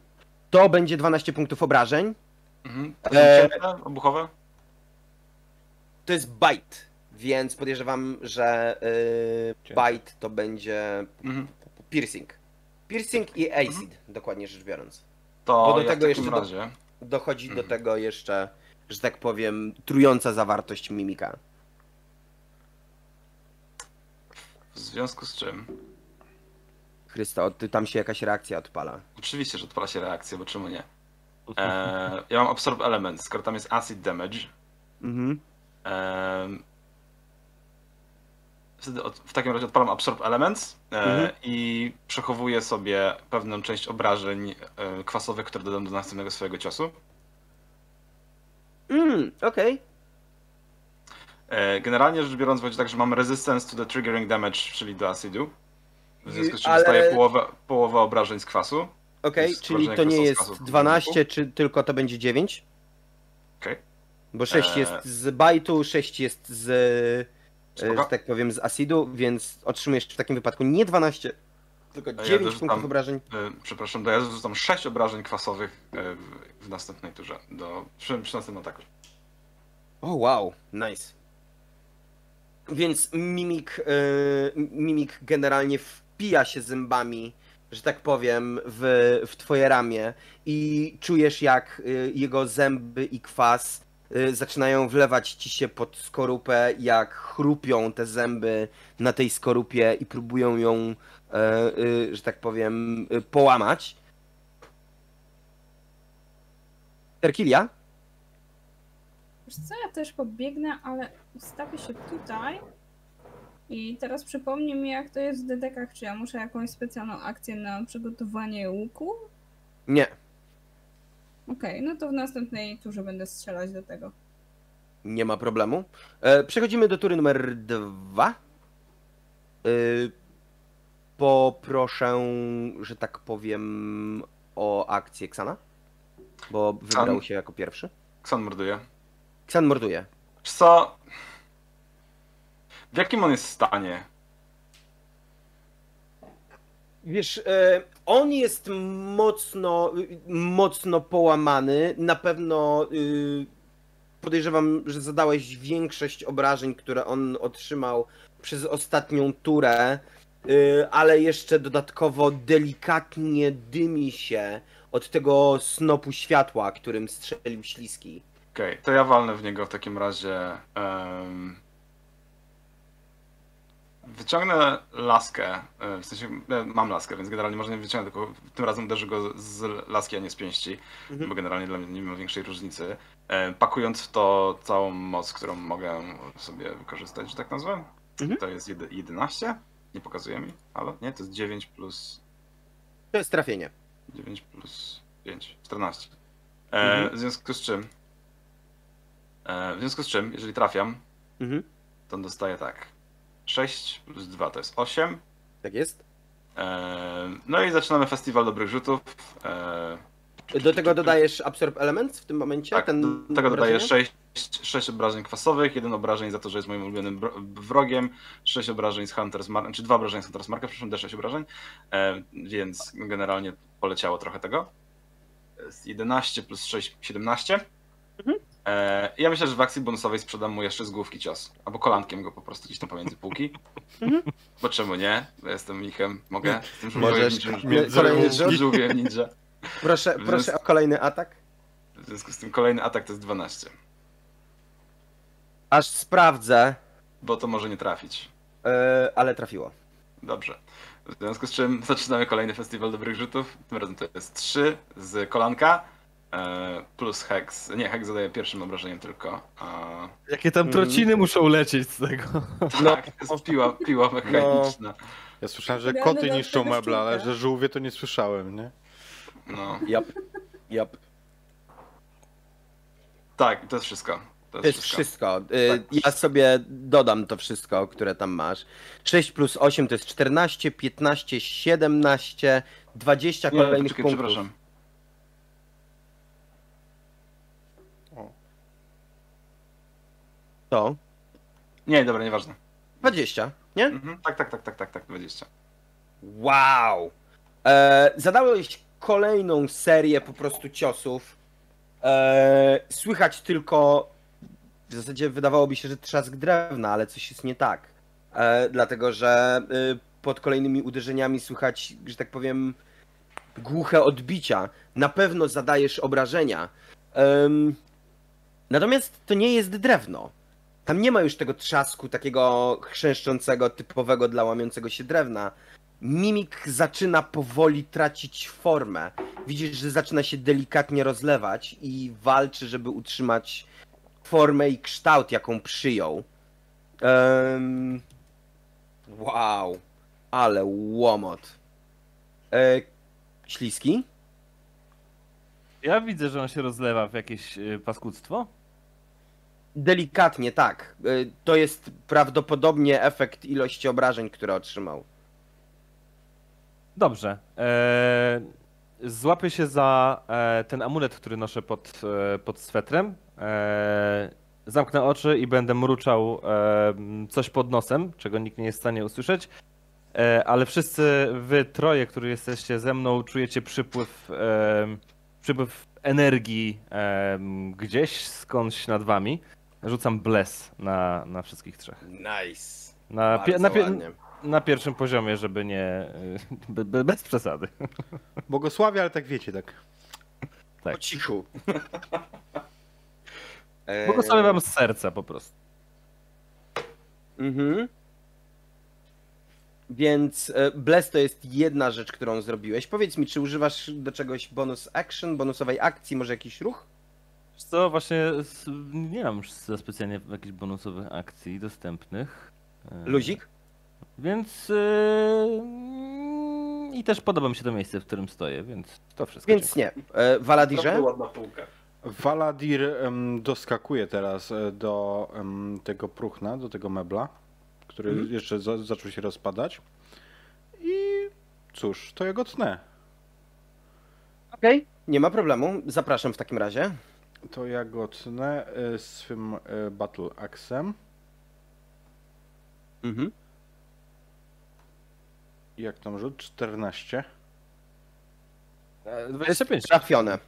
To będzie 12 punktów obrażeń. Mhm. E, Obuchowe? To jest bite, więc podejrzewam, że y, Cięte. bite to będzie Mhm. piercing. Piercing i acid, dokładnie rzecz biorąc. To Bo do ja tego jeszcze takim do- razie. Dochodzi do Mhm. tego jeszcze, że tak powiem, trująca zawartość mimika. W związku z czym. Chrysto, ty, tam się jakaś reakcja odpala. Oczywiście, że odpala się reakcja, bo czemu nie? E, ja mam Absorb Element, skoro tam jest Acid Damage. Mhm. Wtedy od, w takim razie odpalam Absorb Elements e, Mhm. i przechowuję sobie pewną część obrażeń e, kwasowych, które dodam do następnego swojego ciosu. Mm, okej. E, generalnie rzecz biorąc, będzie tak, że mam resistance to the triggering damage, czyli do acidu. W związku z czym Ale- dostaję połowę, połowę obrażeń z kwasu. Okej, Jest czyli to nie jest 12, czy tylko to będzie 9? Bo 6 Eee. jest z bajtu, 6 jest z, e, że tak powiem, z acidu, więc otrzymujesz w takim wypadku nie 12, tylko ja 9 dorzucam- punktów obrażeń. E, przepraszam, do ja rzucam 6 obrażeń kwasowych e, w, w następnej turze. Do, przy, przy następnym ataku. O, wow, nice. Więc mimik, e, mimik generalnie wpija się zębami, że tak powiem, w, w twoje ramię i czujesz jak e, jego zęby i kwas zaczynają wlewać ci się pod skorupę, jak chrupią te zęby na tej skorupie i próbują ją, e, e, że tak powiem, e, połamać. Terkilia? Wiesz co, ja też pobiegnę, ale ustawię się tutaj. I teraz przypomnij mi, jak to jest w dedekach, czy ja muszę jakąś specjalną akcję na przygotowanie łuku? Nie. Okej, no to w następnej turze będę strzelać do tego. Nie ma problemu. E, przechodzimy do tury numer dwa. E, poproszę, że tak powiem, o akcję Ksana. Bo wybrał się jako pierwszy. Ksan morduje. Ksan morduje. Wiesz co? W jakim on jest stanie? Wiesz, e, on jest mocno, mocno połamany. Na pewno y, podejrzewam, że zadałeś większość obrażeń, które on otrzymał przez ostatnią turę, y, ale jeszcze dodatkowo delikatnie dymi się od tego snopu światła, którym strzelił śliski. Okej, to ja walnę w niego w takim razie. em, wyciągnę laskę. e, W sensie e, mam laskę, więc generalnie może nie wyciągnę, tylko tym razem uderzę go z laski, a nie z pięści, Mhm. bo generalnie dla mnie nie ma większej różnicy. E, pakując w to całą moc, którą mogę sobie wykorzystać, że tak nazwę. Mhm. To jest jedy- 11. Nie pokazuje mi, ale nie, to jest 9 plus To jest trafienie. 9 plus 5, 14. E, Mhm. W związku z czym, w związku z czym, jeżeli trafiam, Mhm. to dostaję tak. 6 plus 2 to jest 8. Tak jest. E, no i zaczynamy festiwal dobrych rzutów. E, Do tego dodajesz Absorb Elements w tym momencie? tak, ten do tego dodaję obrażenia? 6, 6 obrażeń kwasowych, jeden obrażeń za to, że jest moim ulubionym wrogiem, 6 obrażeń z Hunter's Mark, czy 2 obrażenia z Hunter's Marka, przepraszam, D6 obrażeń, e, więc generalnie poleciało trochę tego. Jest 11 plus 6, 17. Mhm. E, ja myślę, że w akcji bonusowej sprzedam mu jeszcze z główki cios, albo kolankiem go po prostu gdzieś tam pomiędzy półki. Mhm. Bo czemu nie? Bo jestem michem, mogę. Z tym Możesz. żółwiem ninja. Proszę, proszę o kolejny atak. W związku z tym kolejny atak to jest 12, Aż sprawdzę, bo to może nie trafić. e, ale trafiło. Dobrze. W związku z czym zaczynamy kolejny festiwal dobrych rzutów. Tym razem to jest 3 z kolanka. E, Plus Hex. Nie, Hex zadaje pierwszym obrażeniem tylko. a- Jakie tam trociny muszą lecieć z tego. Tak, to jest piła, piła mechaniczna. Ja słyszałem, że koty do niszczą tego meble, ale że żółwie to nie słyszałem, nie? No. Jap, jap. Tak, to jest wszystko. To To jest wszystko. E, Tak. Ja sobie dodam to wszystko, które tam masz. 6 plus 8 to jest 14, 15, 17, 20 Nie, kolejnych poczekaj, punktów. przepraszam. To? Nie, dobra, nieważne. 20, nie? Mhm. Tak, tak, tak, tak, tak, tak, 20. Wow! E, zadałeś kolejną serię po prostu ciosów. E, słychać tylko. W zasadzie wydawałoby się, że trzask drewna, ale coś jest nie tak. E, dlatego, że e, pod kolejnymi uderzeniami słychać, że tak powiem, głuche odbicia. Na pewno zadajesz obrażenia. Natomiast to nie jest drewno. Tam nie ma już tego trzasku takiego chrzęszczącego, typowego dla łamiącego się drewna. Mimik zaczyna powoli tracić formę. Widzisz, że zaczyna się delikatnie rozlewać i walczy, żeby utrzymać formę i kształt, jaką przyjął. Em, Wow, ale łomot. E, śliski? Ja widzę, że on się rozlewa w jakieś y, paskudztwo. Delikatnie, tak. E, to jest prawdopodobnie efekt ilości obrażeń, które otrzymał. Dobrze. E, złapię się za e, ten amulet, który noszę pod, e, pod swetrem. E, zamknę oczy i będę mruczał e, coś pod nosem, czego nikt nie jest w stanie usłyszeć. E, ale wszyscy wy troje, którzy jesteście ze mną, czujecie przypływ, przypływ energii gdzieś skądś nad wami. Rzucam bless na, na wszystkich trzech. Nice. Na, pie, na, pie, na pierwszym poziomie, żeby nie. y, be- be- Bez przesady. Błogosławie, ale tak wiecie, tak. Tak. Po cichu. E, Błogosławię wam z serca po prostu. Mhm. Więc e, Bless to jest jedna rzecz, którą zrobiłeś. Powiedz mi, czy używasz do czegoś bonus action, bonusowej akcji, może jakiś ruch? Wiesz Co właśnie nie mam już za specjalnie jakichś bonusowych akcji dostępnych. E, Luzik? Więc. y, I też podoba mi się to miejsce, w którym stoję, więc to wszystko. Więc nie. E, Valadirze? Naprawdę ładna półka. Valadir em, doskakuje teraz e, do tego próchna, do tego mebla, który Mhm. jeszcze za, zaczął się rozpadać. I cóż, to ja go tnę. Okej. Nie ma problemu. Zapraszam w takim razie. To ja go tnę e, swym e, Battle Axem. Mhm. Jak tam rzut? 14. E, 25. Trafione.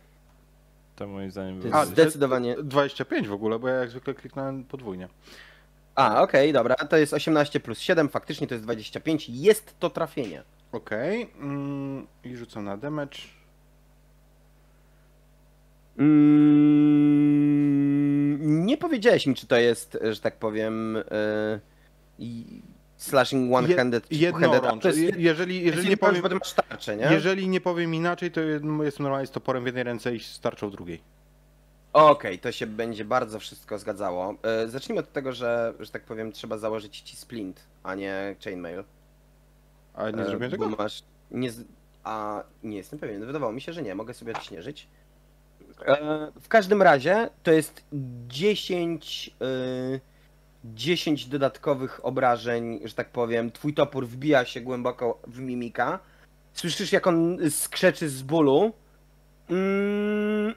To moim zdaniem było. jest zdecydowanie. 25 w ogóle, bo ja jak zwykle kliknąłem podwójnie. A, okej, dobra. To jest 18 plus 7. Faktycznie to jest 25. Jest to trafienie. Okej. Mm, I rzucam na damage. Mm, nie powiedziałeś mi, czy to jest, że tak powiem, i- slashing one-handed czy two-handed. Jest, Jeżeli, jeżeli, nie powiem, tarczę, nie? jeżeli nie powiem inaczej, to jestem normalnie z toporem w jednej ręce i z tarczą w drugiej. Okej, to się będzie bardzo wszystko zgadzało. E, zacznijmy od tego, że, że tak powiem, trzeba założyć ci splint, a nie chainmail. A nie zrobiłem bo tego? Masz, nie, a nie jestem pewien, wydawało mi się, że nie, mogę sobie odśnieżyć. E, w każdym razie to jest 10, e, 10 dodatkowych obrażeń, że tak powiem. Twój topór wbija się głęboko w mimika. Słyszysz, jak on skrzeczy z bólu. Mm.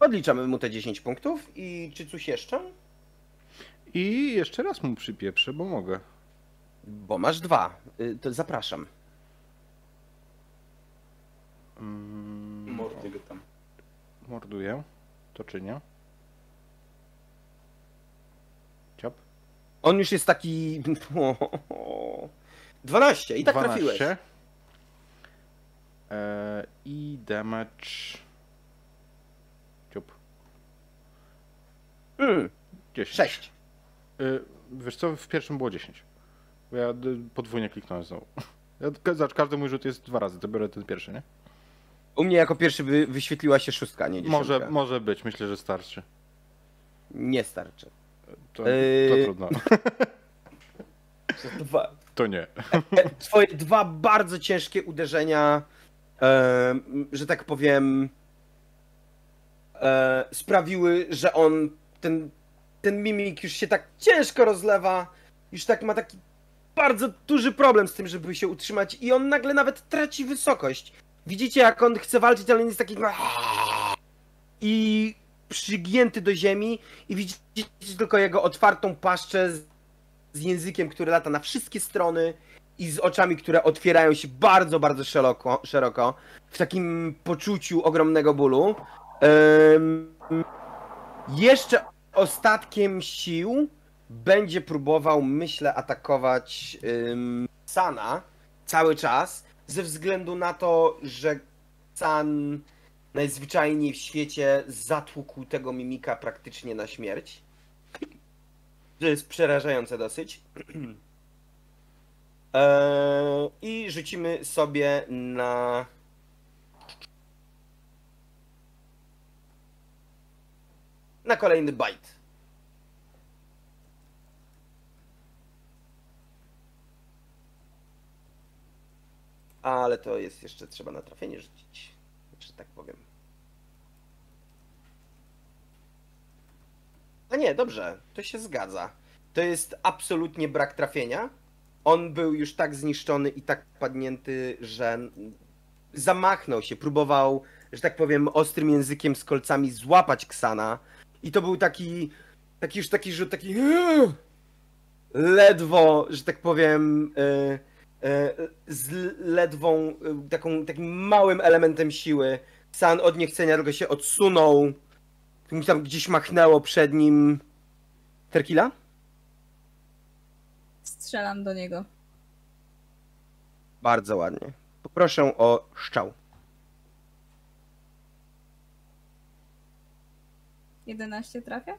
Odliczamy mu te 10 punktów i czy coś jeszcze? I jeszcze raz mu przypieprzę, bo mogę. Bo masz dwa. Y, To zapraszam. Mm, Mordy go tam. morduję. To czynię. Ciop. On już jest taki. 12 i tak 12. trafiłeś. E, I damage. Ciup. Mm, 10. 6. Y, wiesz co, w pierwszym było 10. Bo ja y, podwójnie kliknąłem znowu. Ja, każdy mój rzut jest dwa razy, to biorę ten pierwszy, nie? U mnie jako pierwszy wy, wyświetliła się szóstka, a nie dziesiątka. Może, może być, myślę, że starczy. Nie starczy. To, to Yy. trudno. Dwa, To nie. e, twoje dwa bardzo ciężkie uderzenia, e, że tak powiem, e, sprawiły, że on, ten, ten mimik już się tak ciężko rozlewa, już tak ma taki bardzo duży problem z tym, żeby się utrzymać i on nagle nawet traci wysokość. Widzicie, jak on chce walczyć, ale on jest taki i przygięty do ziemi i widzicie tylko jego otwartą paszczę z, z językiem, który lata na wszystkie strony i z oczami, które otwierają się bardzo, bardzo szeroko, szeroko w takim poczuciu ogromnego bólu. Em, jeszcze ostatkiem sił będzie próbował, myślę, atakować ym, Sana cały czas, ze względu na to, że San najzwyczajniej w świecie zatłukł tego mimika praktycznie na śmierć. To jest przerażające dosyć. Eee, I rzucimy sobie na. Na kolejny bite. Ale to jest jeszcze trzeba na trafienie rzucić, że tak powiem. A nie, dobrze, to się zgadza. To jest absolutnie brak trafienia. On był już tak zniszczony i tak padnięty, że zamachnął się, próbował, że tak powiem, ostrym językiem z kolcami złapać Ksana. I to był taki, taki już taki rzut, taki ledwo, że tak powiem, e, z ledwą, e, taką, takim małym elementem siły. Ksan od niechcenia tylko się odsunął. Mi tam gdzieś machnęło przed nim. Terkila? Strzelam do niego. Bardzo ładnie. Poproszę o szczał. 11 trafia?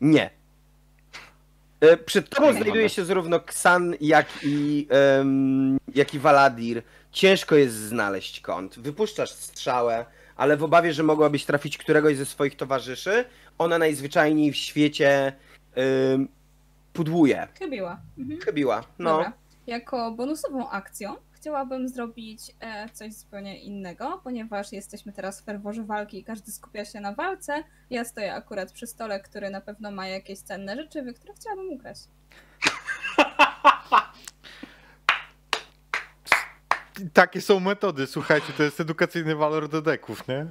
Nie. E, Przed tobą znajduje się zarówno Ksan, jak i, em, jak i Valadir. Ciężko jest znaleźć kąt. Wypuszczasz strzałę, ale w obawie, że mogłabyś trafić któregoś ze swoich towarzyszy, ona najzwyczajniej w świecie em, pudłuje. Chybiła. Mhm. Chybiła. No. Dobra. Jako bonusową akcją chciałabym zrobić e, coś zupełnie innego, ponieważ jesteśmy teraz w ferworze walki i każdy skupia się na walce. Ja stoję akurat przy stole, który na pewno ma jakieś cenne rzeczy, które chciałabym ukraść. Takie są metody, słuchajcie, to jest edukacyjny walor do deków, nie?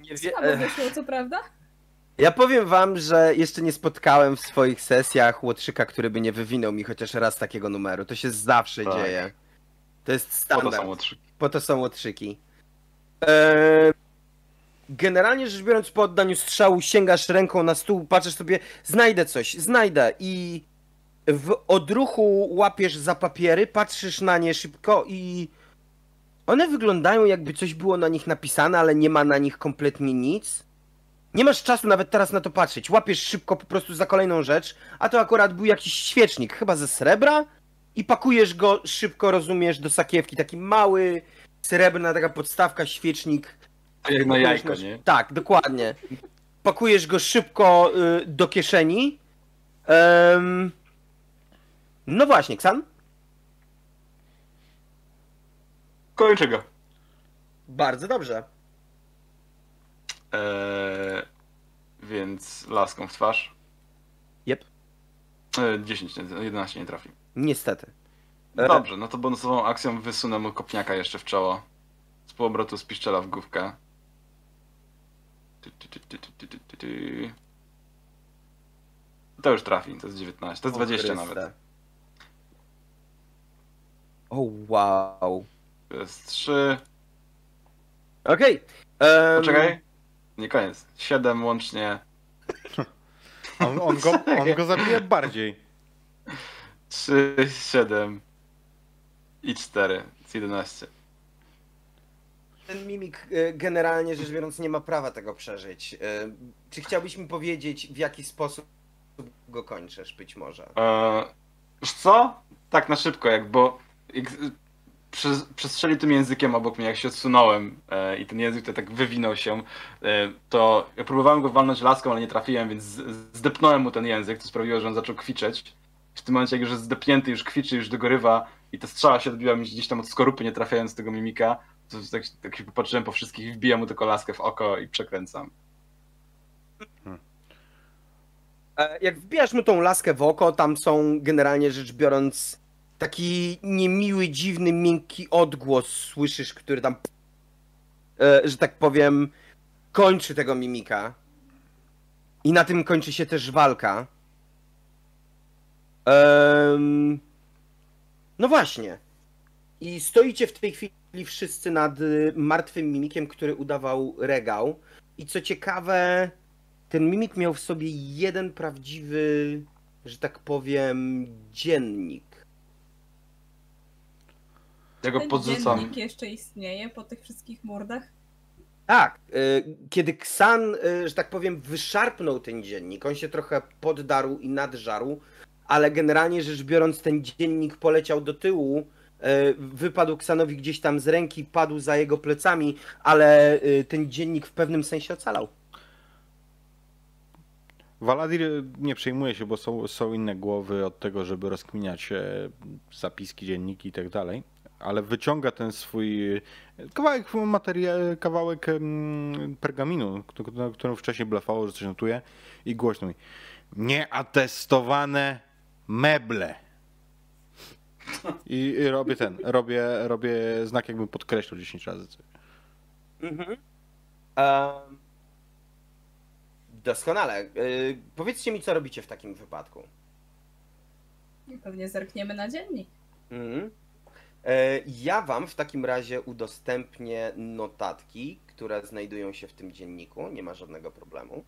Nie wie, Słabo e, wyszło, co prawda? Ja powiem wam, że jeszcze nie spotkałem w swoich sesjach łotrzyka, który by nie wywinął mi chociaż raz takiego numeru. To się zawsze Tak. dzieje. To jest Po standard. to są trzy. Po to są łotrzyki. Eee, generalnie rzecz biorąc, po oddaniu strzału sięgasz ręką na stół, patrzysz sobie, znajdę coś, znajdę i w odruchu łapiesz za papiery, patrzysz na nie szybko i one wyglądają jakby coś było na nich napisane, ale nie ma na nich kompletnie nic. Nie masz czasu nawet teraz na to patrzeć. Łapiesz szybko po prostu za kolejną rzecz, a to akurat był jakiś świecznik, chyba ze srebra i pakujesz go szybko, rozumiesz, do sakiewki. Taki mały, srebrna taka podstawka, świecznik. Jak na jajko, nie? Tak, dokładnie. Pakujesz go szybko y, do kieszeni. Em, no właśnie, Ksan? Kończę go. Bardzo dobrze. Eee, więc laską w twarz. Jep. Eee, 10, nie- 11 nie trafi. Niestety. E, Dobrze, no to bonusową akcją wysunę mu kopniaka jeszcze w czoło. Z półobrotu z piszczela w główkę. To już trafi, to jest 19, to jest O 20 Chryste. nawet. O wow. To jest 3. Okej. em, Poczekaj. Nie koniec. 7 łącznie. On, on, go, on go zabije bardziej. 3, 7 i 4. Z 11. Ten mimik e, generalnie rzecz biorąc nie ma prawa tego przeżyć. E, Czy chciałbyś mi powiedzieć w jaki sposób go kończysz być może? Eee, co? Tak na szybko, jak bo jak, przez, przestrzelił tym językiem obok mnie, jak się odsunąłem e, i ten język to tak wywinął się, e, to ja próbowałem go walnąć laską, ale nie trafiłem, więc zdepnąłem mu ten język, co sprawiło, że on zaczął kwiczeć. W tym momencie, jak już jest zdepnięty, już kwiczy, już dogorywa i ta strzała się odbiła mi gdzieś tam od skorupy, nie trafiając tego mimika, to tak, tak się popatrzyłem po wszystkich i wbijam mu tylko laskę w oko i przekręcam. E, Jak wbijasz mu tą laskę w oko, tam są generalnie rzecz biorąc taki niemiły, dziwny, miękki odgłos słyszysz, który tam, e, że tak powiem, kończy tego mimika. I na tym kończy się też walka. Em, No właśnie. I stoicie w tej chwili wszyscy nad y, martwym mimikiem, który udawał regał. I co ciekawe, ten mimik miał w sobie jeden prawdziwy, że tak powiem, dziennik. Ja go Ten podrzucam. dziennik jeszcze istnieje po tych wszystkich mordach. Tak, y, kiedy Ksan, y, że tak powiem, wyszarpnął ten dziennik, on się trochę poddarł i nadżarł, ale generalnie rzecz biorąc, ten dziennik poleciał do tyłu, y, wypadł Ksanowi gdzieś tam z ręki, padł za jego plecami, ale y, ten dziennik w pewnym sensie ocalał. Waladir nie przejmuje się, bo są, są inne głowy od tego, żeby rozkminiać e, zapiski, dzienniki i tak dalej. ale wyciąga ten swój e, kawałek materia, kawałek pergaminu, na którym wcześniej blafało, że coś notuje i głośno mi. Nieatestowane meble. I, I robię ten, robię, robię znak jakbym podkreślał 10 razy. coś. Mhm. Em, doskonale. Y, powiedzcie mi, co robicie w takim wypadku. Pewnie zerkniemy na dziennik. Mhm. E, Ja wam w takim razie udostępnię notatki, które znajdują się w tym dzienniku. Nie ma żadnego problemu.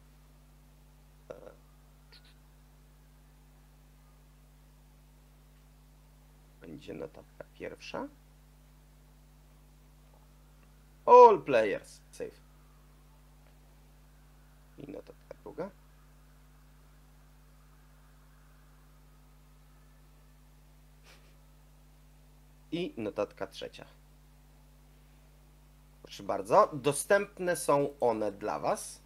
Będzie notatka pierwsza. All players. Save. I notatka druga. I notatka trzecia. Proszę bardzo. Dostępne są one dla Was.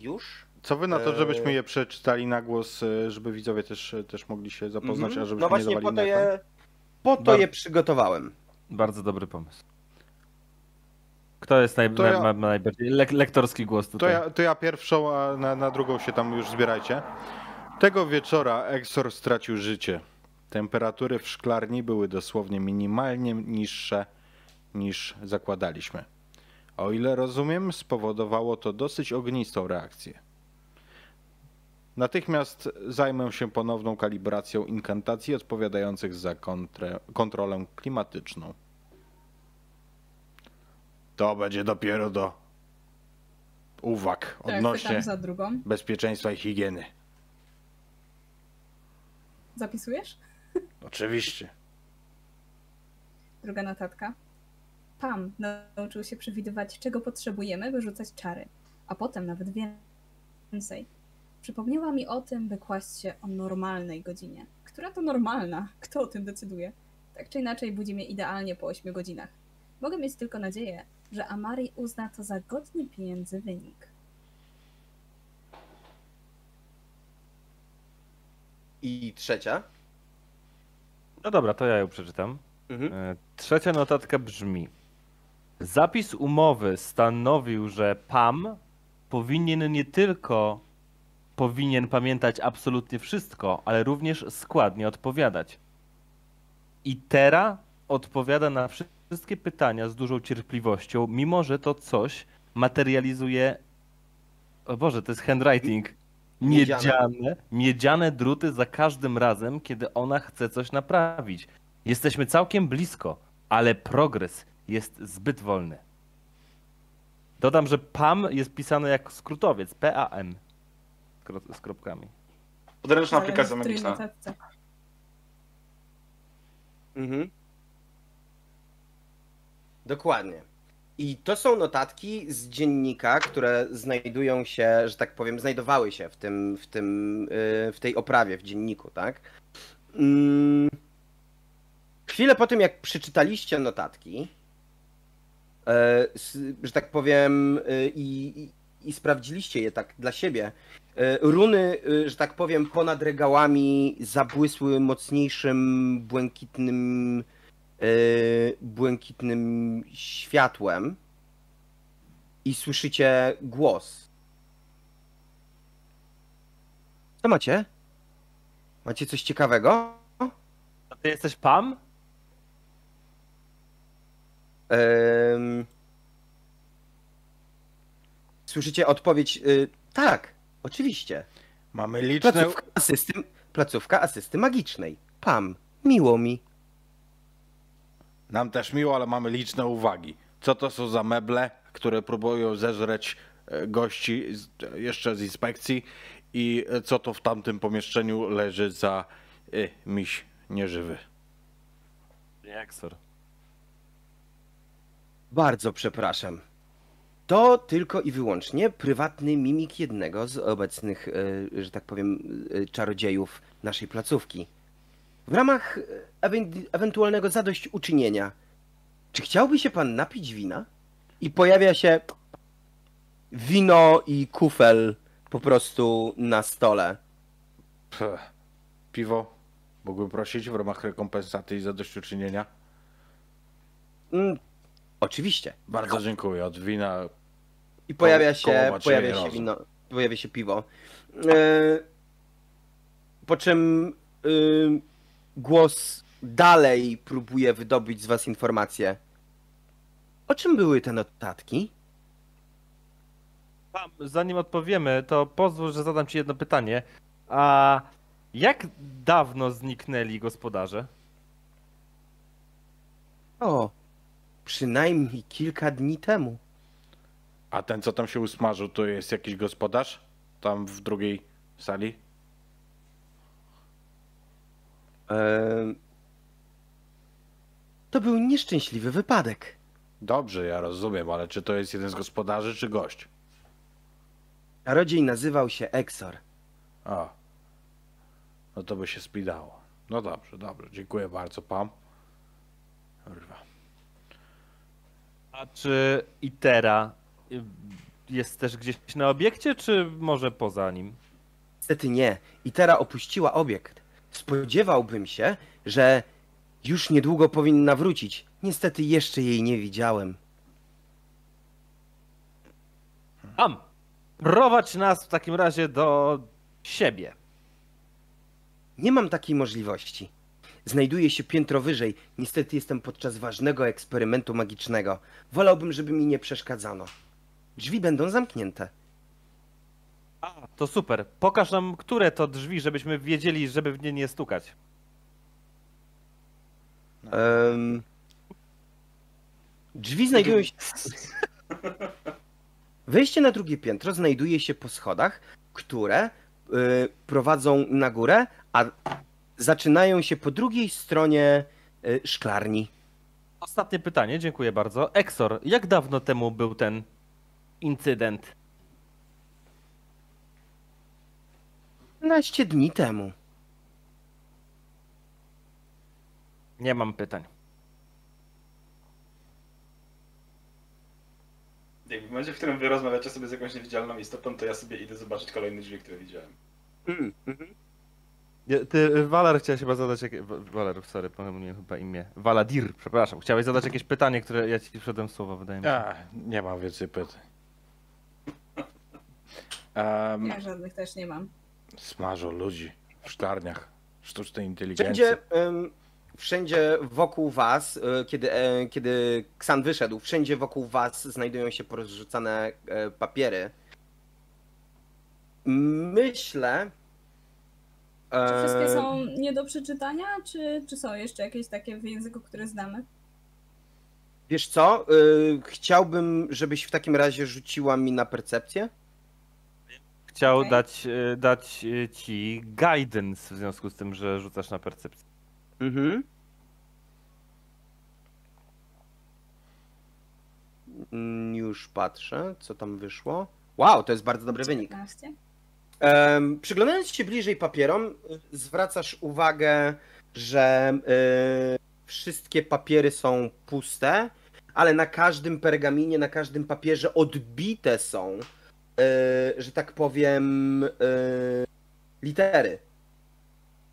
Już. Co wy na to, żebyśmy Eee. je przeczytali na głos, e, żeby widzowie też, też mogli się zapoznać, Mhm. a żebyśmy No właśnie nie po dawali to je, po to Bar- je przygotowałem. Bardzo dobry pomysł. Kto jest naj, To ja- ma, ma najbardziej lek, lektorski głos To tutaj? ja, to ja pierwszą, a na, na drugą się tam już zbierajcie. Tego wieczora Exor stracił życie. Temperatury w szklarni były dosłownie minimalnie niższe niż zakładaliśmy. O ile rozumiem, spowodowało to dosyć ognistą reakcję. Natychmiast zajmę się ponowną kalibracją inkantacji odpowiadających za kontrę, kontrolę klimatyczną. To będzie dopiero do uwag Tak, odnośnie pytam za drugą. bezpieczeństwa i higieny. Zapisujesz? Oczywiście. Druga notatka. Pam nauczył się przewidywać, czego potrzebujemy, by rzucać czary, a potem nawet więcej. Przypomniała mi o tym, by kłaść się o normalnej godzinie. Która to normalna? Kto o tym decyduje? Tak czy inaczej budzi mnie idealnie po 8 godzinach. Mogę mieć tylko nadzieję, że Amari uzna to za godny pieniędzy wynik. I trzecia. No dobra, to ja ją przeczytam. Mhm. E, Trzecia notatka brzmi. Zapis umowy stanowił, że PAM powinien nie tylko powinien pamiętać absolutnie wszystko, ale również składnie odpowiadać. I teraz odpowiada na wszystkie pytania z dużą cierpliwością, mimo że to coś materializuje. O Boże, to jest handwriting. Miedziane, miedziane druty za każdym razem, kiedy ona chce coś naprawić. Jesteśmy całkiem blisko, ale progres jest zbyt wolny. Dodam, że PAM jest pisane jak skrótowiec, P-A-M. Kro- Z kropkami. Podręczna Ale aplikacja magiczna. Mhm. Dokładnie. I to są notatki z dziennika, które znajdują się, że tak powiem, znajdowały się w tym, w tym, yy, w tej oprawie, w dzienniku, tak? Mm. Chwilę po tym, jak przeczytaliście notatki, e, że tak powiem, y, i, i, sprawdziliście je tak dla siebie, e, runy, y, że tak powiem, ponad regałami zabłysły mocniejszym, błękitnym, e, błękitnym światłem i słyszycie głos. Co macie? Macie coś ciekawego? A ty jesteś PAM? Em, Słyszycie odpowiedź? y, tak, oczywiście. Mamy liczne. Placówka asysty, placówka asysty magicznej. Pam, miło mi. Nam też miło, ale mamy liczne uwagi. Co to są za meble, które próbują zeżreć e, gości z, jeszcze z inspekcji i e, co to w tamtym pomieszczeniu leży za y, miś nieżywy. Exor. Bardzo przepraszam. To tylko i wyłącznie prywatny mimik jednego z obecnych, e, że tak powiem, e, czarodziejów naszej placówki. W ramach e, ewen- ewentualnego zadośćuczynienia, czy chciałby się pan napić wina? I pojawia się wino i kufel po prostu na stole. Pff, piwo mógłbym prosić w ramach rekompensaty i zadośćuczynienia. Oczywiście. Bardzo dziękuję. Od wina I pojawia się, pojawia się wino, pojawia się piwo. E, po czym y, głos dalej próbuje wydobyć z was informacje. O czym były te notatki? Pam, Zanim odpowiemy, to pozwól, że zadam ci jedno pytanie. A jak dawno zniknęli gospodarze? O, przynajmniej kilka dni temu. A ten, co tam się usmażył, to jest jakiś gospodarz? Tam w drugiej sali? E, to był nieszczęśliwy wypadek. Dobrze, ja rozumiem, ale czy to jest jeden z gospodarzy, czy gość? Czarodziej nazywał się Exor. A. No to by się spidało. No dobrze, dobrze. Dziękuję bardzo, Pam. Kurwa. A czy Itera jest też gdzieś na obiekcie, czy może poza nim? Niestety nie. Itera opuściła obiekt. Spodziewałbym się, że już niedługo powinna wrócić. Niestety jeszcze jej nie widziałem. Am! Prowadź nas w takim razie do siebie. Nie mam takiej możliwości. Znajduję się piętro wyżej. Niestety jestem podczas ważnego eksperymentu magicznego. Wolałbym, żeby mi nie przeszkadzano. Drzwi będą zamknięte. A, to super. Pokaż nam, które to drzwi, żebyśmy wiedzieli, żeby w nie nie stukać. Em, Drzwi znajdują się. Wejście na drugie piętro znajduje się po schodach, które y, prowadzą na górę, a zaczynają się po drugiej stronie y, szklarni. Ostatnie pytanie, dziękuję bardzo. Exor, jak dawno temu był ten incydent? 15 dni temu. Nie mam pytań. Jak w momencie, w którym wy rozmawiacie sobie z jakąś niewidzialną istotą, to ja sobie idę zobaczyć kolejne drzwi, które widziałem. Mm. Nie, Ty, Waler, chciałeś chyba zadać jakieś... Waler, sorry, pomyliłem chyba imię. Waladir, przepraszam. Chciałeś zadać jakieś pytanie, które ja ci przedem słowa, wydaje mi się. A, nie mam więcej pytań. Um, Ja żadnych też nie mam. smażą ludzi w szklarniach sztucznej inteligencji. Wszędzie, em, wszędzie wokół was, e, kiedy, e, kiedy Ksan wyszedł, wszędzie wokół was znajdują się porozrzucane e, papiery. Myślę. Czy wszystkie e, są nie do przeczytania, czy, czy są jeszcze jakieś takie w języku, który znamy? Wiesz co? y, chciałbym, żebyś w takim razie rzuciła mi na percepcję. Chciał Okej. dać, e, dać e, ci guidance w związku z tym, że rzucasz na percepcję. Mhm. Mm, Już patrzę, co tam wyszło. Wow, to jest bardzo dobry wynik. 15? Em, przyglądając się bliżej papierom, zwracasz uwagę, że wszystkie papiery są puste, ale na każdym pergaminie, na każdym papierze odbite są, y, że tak powiem, y, litery.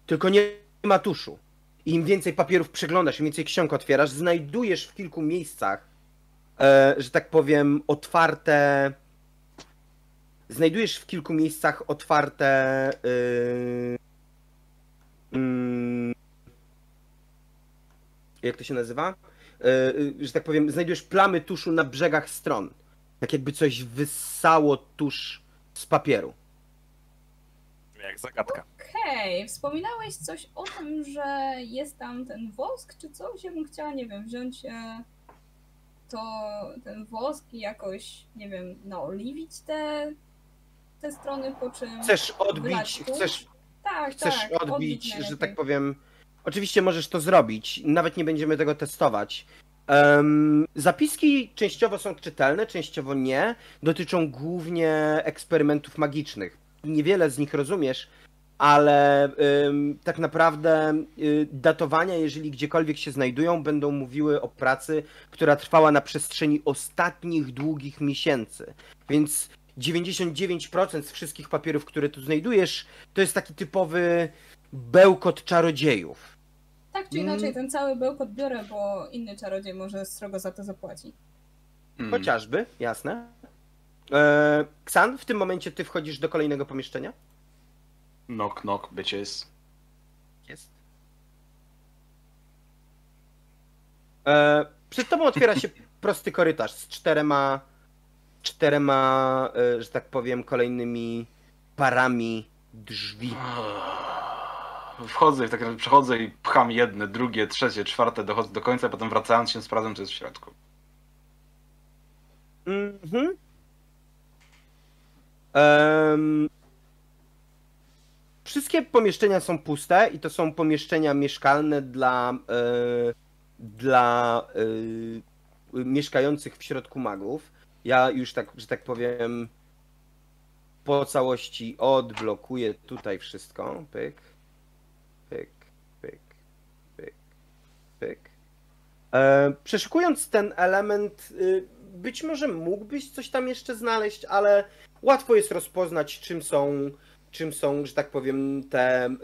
Tylko nie ma tuszu. Im więcej papierów przeglądasz, im więcej ksiąg otwierasz, znajdujesz w kilku miejscach, e, że tak powiem, otwarte. Znajdujesz w kilku miejscach otwarte. Yy, mm, jak to się nazywa? Yy, że tak powiem, znajdujesz plamy tuszu na brzegach stron. Tak jakby coś wyssało tusz z papieru. Jak zagadka. Okej, wspominałeś coś o tym, że jest tam ten wosk czy coś? Ja bym chciała, nie wiem, wziąć e, to, ten wosk i jakoś, nie wiem, naoliwić te, te strony, po czym... Chcesz odbić, chcesz Tak, chcesz tak, odbić, że najlepiej. tak powiem. Oczywiście możesz to zrobić, nawet nie będziemy tego testować. Em, zapiski częściowo są czytelne, częściowo nie. Dotyczą głównie eksperymentów magicznych. Niewiele z nich rozumiesz, ale em, tak naprawdę y, datowania, jeżeli gdziekolwiek się znajdują, będą mówiły o pracy, która trwała na przestrzeni ostatnich długich miesięcy. Więc 99% z wszystkich papierów, które tu znajdujesz, to jest taki typowy bełkot czarodziejów. Tak czy Mm. inaczej, ten cały bełkot biorę, bo inny czarodziej może srogo za to zapłaci. Mm. Chociażby, jasne. E, Ksan, w tym momencie ty wchodzisz do kolejnego pomieszczenia? Knock, knock, bitches. Jest. E, przed tobą otwiera się prosty korytarz z czterema, czterema, e, że tak powiem, kolejnymi parami drzwi. Wchodzę i razie przechodzę i pcham jedne, drugie, trzecie, czwarte, dochodzę do końca, potem wracając się sprawdzam, co jest w środku. Mhm. Em, wszystkie pomieszczenia są puste i to są pomieszczenia mieszkalne dla, e, dla e, mieszkających w środku magów. Ja już tak, że tak powiem, po całości odblokuję tutaj wszystko. Pyk, pyk, pyk, pyk, pyk. E, przeszukując ten element, y, być może mógłbyś coś tam jeszcze znaleźć, ale łatwo jest rozpoznać, czym są, czym są, że tak powiem, te,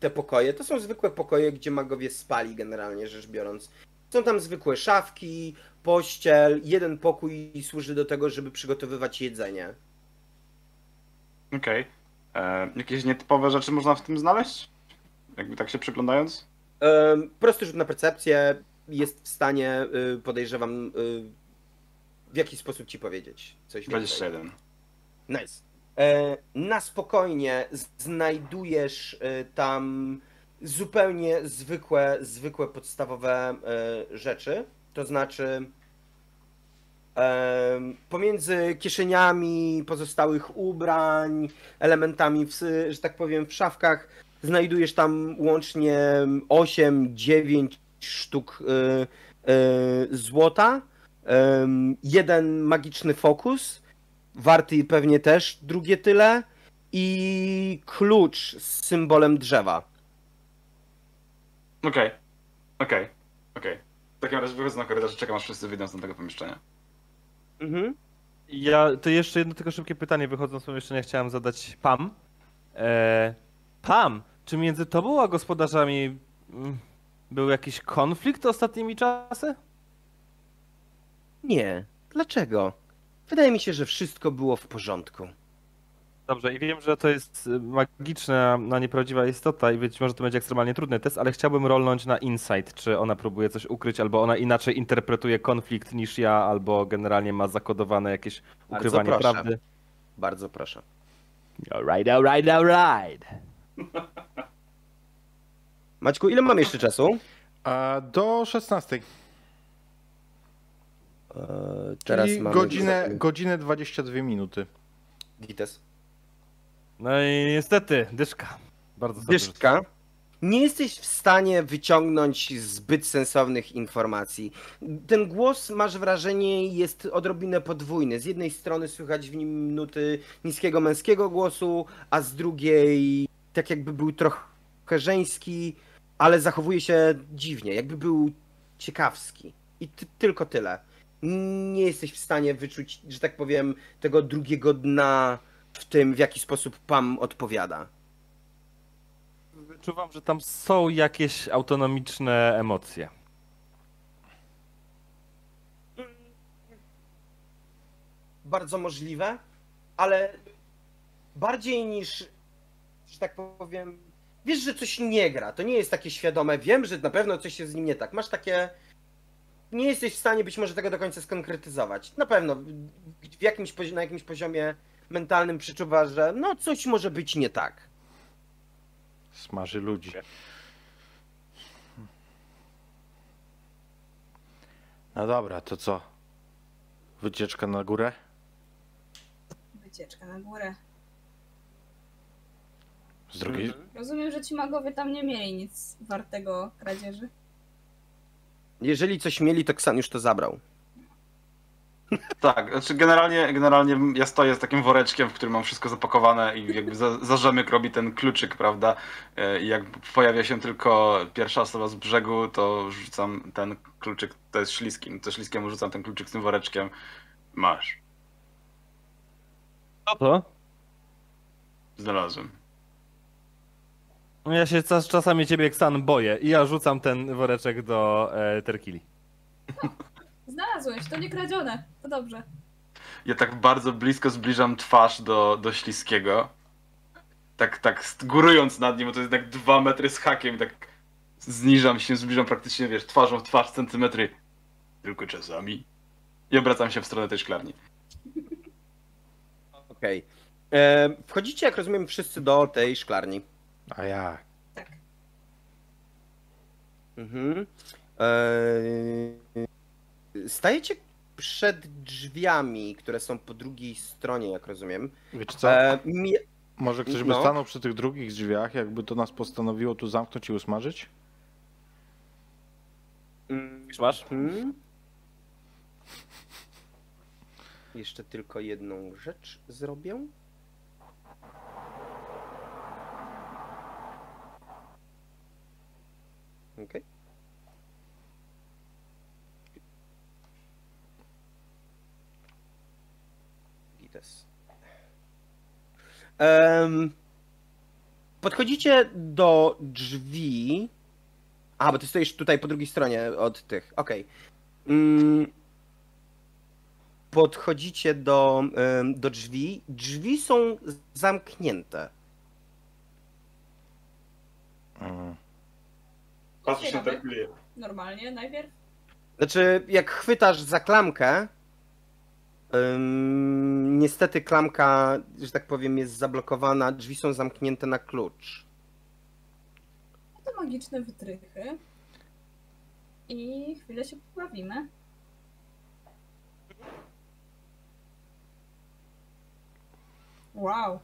te pokoje. To są zwykłe pokoje, gdzie magowie spali, generalnie rzecz biorąc. Są tam zwykłe szafki, pościel, jeden pokój służy do tego, żeby przygotowywać jedzenie. Okej. E, Jakieś nietypowe rzeczy można w tym znaleźć? Jakby tak się przyglądając? Em, Prosty rzut na percepcję jest w stanie, y, podejrzewam, y, w jaki sposób ci powiedzieć coś więcej. 21. Nice. E, na spokojnie znajdujesz e, tam zupełnie zwykłe, zwykłe podstawowe e, rzeczy. To znaczy pomiędzy kieszeniami pozostałych ubrań, elementami, w, że tak powiem, w szafkach znajdujesz tam łącznie 8-9 sztuk e, e, złota, jeden magiczny fokus, warty pewnie też drugie tyle i klucz z symbolem drzewa. Okej. Okej. Okej. W takim razie wychodzę na korytarz i czekam, aż wszyscy wyjdą z tego pomieszczenia. Mhm. Ja to jeszcze jedno tylko szybkie pytanie wychodząc z pomieszczenia chciałem zadać Pam. E, Pam, czy między tobą a gospodarzami mm, był jakiś konflikt ostatnimi czasy? Nie. Dlaczego? Wydaje mi się, że wszystko było w porządku. Dobrze, i wiem, że to jest y, magiczna, no nieprawdziwa istota i być może to będzie ekstremalnie trudny test, ale chciałbym rolnąć na insight, czy ona próbuje coś ukryć, albo ona inaczej interpretuje konflikt niż ja, albo generalnie ma zakodowane jakieś Bardzo ukrywanie proszę. prawdy. Bardzo proszę. Alright, alright, alright. Maćku, ile mam jeszcze czasu? A do 16. Eee, teraz Czyli mamy godzinę, godzinę 22 minuty. Gites. No i niestety, dyszka. Bardzo Dyszka. Nie jesteś w stanie wyciągnąć zbyt sensownych informacji. Ten głos, masz wrażenie, jest odrobinę podwójny. Z jednej strony słychać w nim nuty niskiego męskiego głosu, a z drugiej tak jakby był trochę żeński, ale zachowuje się dziwnie, jakby był ciekawski. I ty, tylko tyle. Nie jesteś w stanie wyczuć, że tak powiem, tego drugiego dna w tym, w jaki sposób Pam odpowiada. Wyczuwam, że tam są jakieś autonomiczne emocje. bardzo możliwe, ale bardziej niż, że tak powiem, wiesz, że coś nie gra. To nie jest takie świadome. Wiem, że na pewno coś jest z nim nie tak. Masz takie. Nie jesteś w stanie być może tego do końca skonkretyzować. Na pewno w jakimś, na jakimś poziomie mentalnym przeczuwasz, że no coś może być nie tak. Smaży ludzi. No dobra, to co? Wycieczka na górę? Wycieczka na górę. Z drugiej, Rozumiem, że ci magowie tam nie mieli nic wartego kradzieży. Jeżeli coś mieli, to Ksan już to zabrał. Tak, znaczy generalnie, generalnie ja stoję z takim woreczkiem, w którym mam wszystko zapakowane i jakby za, za rzemyk robi ten kluczyk, prawda? E, I jak pojawia się tylko pierwsza osoba z brzegu, to rzucam ten kluczyk, to jest śliskim, to śliskiemu rzucam ten kluczyk z tym woreczkiem. Masz, Co to? znalazłem. Ja się czas- czasami ciebie, Ksan, boję i ja rzucam ten woreczek do e, Terkili. Znalazłeś, to nie kradzione. To dobrze. Ja tak bardzo blisko zbliżam twarz do, do śliskiego. Tak, tak górując nad nim, bo to jest tak dwa metry z hakiem, tak zniżam się, zbliżam praktycznie, wiesz, twarzą w twarz, centymetry. Tylko czasami. I obracam się w stronę tej szklarni. Okej. E, Wchodzicie, jak rozumiem, wszyscy do tej szklarni. A jak? Tak. Mhm. Eee, stajecie przed drzwiami, które są po drugiej stronie, jak rozumiem. Wiecie co? Eee, mi... Może ktoś by no. stanął przy tych drugich drzwiach, jakby to nas postanowiło tu zamknąć i usmażyć? Mm, Masz? mhm. Jeszcze tylko jedną rzecz zrobię. Okej. Gites. Em, podchodzicie do drzwi. A, bo ty stoisz tutaj po drugiej stronie od tych. Okej. Mm, podchodzicie do, em, do drzwi. Drzwi są zamknięte. Mm. Patrzysz na Ciekawe. tę kulię. Normalnie najpierw. Znaczy, jak chwytasz za klamkę, niestety klamka, że tak powiem, jest zablokowana. Drzwi są zamknięte na klucz. To magiczne wytrychy. I chwilę się pobawimy. Wow.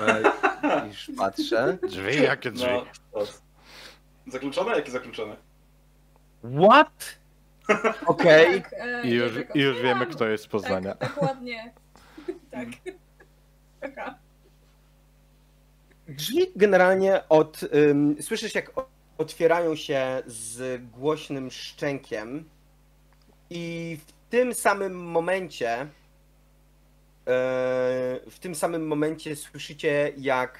E, już patrzę. Drzwi? Jakie drzwi? No, Zakluczone? Jakie zakluczone? What? Okej. Tak, e, I już, I już wiemy, kto jest z Poznania. Tak, dokładnie. tak. Aha. Drzwi generalnie od. Ym, słyszysz, jak otwierają się z głośnym szczękiem, i w tym samym momencie. e, w tym samym momencie słyszycie, jak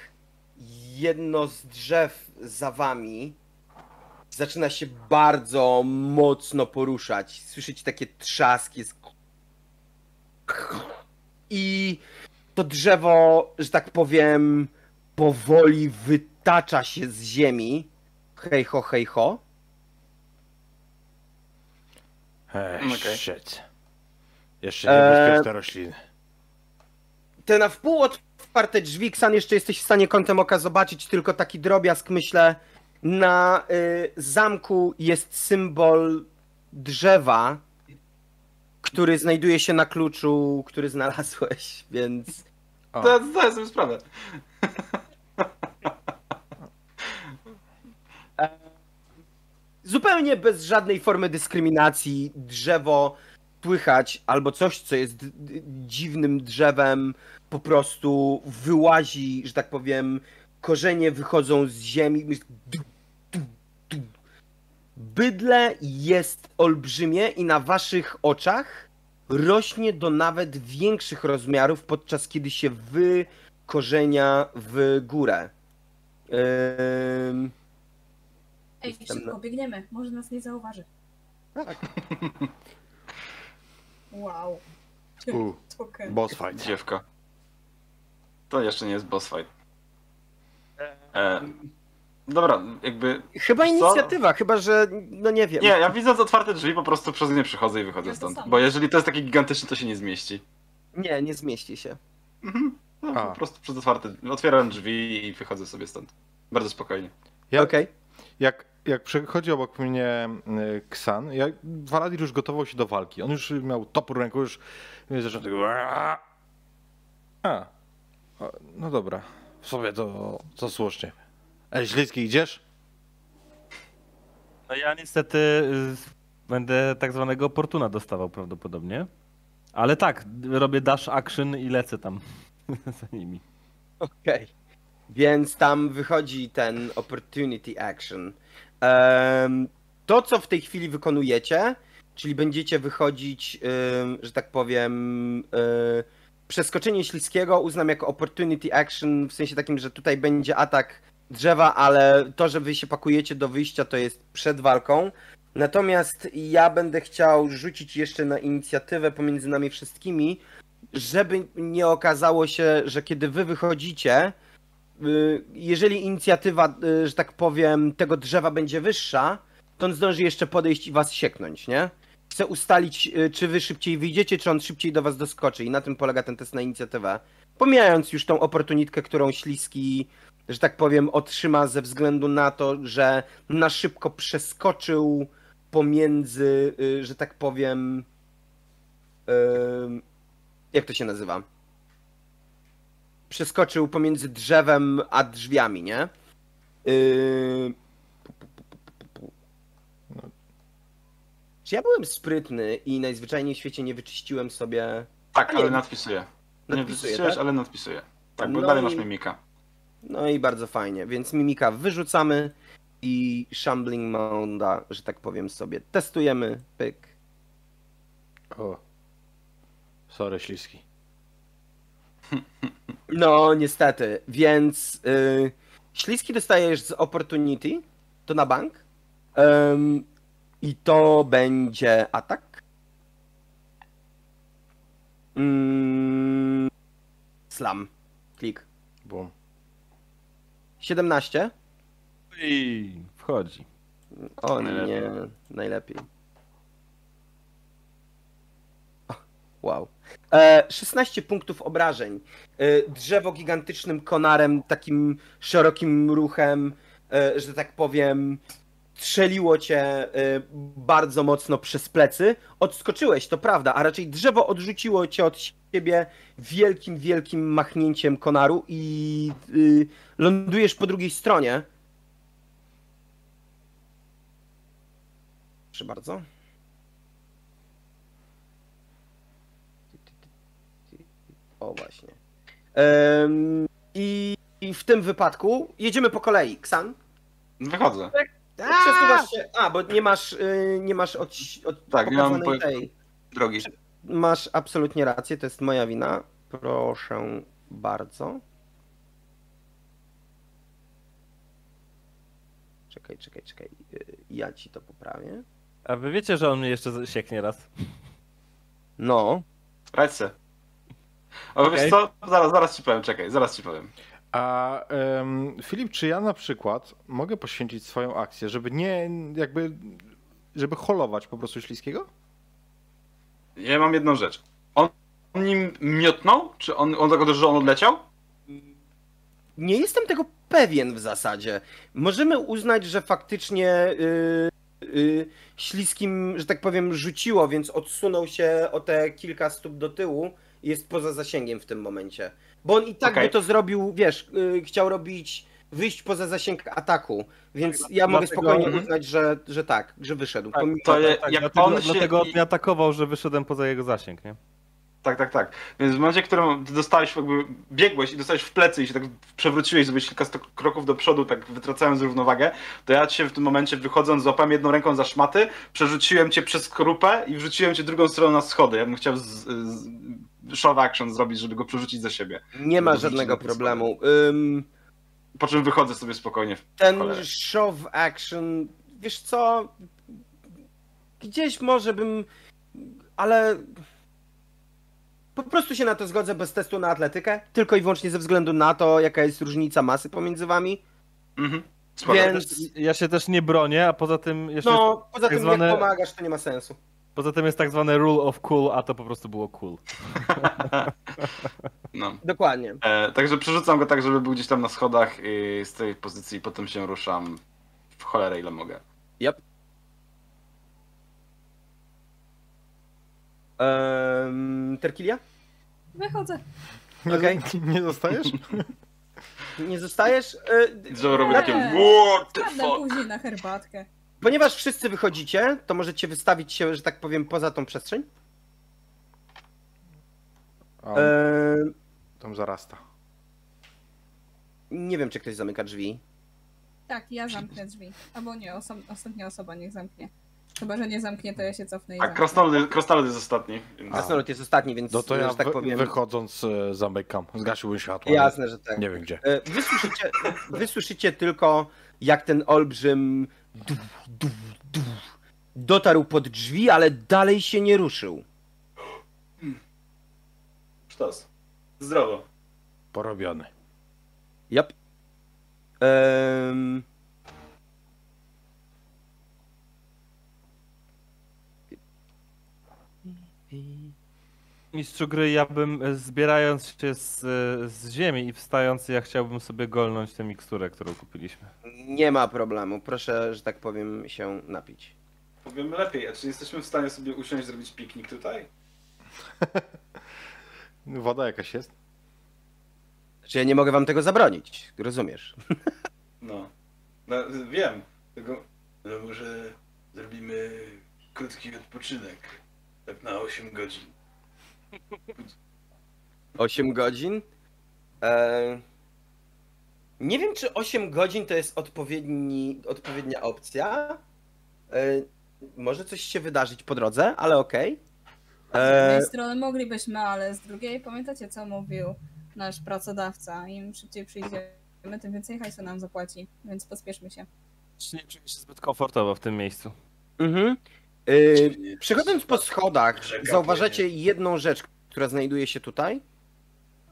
jedno z drzew za wami zaczyna się bardzo mocno poruszać. Słyszycie takie trzaski. jest- I to drzewo, że tak powiem, powoli wytacza się z ziemi. Hej ho, hej ho. Ech, Okej. shit. Jeszcze Eee, niebezpieczne rośliny. Te na wpół otwarte drzwi, Ksan, jeszcze jesteś w stanie kątem oka zobaczyć tylko taki drobiazg, myślę. Na y, zamku jest symbol drzewa, który znajduje się na kluczu, który znalazłeś, więc... O. To zdaję sobie sprawę. zupełnie bez żadnej formy dyskryminacji drzewo słychać albo coś, co jest dziwnym drzewem, po prostu wyłazi, że tak powiem, korzenie wychodzą z ziemi. Bydle jest olbrzymie i na waszych oczach rośnie do nawet większych rozmiarów, podczas kiedy się wykorzenia w górę. Ym... Ej, Jestem szybko, na- biegniemy. Może nas nie zauważy. Tak. Wow. U, boss fight. Dziewka. To jeszcze nie jest boss fight. E, dobra, jakby. Chyba Co? inicjatywa, chyba że, no nie wiem. Nie, ja widząc otwarte drzwi po prostu przez nie przychodzę i wychodzę Ja to stąd. samo. Bo jeżeli to jest takie gigantyczne, to się nie zmieści. Nie, nie zmieści się. No, A. po prostu przez otwarte. Otwieram drzwi i wychodzę sobie stąd. Bardzo spokojnie. Ja, Okej. jak, jak przechodzi obok mnie y, Ksan, ja, Waladir już gotował się do walki. On już miał topór w ręku, już y, zaczął tego... A, o, no dobra. W sobie to, to słusznie. Ej, Ślicki, idziesz? No ja niestety będę tak zwanego oportuna dostawał prawdopodobnie. Ale tak, robię dash action i lecę tam za nimi. Okej. Więc tam wychodzi ten opportunity action. Em, to, co w tej chwili wykonujecie, czyli będziecie wychodzić, ym, że tak powiem, y, przeskoczenie śliskiego uznam jako opportunity action, w sensie takim, że tutaj będzie atak drzewa, ale to, że wy się pakujecie do wyjścia, to jest przed walką. Natomiast ja będę chciał rzucić jeszcze na inicjatywę pomiędzy nami wszystkimi, żeby nie okazało się, że kiedy wy wychodzicie, y, jeżeli inicjatywa, y, że tak powiem, tego drzewa będzie wyższa, to on zdąży jeszcze podejść i was sieknąć, nie? Chcę ustalić, y, czy wy szybciej wyjdziecie, czy on szybciej do was doskoczy i na tym polega ten test na inicjatywę. Pomijając już tą oportunitkę, którą Śliski, że tak powiem, otrzyma ze względu na to, że na szybko przeskoczył pomiędzy, y, że tak powiem, ym, jak to się nazywa? Przeskoczył pomiędzy drzewem a drzwiami, nie? Czy ja byłem sprytny i najzwyczajniej w świecie nie wyczyściłem sobie. Tak, Nie. ale nadpisuję. Nie wyciszyłeś, tak? ale nadpisuję. Tak, bo No dalej i- masz mimika. No i bardzo fajnie, więc mimika wyrzucamy i Shambling Mounda, że tak powiem sobie, testujemy. Pyk. O. Sorry, śliski. No, niestety, więc y, śliski dostajesz z Opportunity, to na bank. I to będzie atak. Mm, slam. Klik. Bum. 17. I wchodzi. O Najlepiej. nie, najlepiej. Wow. E, 16 punktów obrażeń. E, drzewo gigantycznym konarem, takim szerokim ruchem, e, że tak powiem, strzeliło cię e, bardzo mocno przez plecy. Odskoczyłeś, to prawda, a raczej drzewo odrzuciło cię od siebie wielkim, wielkim machnięciem konaru i y, lądujesz po drugiej stronie. Proszę bardzo. O właśnie. Em, i, I w tym wypadku jedziemy po kolei. Ksan? Wychodzę. Przesuwasz się. A, bo nie masz, y, nie masz od, od Tak, nie mam po- tej. Drogi. Masz absolutnie rację, to jest moja wina. Proszę bardzo. Czekaj, czekaj, czekaj. Y, Ja ci to poprawię. A wy wiecie, że on mnie jeszcze sieknie raz? No. Radź se. O, Okej. wiesz co? Zaraz, zaraz ci powiem, czekaj, zaraz ci powiem. A em, Filip, czy ja na przykład mogę poświęcić swoją akcję, żeby nie jakby, żeby holować po prostu śliskiego? Ja mam jedną rzecz. On, on nim miotnął? Czy on, on tego, że on odleciał? Nie jestem tego pewien w zasadzie. Możemy uznać, że faktycznie yy, yy, śliskim, że tak powiem, rzuciło, więc odsunął się o te kilka stóp do tyłu jest poza zasięgiem w tym momencie. Bo on i tak Okej. by to zrobił, wiesz, yy, chciał robić, wyjść poza zasięg ataku, więc ja mogę dlatego- spokojnie Mhm. uznać, że, że tak, że wyszedł. Tak, to Tak, jak dlatego, on się- dlatego on mnie atakował, że wyszedłem poza jego zasięg, nie? Tak, tak, tak. Więc w momencie, w którym dostałeś, jakby biegłeś i dostałeś w plecy i się tak przewróciłeś, zrobiłeś kilka kroków do przodu, tak wytracając równowagę, to ja cię w tym momencie wychodząc, złapałem jedną ręką za szmaty, przerzuciłem cię przez skorupę i wrzuciłem cię drugą stroną na schody. Ja bym chciał z, z, show action zrobić, żeby go przerzucić za siebie. Nie ma żadnego problemu. Ym, Po czym wychodzę sobie spokojnie. ten show action, wiesz co, gdzieś może bym, ale po prostu się na to zgodzę bez testu na atletykę, tylko i wyłącznie ze względu na to, jaka jest różnica masy pomiędzy wami. Mhm. Spoko. Więc, Ja się też nie bronię, a poza tym jeszcze no, poza tak tym zwane- jak pomagasz, to nie ma sensu. poza tym jest tak zwane rule of cool, a to po prostu było cool. No. Dokładnie. E, także przerzucam go tak, żeby był gdzieś tam na schodach i z tej pozycji potem się ruszam w cholerę ile mogę. Yep. Um, Terkilia? Wychodzę. Nie, Okej. nie dostajesz? Nie zostajesz? Robię Nie. takie what the fuck. później na herbatkę. Ponieważ wszyscy wychodzicie, to możecie wystawić się, że tak powiem, poza tą przestrzeń. A, Ehm, tam zarasta. nie wiem, czy ktoś zamyka drzwi. Tak, ja zamknę drzwi. Albo nie, oso ostatnia osoba niech zamknie. Chyba, że nie zamknie, to ja się cofnę i A zamknę. krasnolud, krasnolud jest ostatni. Więc... Krasnolud jest ostatni, więc No to ja że tak wy- powiem. wychodząc e, zamykam. Zgasiłbym światło. Jasne, że tak. Nie wiem gdzie. E, Wy słyszycie, wy słyszycie tylko, jak ten olbrzym dotarł pod drzwi, ale dalej się nie ruszył. Sztos. Zdrowo. Porobiony. Yep. Ehm... Mistrzu gry, ja bym e, zbierając się z, e, z ziemi i wstając, ja chciałbym sobie golnąć tę miksturę, którą kupiliśmy. Nie ma problemu. Proszę, że tak powiem, się napić. Powiemy lepiej, a czy jesteśmy w stanie sobie usiąść, zrobić piknik tutaj? Woda jakaś jest? Czy ja nie mogę wam tego zabronić? Rozumiesz? No. no wiem. Tylko no może zrobimy krótki odpoczynek. Tak na 8 godzin. 8 godzin? Eee... Nie wiem, czy 8 godzin to jest odpowiedni, odpowiednia opcja. Eee... Może coś się wydarzyć po drodze, ale okej. Z jednej Eee... strony moglibyśmy, ale z drugiej pamiętacie, co mówił nasz pracodawca? Im szybciej przyjdziemy, tym więcej hajsu nam zapłaci, więc pospieszmy się. Nie czuję się zbyt komfortowo w tym miejscu. Mhm. Eee... Przechodząc po schodach, Rzeka zauważacie jedną rzecz, która znajduje się tutaj.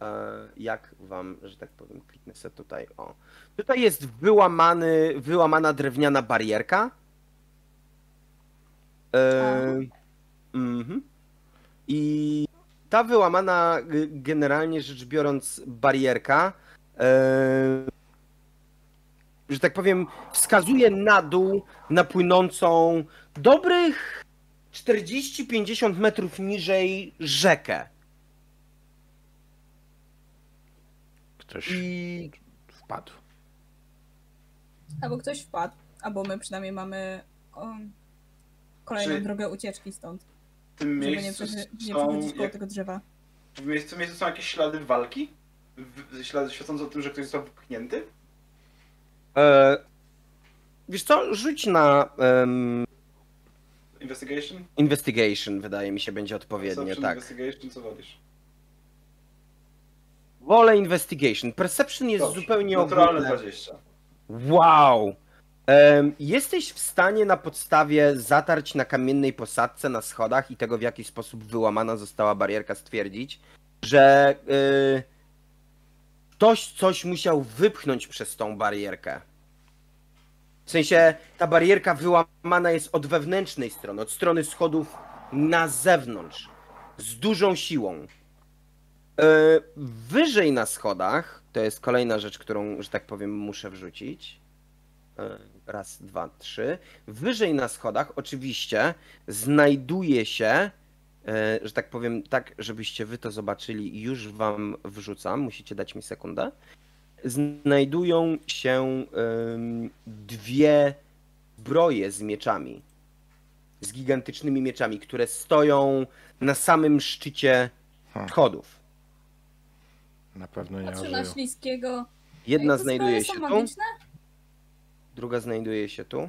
Eee, jak wam, że tak powiem, kliknę sobie tutaj. O. Tutaj jest wyłamany, wyłamana drewniana barierka. Eee, mhm. I ta wyłamana, generalnie rzecz biorąc, barierka, że tak powiem, wskazuje na dół, na płynącą dobrych 40-50 metrów niżej rzekę. Ktoś I wpadł. Albo ktoś wpadł, albo my przynajmniej mamy kolejną Czy- drogę ucieczki stąd, W tym żeby nie, miejscu przeży- nie są, przechodzić koło jak, tego drzewa. w miejscu, w tym miejscu są jakieś ślady walki? W, ślady świadczące o tym, że ktoś został wypchnięty? e, wiesz co, rzuć na em, Investigation? investigation, wydaje mi się, będzie odpowiednie, Perception, tak. Investigation, co wolisz? Wolę investigation. Perception jest Dobrze. zupełnie Naturalne ogólne. 20. Wow! Em, jesteś w stanie na podstawie zatarć na kamiennej posadce na schodach i tego, w jaki sposób wyłamana została barierka, stwierdzić, że y, ktoś coś musiał wypchnąć przez tą barierkę. W sensie ta barierka wyłamana jest od wewnętrznej strony, od strony schodów na zewnątrz, z dużą siłą. E, Wyżej na schodach, to jest kolejna rzecz, którą, że tak powiem, muszę wrzucić. E, Raz, dwa, trzy. Wyżej na schodach oczywiście znajduje się, e, że tak powiem, tak, żebyście wy to zobaczyli, już wam wrzucam, musicie dać mi sekundę. Znajdują się dwie zbroje z mieczami. Z gigantycznymi mieczami, które stoją na samym szczycie Hmm. schodów. Na pewno nie Patrzę na śliskiego. Jedna znajduje się tu, magiczne? druga znajduje się tu.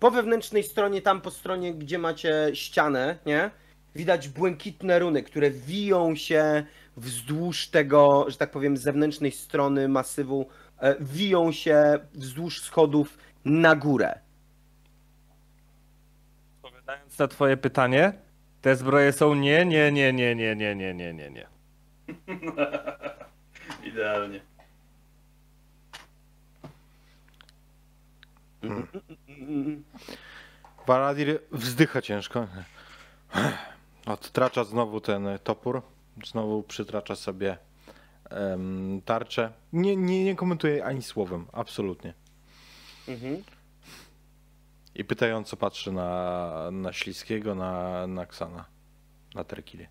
Po wewnętrznej stronie, tam po stronie, gdzie macie ścianę, nie? Widać błękitne runy, które wiją się wzdłuż tego, że tak powiem, zewnętrznej strony masywu, e, wiją się wzdłuż schodów na górę. Odpowiadając na twoje pytanie, te zbroje są nie, nie, nie, nie, nie, nie, nie, nie, nie, nie. Idealnie. Waladir wzdycha ciężko. Odtracza znowu ten topór. Znowu przytracza sobie em, tarczę. Nie, nie, nie komentuje ani słowem, absolutnie. Mhm. I pytająco patrzy na, na Śliskiego, na, na Ksana, na Terkili.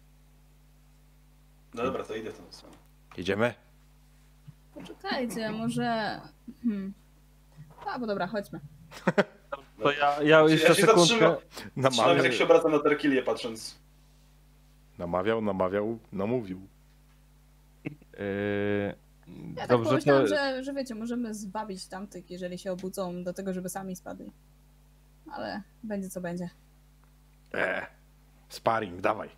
No dobra, to idę w tą stronę. Jedziemy? Poczekajcie, może... Hmm. A, bo dobra, chodźmy. To ja, ja jeszcze ja się sekundkę. zatrzymam. Trzymam, Namawiał, jak się obracam na Terkilię patrząc. Namawiał, namawiał, namówił. Yy, Ja tak dobrze, pomyślałam, to że, że wiecie, możemy zwabić tamtych, jeżeli się obudzą, do tego, żeby sami spadli. ale będzie co będzie. Eee, sparring, dawaj.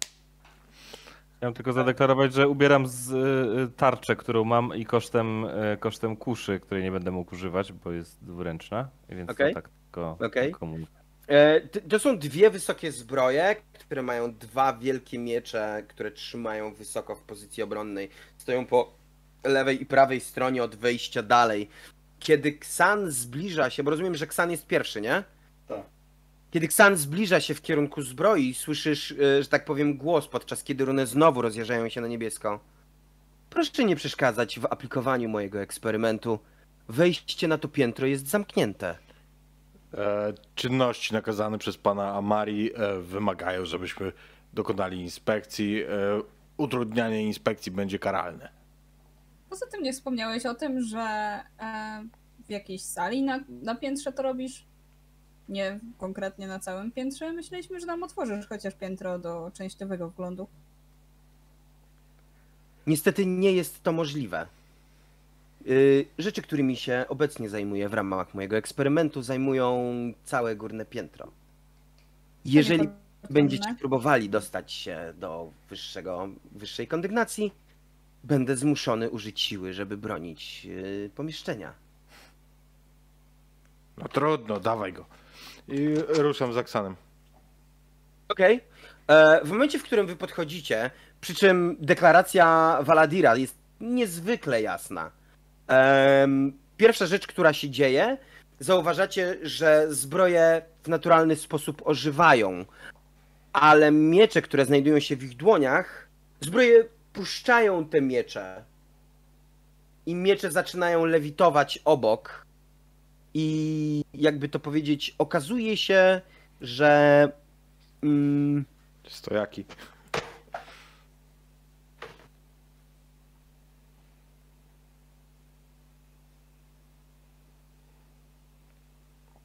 Chciałem tylko zadeklarować, że ubieram z y, tarczę, którą mam i kosztem, y, kosztem kuszy, której nie będę mógł używać, bo jest dwuręczna. Więc Okej. to tak tylko, Okej. tylko mówię. E, To są dwie wysokie zbroje, które mają dwa wielkie miecze, które trzymają wysoko w pozycji obronnej. Stoją po lewej i prawej stronie od wejścia dalej. Kiedy Ksan zbliża się, bo rozumiem, że Ksan jest pierwszy, nie? Tak. Kiedy Ksan zbliża się w kierunku zbroi, słyszysz, e, że tak powiem, głos, podczas kiedy runy znowu rozjeżdżają się na niebiesko. Proszę nie przeszkadzać w aplikowaniu mojego eksperymentu. Wejście na to piętro jest zamknięte. E, czynności nakazane przez pana Amari e, wymagają, żebyśmy dokonali inspekcji. E, utrudnianie inspekcji będzie karalne. Poza tym nie wspomniałeś o tym, że w jakiejś sali na, na piętrze to robisz? Nie konkretnie na całym piętrze. Myśleliśmy, że nam otworzysz chociaż piętro do częściowego wglądu. Niestety nie jest to możliwe. Yy, Rzeczy, którymi się obecnie zajmuję w ramach mojego eksperymentu, zajmują całe górne piętro. Jeżeli będziecie próbowali dostać się do wyższego, wyższej kondygnacji, będę zmuszony użyć siły, żeby bronić yy, pomieszczenia. No trudno, dawaj go. I ruszam z Aksanem. Okej. E, W momencie, w którym wy podchodzicie, przy czym deklaracja Valadira jest niezwykle jasna. Pierwsza rzecz, która się dzieje, zauważacie, że zbroje w naturalny sposób ożywają, ale miecze, które znajdują się w ich dłoniach, zbroje puszczają te miecze i miecze zaczynają lewitować obok. I jakby to powiedzieć, okazuje się, że Mm, Stojaki.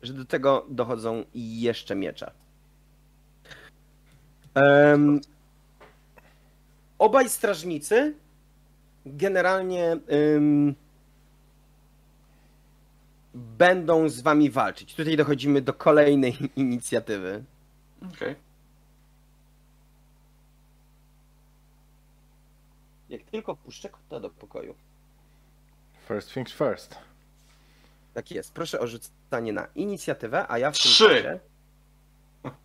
Że do tego dochodzą jeszcze miecze. Em, obaj strażnicy generalnie em, będą z wami walczyć. Tutaj dochodzimy do kolejnej inicjatywy. Okej. Jak tylko wpuszczę kota do pokoju. First things first. Tak jest. Proszę o rzucanie na inicjatywę, a ja w tym Trzy. czasie...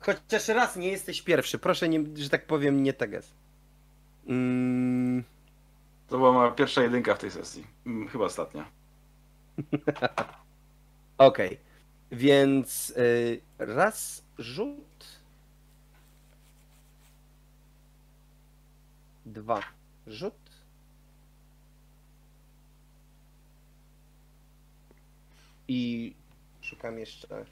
Chociaż raz nie jesteś pierwszy. Proszę, nie, że tak powiem, nie teges. Mm, To była moja pierwsza jedynka w tej sesji. Mm, Chyba ostatnia. Okej. Więc y, raz rzut. Dwa rzut. I szukam jeszcze.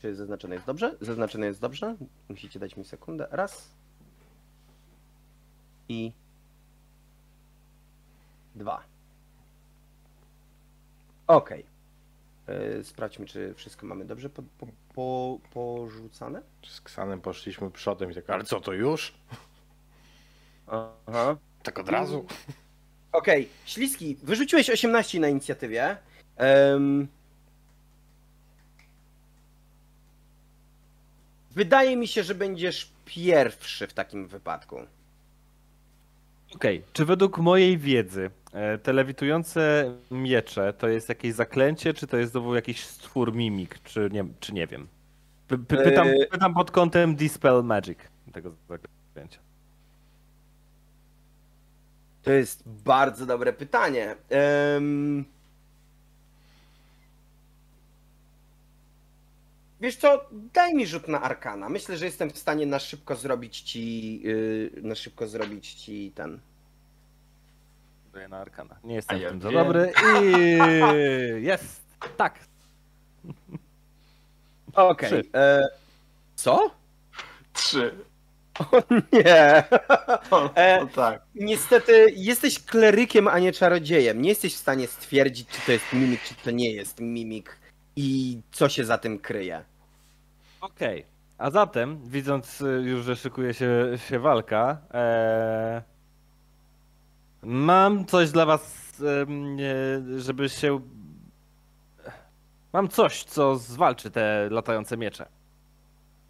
Czy zaznaczone jest dobrze? Zaznaczone jest dobrze. Musicie dać mi sekundę. Raz. I dwa. Okej. Yy, Sprawdźmy, czy wszystko mamy dobrze po, po, po, porzucane. Z Ksanem poszliśmy przodem i tak, ale co to już? Aha. Tak od razu? Okej, Śliski, wyrzuciłeś 18 na inicjatywie. Em, Wydaje mi się, że będziesz pierwszy w takim wypadku. Okej, czy według mojej wiedzy e, te lewitujące miecze to jest jakieś zaklęcie, czy to jest znowu jakiś stwór mimik, czy nie, czy nie wiem? Py, pytam, Eee. pytam pod kątem Dispel Magic tego zaklęcia. To jest bardzo dobre pytanie. Em, Wiesz co, daj mi rzut na arkana. Myślę, że jestem w stanie na szybko zrobić ci. yy, na szybko zrobić ci ten. Daję na Arkana. Nie jestem A ja w tym za dobry i jest! Tak! Okej. Trzy. e, Co? Trzy. Nie. O, E, no tak. Niestety jesteś klerykiem, a nie czarodziejem. Nie jesteś w stanie stwierdzić, czy to jest mimik, czy to nie jest mimik i co się za tym kryje. Okej. A zatem, widząc y, już, że szykuje się, się walka, e, Mam coś dla was, e, żeby się... Mam coś, co zwalczy te latające miecze.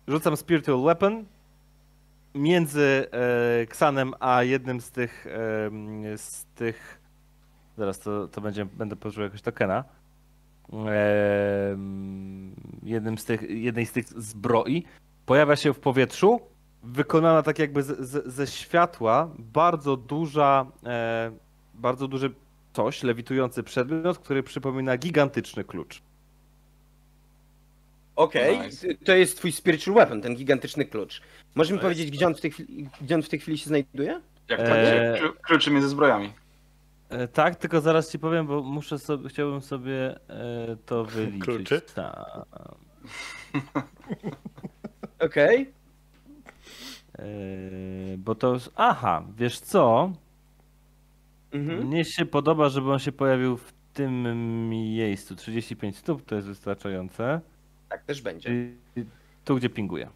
Rzucam Spiritual Weapon między e, Ksanem a jednym z tych, em, z tych... Zaraz to, to będzie, będę pożył jakoś tokena. Em, jednym z tych, jednej z tych zbroi. Pojawia się w powietrzu, wykonana tak jakby z, z, ze światła, bardzo duża, e, bardzo duży coś, lewitujący przedmiot, który przypomina gigantyczny klucz. Okej, Nice. to jest twój spiritual weapon, ten gigantyczny klucz. Możesz mi powiedzieć, gdzie on, w tej chwili, gdzie on w tej chwili się znajduje? Jak Eee. tak klu- kluczy między zbrojami. E, tak, tylko zaraz ci powiem, bo muszę sobie, chciałbym sobie e, to wyliczyć. Kluczy? Tak. Okej. E, bo to już, aha, wiesz co? Mhm. Mnie się podoba, żeby on się pojawił w tym miejscu. 35 stóp to jest wystarczające. Tak też będzie. Tu, gdzie pinguje.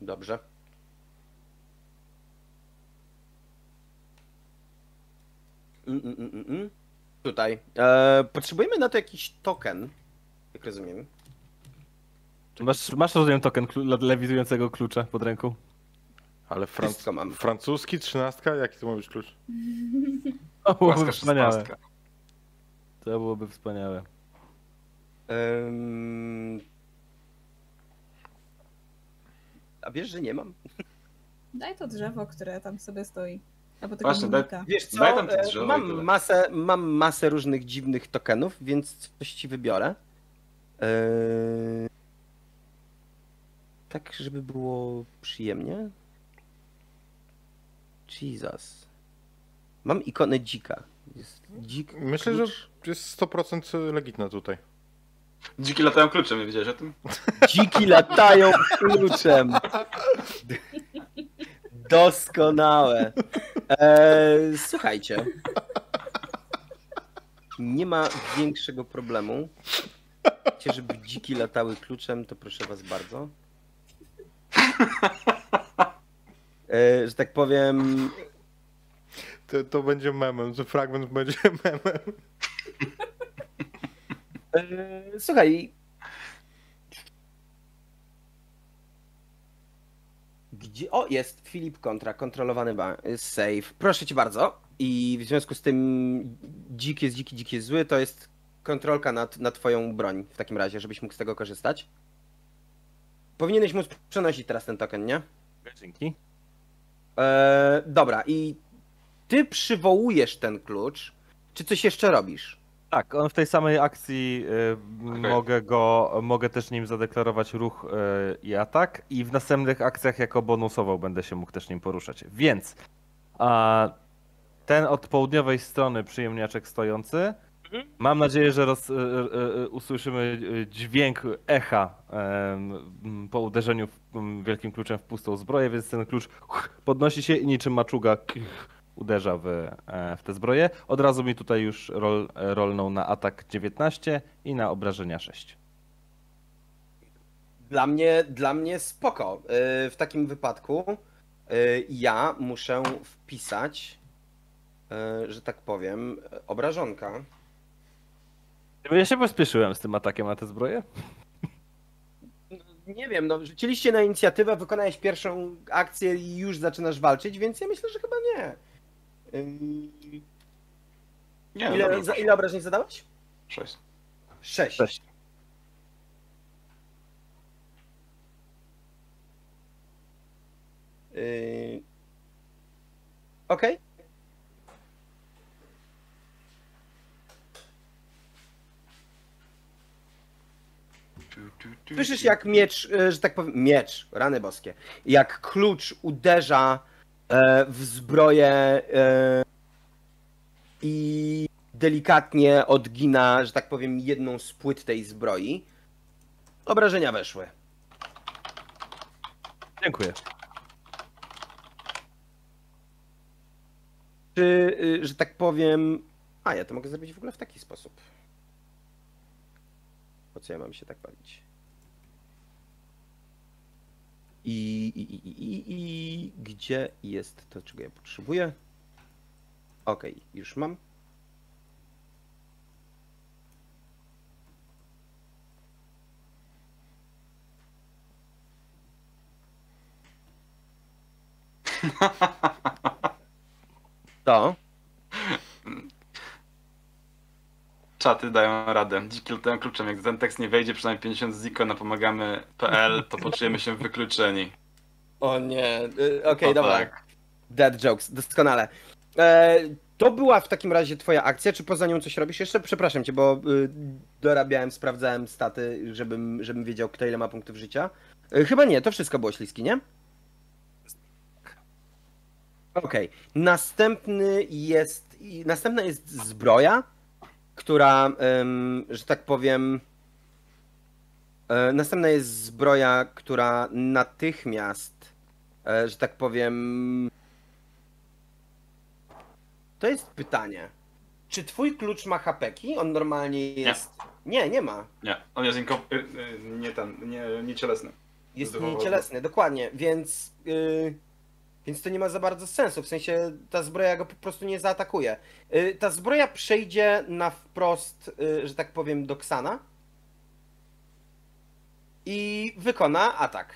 Dobrze. Mm, mm, mm, mm, mm. Tutaj. E, potrzebujemy na to jakiś token, jak rozumiem. Masz, masz rozumiem token klu- lewitującego klucza pod ręką? Ale fran... Wszystko mam. francuski, trzynastka? Jaki to ma być klucz? To byłoby Łaska wspaniałe. To byłoby wspaniałe. A wiesz, że nie mam? Daj to drzewo, które tam sobie stoi. Albo tego Właśnie, daj-. Wiesz co, Daj tam te e, drzewo mam masę, mam masę różnych dziwnych tokenów, więc coś ci wybiorę. Eee, Tak, żeby było przyjemnie. Jesus. Mam ikonę dzika. Jest dzik. Myślę, że klucz. jest 100% legitna tutaj. Dziki latają kluczem, nie wiedziałeś o tym? Dziki latają kluczem. Doskonałe. Eee, słuchajcie. Nie ma większego problemu. Chcecie, żeby dziki latały kluczem, to proszę was bardzo. Eee, że tak powiem, To, to będzie memem, że fragment będzie memem. Eee, Słuchaj. Gdzie. O, jest Filip kontra, kontrolowany ba- save. Proszę cię bardzo. I w związku z tym dzik jest dziki, dzik jest zły, to jest kontrolka na, na twoją broń w takim razie, żebyś mógł z tego korzystać. Powinieneś móc przenosić teraz ten token, nie? Dzięki. Eee, dobra, i ty przywołujesz ten klucz. Czy coś jeszcze robisz? Tak, on w tej samej akcji y, Okej. mogę go, mogę też nim zadeklarować ruch y, i atak i w następnych akcjach jako bonusową będę się mógł też nim poruszać. Więc a, ten od południowej strony przyjemniaczek stojący, mam nadzieję, że roz, y, usłyszymy dźwięk echa po uderzeniu w, wielkim kluczem w pustą zbroję, więc ten klucz podnosi się i niczym maczuga uderza w, e, w tę zbroję. Od razu mi tutaj już rol, e, rolną na atak 19 i na obrażenia 6. Dla mnie, dla mnie spoko. Yy, W takim wypadku ja muszę wpisać, że tak powiem, obrażonka. Ja się pospieszyłem z tym atakiem na tę zbroję. Nie wiem, no rzuciliście na inicjatywę, wykonałeś pierwszą akcję i już zaczynasz walczyć, więc ja myślę, że chyba nie. Nie, no Ile, dobrze, za, ile obrażeń zadałeś? Sześć. Sześć. Sześć. Yy... Okej. Tu, Słyszysz jak miecz, e, że tak powiem, miecz, rany boskie, jak klucz uderza w zbroję e, i delikatnie odgina, że tak powiem, jedną z płyt tej zbroi. Obrażenia weszły. Dziękuję. Czy, y, że tak powiem... A, ja to mogę zrobić w ogóle w taki sposób. Po co ja mam się tak bawić? I, i, i, i, i gdzie jest to, czego ja potrzebuję? Okej, już mam. To. Czaty dają radę. Dziki latają kluczem. Jak Zentex nie wejdzie przynajmniej 50 ziko na pomagamy.pl, to poczujemy się wykluczeni. O nie. y, Okej, O dobra. tak. Dead jokes, doskonale. E, to była w takim razie twoja akcja, czy poza nią coś robisz jeszcze? Przepraszam cię, bo y, dorabiałem, sprawdzałem staty, żebym, żebym wiedział, kto ile ma punktów życia. E, chyba nie, to wszystko było śliski, nie? Okej. Następny jest. Następna jest zbroja, która, że tak powiem. E, następna jest zbroja, która natychmiast, e, że tak powiem. To jest pytanie. Czy twój klucz ma hapeki? On normalnie jest. Nie, nie ma. Nie, on jest inko... y, y, nie ten, nie, nie cielesny. Jest niecielesny, dokładnie, więc. Yy, więc to nie ma za bardzo sensu. W sensie ta zbroja go po prostu nie zaatakuje. Yy, ta zbroja przejdzie na wprost, yy, że tak powiem, do Ksana. I wykona atak.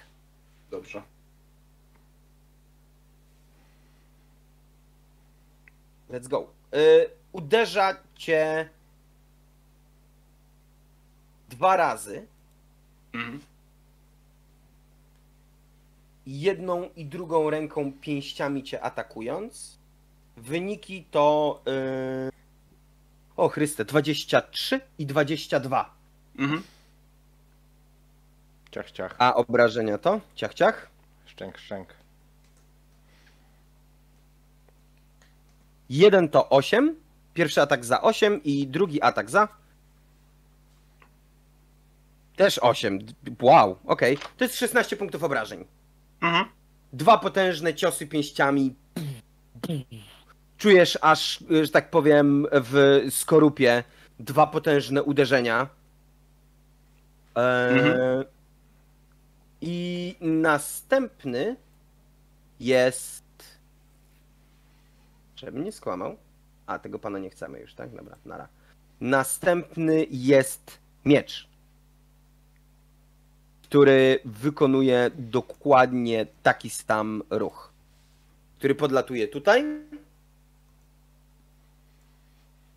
Dobrze. Let's go. Yy, uderza cię dwa razy. Mhm. Jedną i drugą ręką pięściami cię atakując. Wyniki to. Yy... O Chryste, 23 i 22. Mhm. Ciach, ciach. A obrażenia to? Ciach, ciach. Szczęk, szczęk. Jeden to 8. Pierwszy atak za 8 i drugi atak za. Też 8. Wow, okej. To jest 16 punktów obrażeń. Mhm. Dwa potężne ciosy pięściami. Czujesz aż, że tak powiem, w skorupie dwa potężne uderzenia. Eee, Mhm. I następny jest. Żebym nie skłamał. A, tego pana nie chcemy już, tak? Dobra, nara. Następny jest miecz który wykonuje dokładnie taki sam ruch. Który podlatuje tutaj.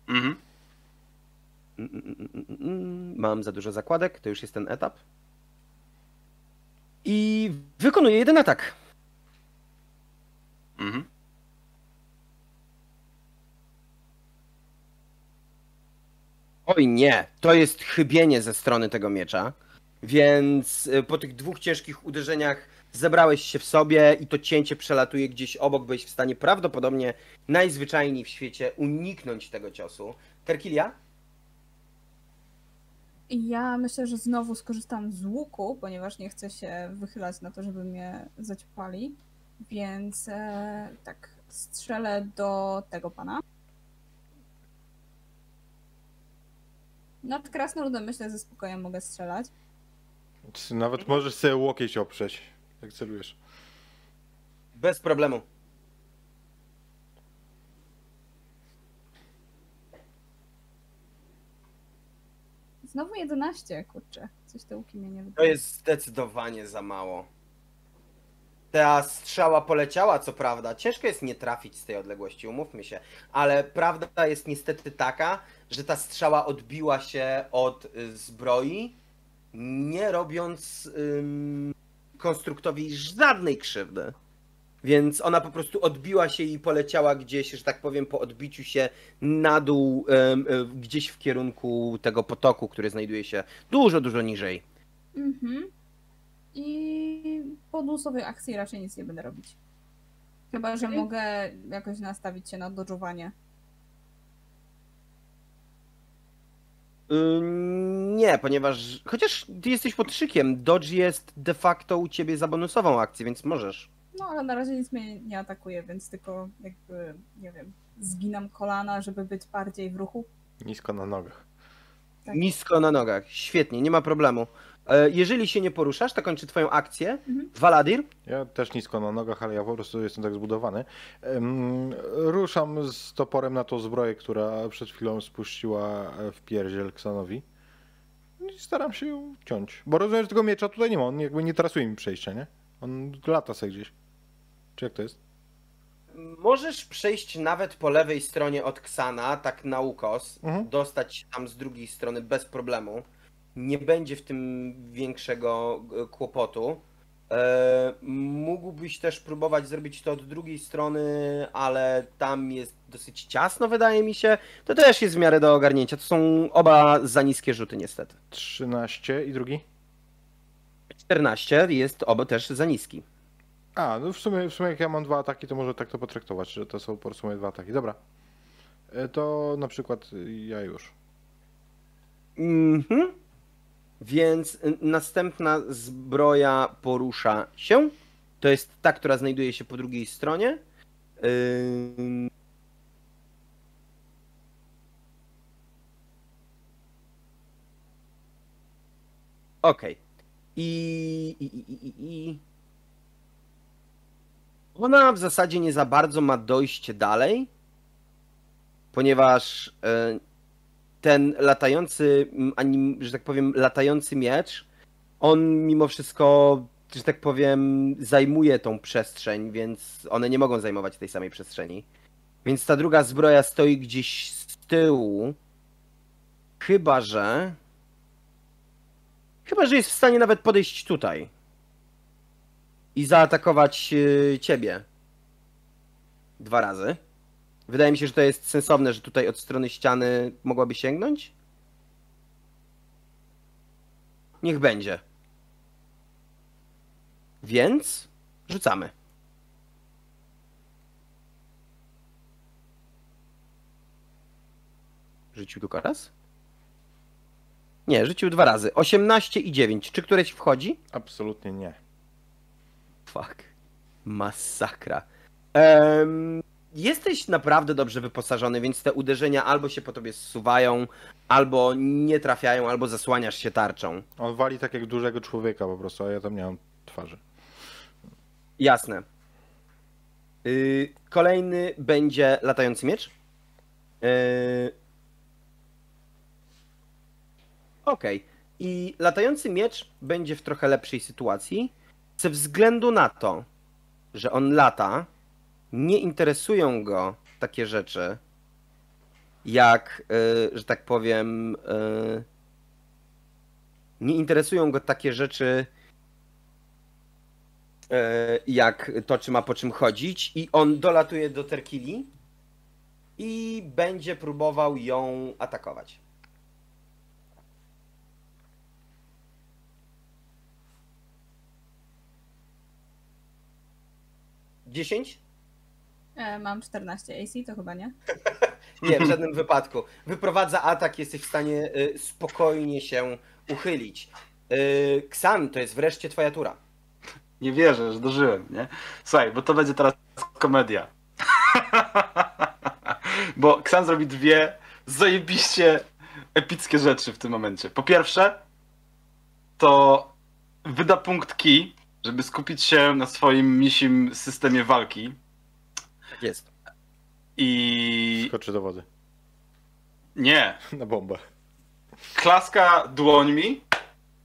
Mhm. Mam za dużo zakładek, to już jest ten etap. I wykonuje jeden atak. Mhm. Oj nie, to jest chybienie ze strony tego miecza. Więc y, po tych dwóch ciężkich uderzeniach zebrałeś się w sobie i to cięcie przelatuje gdzieś obok, byłeś w stanie prawdopodobnie najzwyczajniej w świecie uniknąć tego ciosu. Terkilia? Ja myślę, że znowu skorzystam z łuku, ponieważ nie chcę się wychylać na to, żeby mnie zaćpali. Więc e, tak, strzelę do tego pana. Nad krasnoludem myślę, że ze spokojem mogę strzelać. Czy Nawet możesz sobie łokieć oprzeć, jak celujesz. Bez problemu. Znowu 11, kurczę. Coś te łuki mnie nie To wydaje. jest zdecydowanie za mało. Ta strzała poleciała, co prawda. Ciężko jest nie trafić z tej odległości, umówmy się. Ale prawda jest niestety taka, że ta strzała odbiła się od y, zbroi, nie robiąc ym, konstruktowi żadnej krzywdy. Więc ona po prostu odbiła się i poleciała gdzieś, że tak powiem, po odbiciu się na dół, ym, y, gdzieś w kierunku tego potoku, który znajduje się dużo, dużo niżej. Mhm. I po losowej akcji raczej nic nie będę robić. Chyba, że mogę jakoś nastawić się na dodżowanie. Nie, ponieważ. Chociaż ty jesteś pod szykiem. Dodge jest de facto u ciebie za bonusową akcję, więc możesz. No, ale na razie nic mnie nie atakuje, więc tylko jakby, nie wiem, zginam kolana, żeby być bardziej w ruchu. Nisko na nogach. Tak. Nisko na nogach. Świetnie, nie ma problemu. E, Jeżeli się nie poruszasz, to kończy twoją akcję. Mhm. Waladir, Ja też nisko na nogach, ale ja po prostu jestem tak zbudowany. Ruszam z toporem na tą zbroję, która przed chwilą spuściła w pierdziel Ksanowi. I staram się ją ciąć. Bo rozumiem, że tego miecza tutaj nie ma. On jakby nie trasuje mi przejścia, nie? On lata sobie gdzieś. Czy jak to jest? możesz przejść nawet po lewej stronie od Ksana, tak na ukos, Mhm. dostać się tam z drugiej strony bez problemu. Nie będzie w tym większego e, kłopotu. E, mógłbyś też próbować zrobić to od drugiej strony, ale tam jest dosyć ciasno, wydaje mi się. To też jest w miarę do ogarnięcia. To są oba za niskie rzuty, niestety. 13 i drugi? 14 jest oba też za niski. A, no w sumie, w sumie jak ja mam dwa ataki, to może tak to potraktować, że to są po prostu moje dwa ataki. Dobra. E, To na przykład ja już. Mhm. Więc y, następna zbroja porusza się. To jest ta, która znajduje się po drugiej stronie. Ym. Okej. I, i, i, i. Ona w zasadzie nie za bardzo ma dojście dalej, ponieważ e, ten latający, m, anim, że tak powiem, latający miecz, on mimo wszystko, że tak powiem, zajmuje tą przestrzeń, więc one nie mogą zajmować tej samej przestrzeni. Więc ta druga zbroja stoi gdzieś z tyłu. Chyba, że. Chyba, że jest w stanie nawet podejść tutaj. I zaatakować y, ciebie. Dwa razy. Wydaje mi się, że to jest sensowne, że tutaj od strony ściany mogłaby sięgnąć. Niech będzie. Więc rzucamy. Rzucił tylko raz? Nie, rzucił dwa razy. 18 i 9. Czy któreś wchodzi? Absolutnie nie. Fuck. Masakra. Em, jesteś naprawdę dobrze wyposażony, więc te uderzenia albo się po tobie zsuwają, albo nie trafiają, albo zasłaniasz się tarczą. On wali tak jak dużego człowieka po prostu, a ja tam nie mam twarzy. Jasne. Y, kolejny będzie latający miecz. Y, Okej. I latający miecz będzie w trochę lepszej sytuacji, ze względu na to, że on lata, nie interesują go takie rzeczy, jak, y, że tak powiem, y, nie interesują go takie rzeczy, e, jak to, czy ma po czym chodzić, i on dolatuje do Terkili i będzie próbował ją atakować. Dziesięć? E, mam 14 AC, to chyba nie. Nie, w żadnym wypadku. Wyprowadza atak, jesteś w stanie y, spokojnie się uchylić. Y, Ksan, to jest wreszcie twoja tura. Nie wierzę, że dożyłem, nie? Słuchaj, bo to będzie teraz komedia. bo Ksan zrobi dwie zajebiście epickie rzeczy w tym momencie. Po pierwsze, to wyda punkt key, żeby skupić się na swoim misim systemie walki Jest. i... Skoczy do wody. Nie, Na bombę. klaska dłońmi.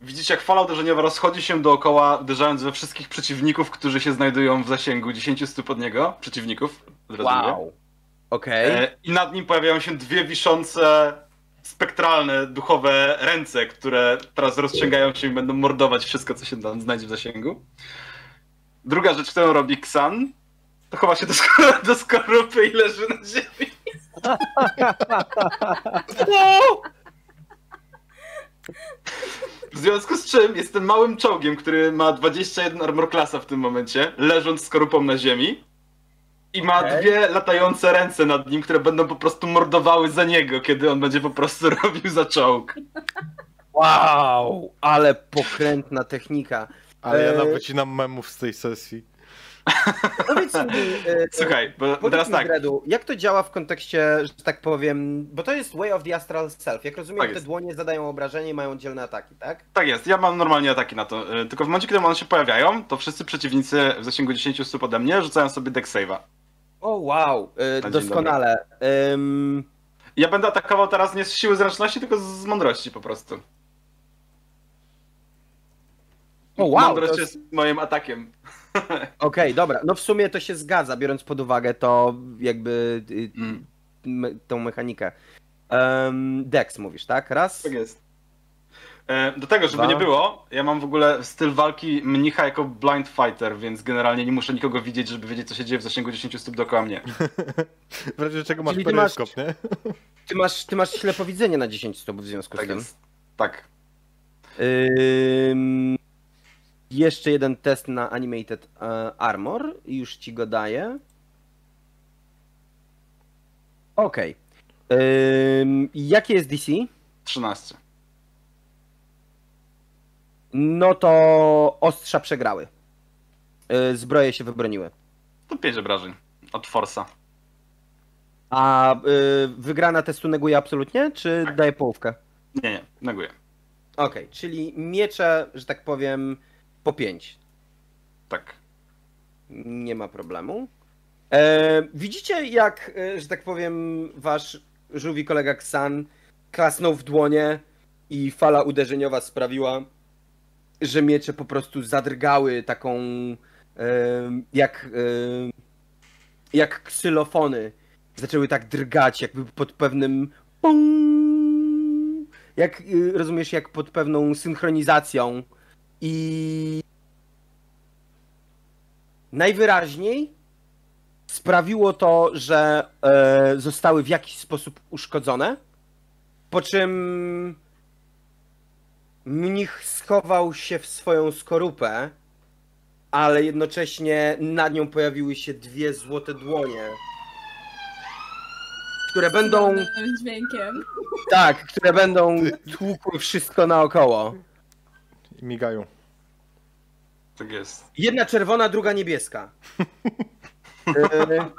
Widzicie, jak fala uderzeniowa rozchodzi się dookoła, uderzając we wszystkich przeciwników, którzy się znajdują w zasięgu 10 stóp od niego. Przeciwników. od razu mówię. Wow. Okej. E, I nad nim pojawiają się dwie wiszące, spektralne, duchowe ręce, które teraz rozciągają się i będą mordować wszystko, co się tam znajdzie w zasięgu. Druga rzecz, którą robi Ksan, to chowa się do, skor- do skorupy i leży na ziemi. W związku z czym jestem małym czołgiem, który ma 21 armor klasa w tym momencie, leżąc z skorupą na ziemi. I ma Okej. dwie latające ręce nad nim, które będą po prostu mordowały za niego, kiedy on będzie po prostu robił za czołg. Wow, ale pokrętna technika. Ale ja Eee. nam memów z tej sesji. Powiedz mi, e, Słuchaj, bo teraz tak. Dredu, jak to działa w kontekście, że tak powiem, bo to jest Way of the Astral Self. Jak rozumiem, Tak te jest. dłonie zadają obrażenie i mają oddzielne ataki, tak? Tak jest, ja mam normalnie ataki na to. y, Tylko w momencie, kiedy one się pojawiają, to wszyscy przeciwnicy w zasięgu 10 stóp ode mnie rzucają sobie deck save'a. O, wow, e, doskonale. Ym, Ja będę atakował teraz nie z siły zręczności, tylko z mądrości po prostu. o, wow, Mądrość to jest moim atakiem. Okej, dobra, no w sumie to się zgadza, biorąc pod uwagę to jakby y, Mm. me, tą mechanikę. Um, Dex mówisz, tak? Raz? Tak jest. E, Do tego, żeby Dwa. nie było, ja mam w ogóle styl walki mnicha jako blind fighter, więc generalnie nie muszę nikogo widzieć, żeby wiedzieć, co się dzieje w zasięgu 10 stóp dookoła mnie. W razie czego masz Czyli ty masz- peryskop, nie? Ty masz, ty masz ślepowidzenie na 10 stóp w związku z Tak tym. jest. Tak. Ym, jeszcze jeden test na Animated e, Armor. Już ci go daję. Okej. Ym, Jakie jest DC? 13. No to ostrza przegrały. Y, Zbroje się wybroniły. To 5 obrażeń. Od Forsa. A y, wygrana testu neguje absolutnie, czy daje połówkę? Nie, nie, neguję. Okej, czyli miecze, że tak powiem, po 5. Tak. Nie ma problemu. E, widzicie, jak, e, że tak powiem, wasz żółwi kolega Ksan klasnął w dłonie i fala uderzeniowa sprawiła, że miecze po prostu zadrgały taką, e, jak, e, jak ksylofony. Zaczęły tak drgać, jakby pod pewnym jak, y, rozumiesz, jak pod pewną synchronizacją i najwyraźniej sprawiło to, że e, zostały w jakiś sposób uszkodzone. Po czym mnich schował się w swoją skorupę, ale jednocześnie nad nią pojawiły się dwie złote dłonie. Które będą, dźwiękiem. tak, które będą tłukły wszystko naokoło. Migają. Tak jest. Jedna czerwona, druga niebieska. E,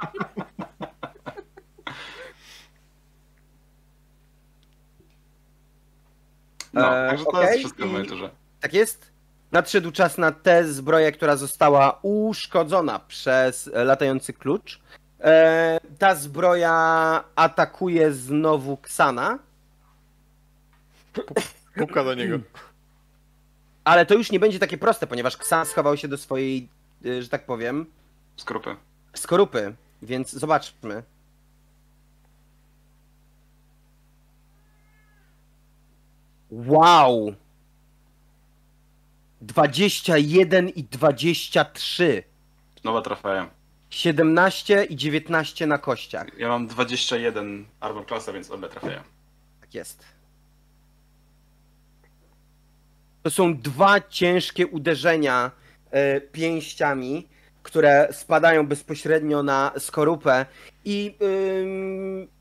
No, Eee, także to okej, jest wszystko w mojej turze. Tak jest. Nadszedł czas na tę zbroję, która została uszkodzona przez e, latający klucz. E, ta zbroja atakuje znowu Ksana, Puka do niego. ale to już nie będzie takie proste, ponieważ Ksan schował się do swojej, e, że tak powiem, Skrupy. skorupy, więc zobaczmy. Wow! 21 i 23. Nowa trafiają. 17 i 19 na kościach. Ja mam 21 armor klasa, więc obie trafiają. Tak jest. To są dwa ciężkie uderzenia e, pięściami, które spadają bezpośrednio na skorupę i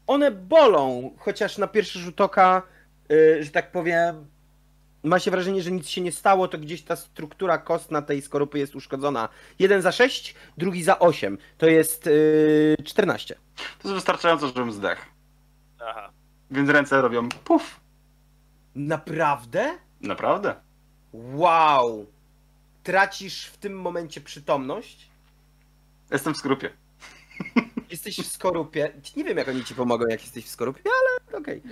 one bolą, chociaż na pierwszy rzut oka, y, że tak powiem, ma się wrażenie, że nic się nie stało, to gdzieś ta struktura kostna tej skorupy jest uszkodzona. Jeden za 6, drugi za 8. To jest y, 14. To jest wystarczająco, żebym zdech. Aha. Więc ręce robią puf. Naprawdę? Naprawdę? Wow! Tracisz w tym momencie przytomność. Jestem w skrupie. Jesteś w skorupie. Nie wiem, jak oni ci pomogą, jak jesteś w skorupie, ale okej.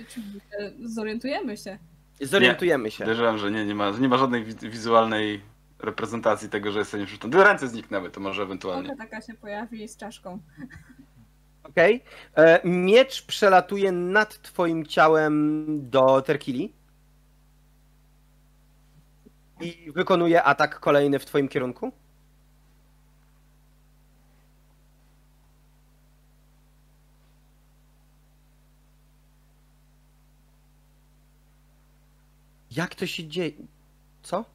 E, Zorientujemy się. Zorientujemy się. Podejrzewam, że nie, nie ma, nie ma żadnej wi- wizualnej reprezentacji tego, że jestem nieprzytomny. Gdyby ręce zniknęły, to może ewentualnie. Oka taka się pojawi z czaszką. Okej. E, Miecz przelatuje nad twoim ciałem do Terkili. I wykonuje atak kolejny w twoim kierunku. Jak to się dzieje? Co?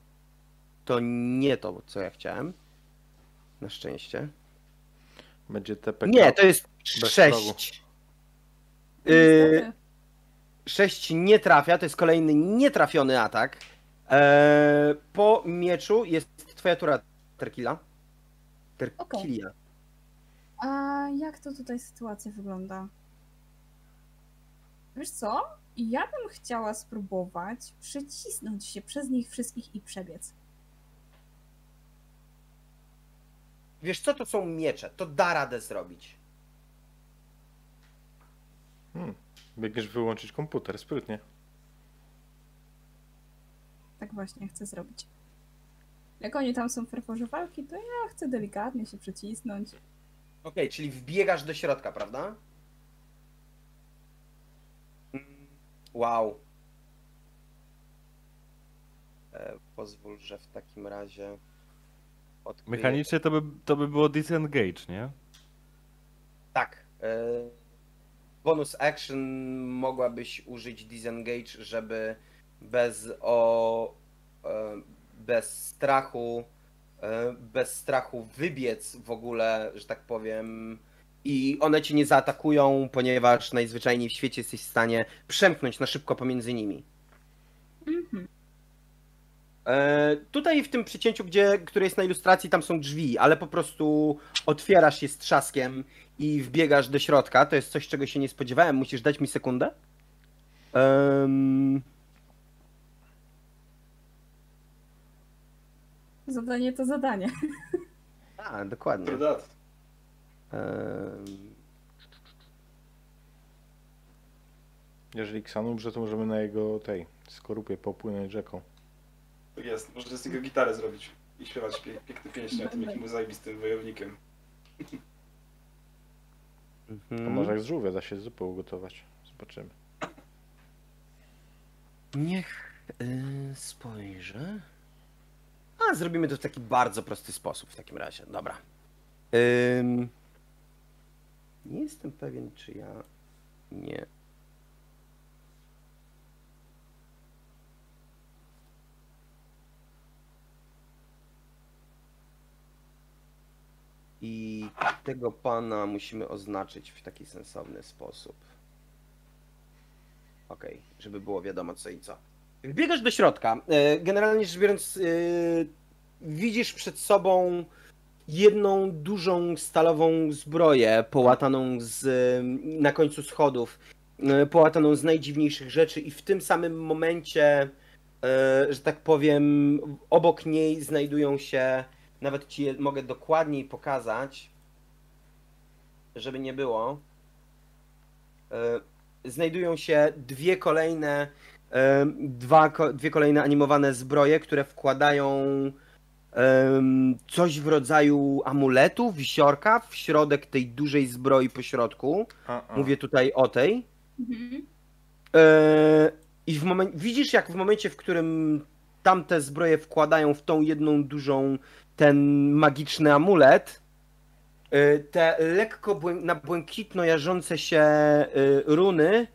To nie to, co ja chciałem. Na szczęście. Będzie TPK. Nie, to jest Bez 6. Y, Niestety. 6 nie trafia, to jest kolejny nietrafiony atak. Eee, po mieczu jest twoja tura Terkila. Terkilia. A jak to tutaj sytuacja wygląda? Wiesz co? Ja bym chciała spróbować przycisnąć się przez nich wszystkich i przebiec. Wiesz co, to są miecze, to da radę zrobić. Hmm. Biegniesz wyłączyć komputer, sprytnie. Tak właśnie chcę zrobić. Jak oni tam są w ferworze walki, to ja chcę delikatnie się przycisnąć. Okej, czyli wbiegasz do środka, prawda? Wow. E, pozwól, że w takim razie. odkryję- Mechanicznie to by, to by było disengage, nie? Tak. E, bonus action mogłabyś użyć disengage, żeby bez o. E, bez strachu. E, bez strachu wybiec w ogóle, że tak powiem. I one cię nie zaatakują, ponieważ najzwyczajniej w świecie jesteś w stanie przemknąć na szybko pomiędzy nimi. Mhm. E, tutaj w tym przycięciu, gdzie, które jest na ilustracji, tam są drzwi, ale po prostu otwierasz je z trzaskiem i wbiegasz do środka. To jest coś, czego się nie spodziewałem. Musisz dać mi sekundę. Em, Zadanie to zadanie. a, dokładnie. Jeżeli Ksan umrze, to możemy na jego tej skorupie popłynąć rzeką. Tak jest. Można z niego gitarę zrobić i śpiewać pie piękne pieśni o tym, jakim był zajebistym wojownikiem. To mhm. może jak z żółwia da się zupę ugotować. Zobaczymy. Niech y, spojrzę. A, zrobimy to w taki bardzo prosty sposób w takim razie. Dobra. Ym, nie jestem pewien, czy ja nie. I tego pana musimy oznaczyć w taki sensowny sposób. Okej, żeby było wiadomo co i co. Wbiegasz do środka. E, Generalnie rzecz biorąc, e, widzisz przed sobą jedną dużą stalową zbroję połataną z, na końcu schodów, e, połataną z najdziwniejszych rzeczy i w tym samym momencie, e, że tak powiem, obok niej znajdują się, nawet ci je mogę dokładniej pokazać, żeby nie było, e, znajdują się dwie kolejne dwa, dwie kolejne animowane zbroje, które wkładają coś w rodzaju amuletu, wisiorka w środek tej dużej zbroi po środku. Mówię tutaj o tej. Mhm. E, I w momen- widzisz, jak w momencie, w którym tamte zbroje wkładają w tą jedną dużą ten magiczny amulet, e, te lekko błę- na błękitno jarzące się e, runy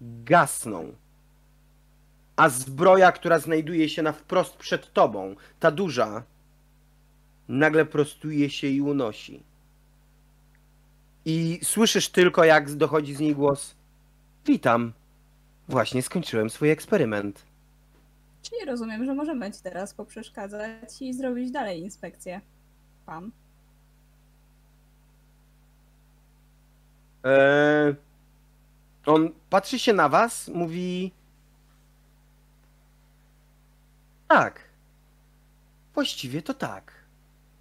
gasną. A zbroja, która znajduje się na wprost przed tobą, ta duża, nagle prostuje się i unosi. I słyszysz tylko, jak dochodzi z niej głos. Witam. Właśnie skończyłem swój eksperyment. Czyli rozumiem, że możemy ci teraz poprzeszkadzać i zrobić dalej inspekcję. Pan. Eee, on patrzy się na was, mówi. Tak. Właściwie to tak.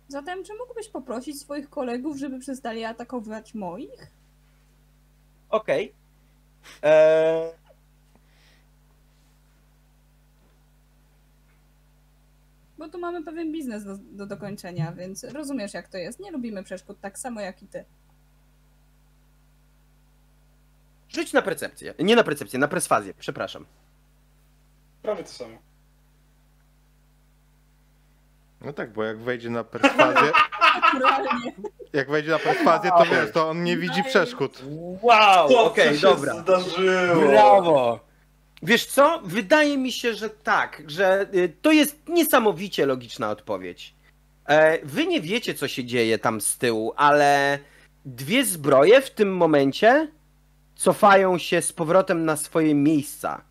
Zatem, czy mógłbyś poprosić swoich kolegów, żeby przestali atakować moich? Okej. Eee, Bo tu mamy pewien biznes do, do dokończenia, więc rozumiesz jak to jest. Nie lubimy przeszkód tak samo jak i ty. Rzuć na percepcję. Nie na percepcję, na perswazję, przepraszam. Prawie to samo. No tak, bo jak wejdzie na perswazję, jak wejdzie na perswazję, to wiesz, to on nie widzi przeszkód. Wow, okej, się dobra. zdarzyło? Brawo! Wiesz co? Wydaje mi się, że tak, że y, to jest niesamowicie logiczna odpowiedź. E, Wy nie wiecie, co się dzieje tam z tyłu, ale dwie zbroje w tym momencie cofają się z powrotem na swoje miejsca.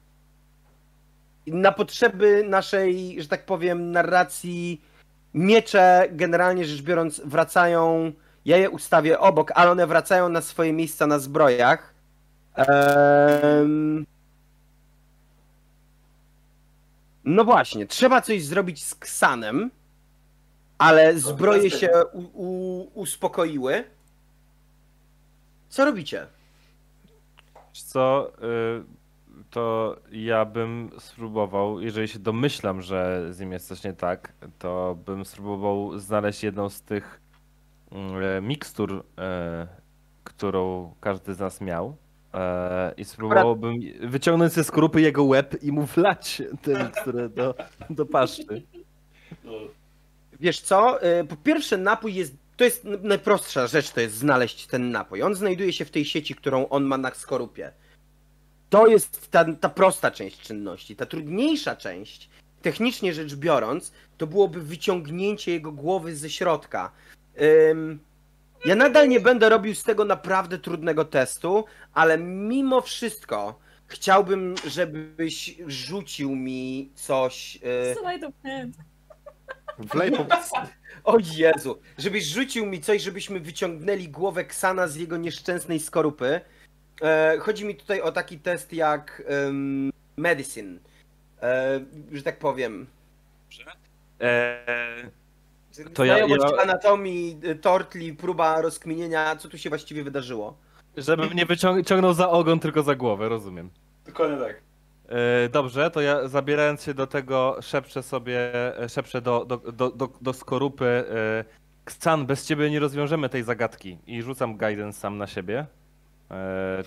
Na potrzeby naszej, że tak powiem, narracji Miecze, generalnie rzecz biorąc, wracają. Ja je ustawię obok, ale one wracają na swoje miejsca na zbrojach. Em, No właśnie, trzeba coś zrobić z Ksanem, ale zbroje się u, u, uspokoiły. Co robicie? Co, y, to ja bym spróbował, jeżeli się domyślam, że z nim jest coś nie tak, to bym spróbował znaleźć jedną z tych mm, mikstur, e, którą każdy z nas miał. e, I spróbowałbym wyciągnąć ze skorupy jego łeb i mu wlać tę miksturę do, do paszczy. No, Wiesz co? Po pierwsze, napój jest. To jest najprostsza rzecz, to jest znaleźć ten napój. On znajduje się w tej sieci, którą on ma na skorupie. To jest ta, ta prosta część czynności. Ta trudniejsza część, technicznie rzecz biorąc, to byłoby wyciągnięcie jego głowy ze środka. Ym, ja nadal nie będę robił z tego naprawdę trudnego testu, ale mimo wszystko chciałbym, żebyś rzucił mi coś. y, hand. Wlej po... O Jezu, żebyś rzucił mi coś, żebyśmy wyciągnęli głowę Ksana z jego nieszczęsnej skorupy. E, chodzi mi tutaj o taki test jak em, medicine. E, że tak powiem. E, To ja- Znajomość ja- anatomii, y, tortli, próba rozkminienia, co tu się właściwie wydarzyło. żebym nie wyciągnął za ogon, tylko za głowę, rozumiem. dokładnie tak. E, Dobrze, to ja zabierając się do tego szepczę sobie, e, szepczę do, do, do, do, do skorupy. e, Ksan, bez ciebie nie rozwiążemy tej zagadki i rzucam guidance sam na siebie.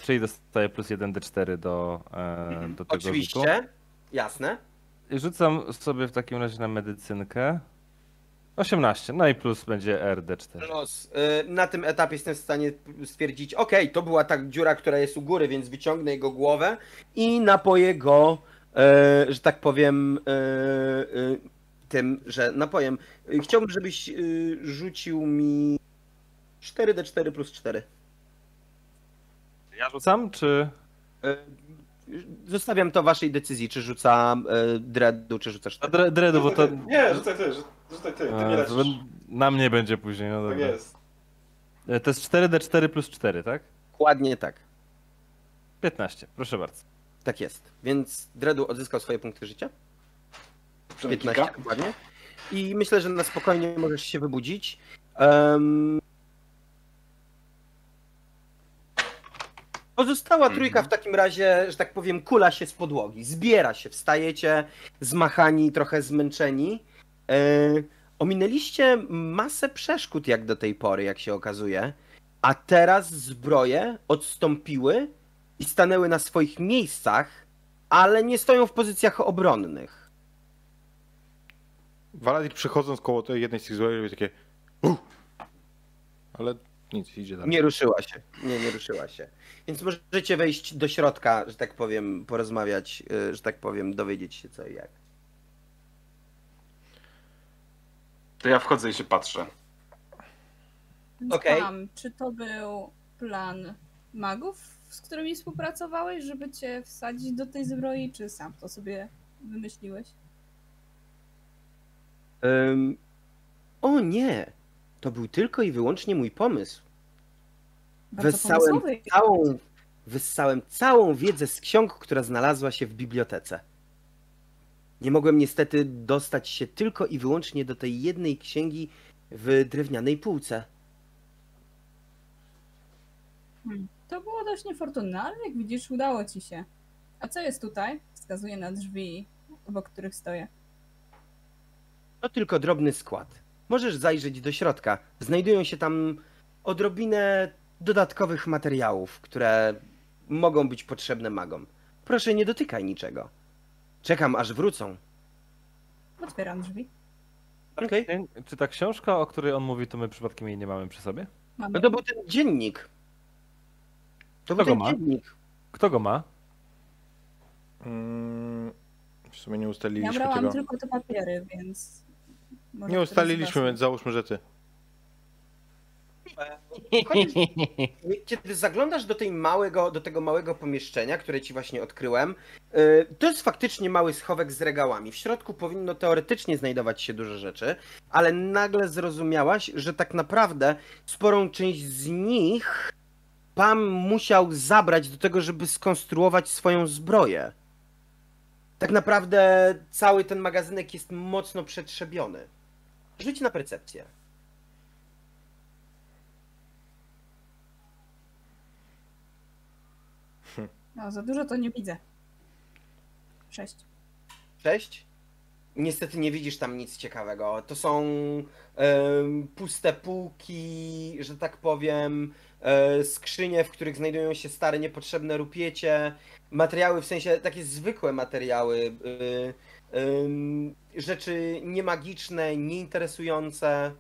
Czyli dostaję plus 1 d4 do, e, do tego rzutu. Oczywiście, jasne. I rzucam sobie w takim razie na medycynkę. 18, no i plus będzie RD4. Los. Y, Na tym etapie jestem w stanie stwierdzić, okej, to była ta dziura, która jest u góry, więc wyciągnę jego głowę i napoję go, e, że tak powiem, e, e, tym, że napojem. Chciałbym, żebyś y, rzucił mi 4d4 plus 4. Ja rzucam, czy... Zostawiam to waszej decyzji, czy rzucam e, dreadu, czy rzucasz A ty. dre- Dredu, bo to... Nie, rzucaj ty, rzu- rzucaj ty, ty to Na mnie będzie później, no Tak dobra. jest. E, To jest 4D4 plus 4, tak? Dokładnie tak. 15, proszę bardzo. Tak jest. Więc Dredu odzyskał swoje punkty życia. Przynajmniej 15 kilka. dokładnie. I myślę, że na spokojnie możesz się wybudzić. Em, Pozostała trójka w takim razie, że tak powiem, kula się z podłogi. Zbiera się, wstajecie, zmachani, trochę zmęczeni. E, ominęliście masę przeszkód jak do tej pory, jak się okazuje. A teraz zbroje odstąpiły i stanęły na swoich miejscach, ale nie stoją w pozycjach obronnych. Waladir przechodząc koło tej jednej z tych złej robi takie uh! Ale nic, idzie dalej. Nie ruszyła się. Nie, nie ruszyła się. Więc możecie wejść do środka, że tak powiem, porozmawiać, y, że tak powiem, dowiedzieć się co i jak. To ja wchodzę i się patrzę. Więc Okej. Pam, czy to był plan magów, z którymi współpracowałeś, żeby cię wsadzić do tej zbroi, czy sam to sobie wymyśliłeś? Ym, o nie! To był tylko i wyłącznie mój pomysł. Bardzo Wyssałem pomysłowy. całą, wyssałem całą wiedzę z ksiąg, która znalazła się w bibliotece. Nie mogłem niestety dostać się tylko i wyłącznie do tej jednej księgi w drewnianej półce. Hmm. To było dość niefortunne, ale jak widzisz, udało ci się. A co jest tutaj? Wskazuję na drzwi, obok których stoję. To tylko drobny skład. Możesz zajrzeć do środka. Znajdują się tam odrobinę dodatkowych materiałów, które mogą być potrzebne magom. Proszę, nie dotykaj niczego. Czekam, aż wrócą. Otwieram drzwi. Okej. Nie- Czy ta książka, o której on mówi, to my przypadkiem jej nie mamy przy sobie? Mamy. No to był ten dziennik. To Kto był go ten ma? dziennik. Kto go ma? Mm, w sumie nie Ja ustaliliśmy brałam tego. tylko te papiery, więc... może Nie ustaliliśmy, więc załóżmy, że ty. Chodzisz, kiedy zaglądasz do, tej małego, do tego małego pomieszczenia, które ci właśnie odkryłem, y, to jest faktycznie mały schowek z regałami. W środku powinno teoretycznie znajdować się dużo rzeczy, ale nagle zrozumiałaś, że tak naprawdę sporą część z nich Pam musiał zabrać do tego, żeby skonstruować swoją zbroję. Tak naprawdę cały ten magazynek jest mocno przetrzebiony. Rzuć na percepcję. No, za dużo to nie widzę. Sześć. Cześć. Niestety nie widzisz tam nic ciekawego. To są em, puste półki, że tak powiem, e, skrzynie, w których znajdują się stare, niepotrzebne rupiecie, materiały, w sensie takie zwykłe materiały, y, rzeczy niemagiczne, nieinteresujące.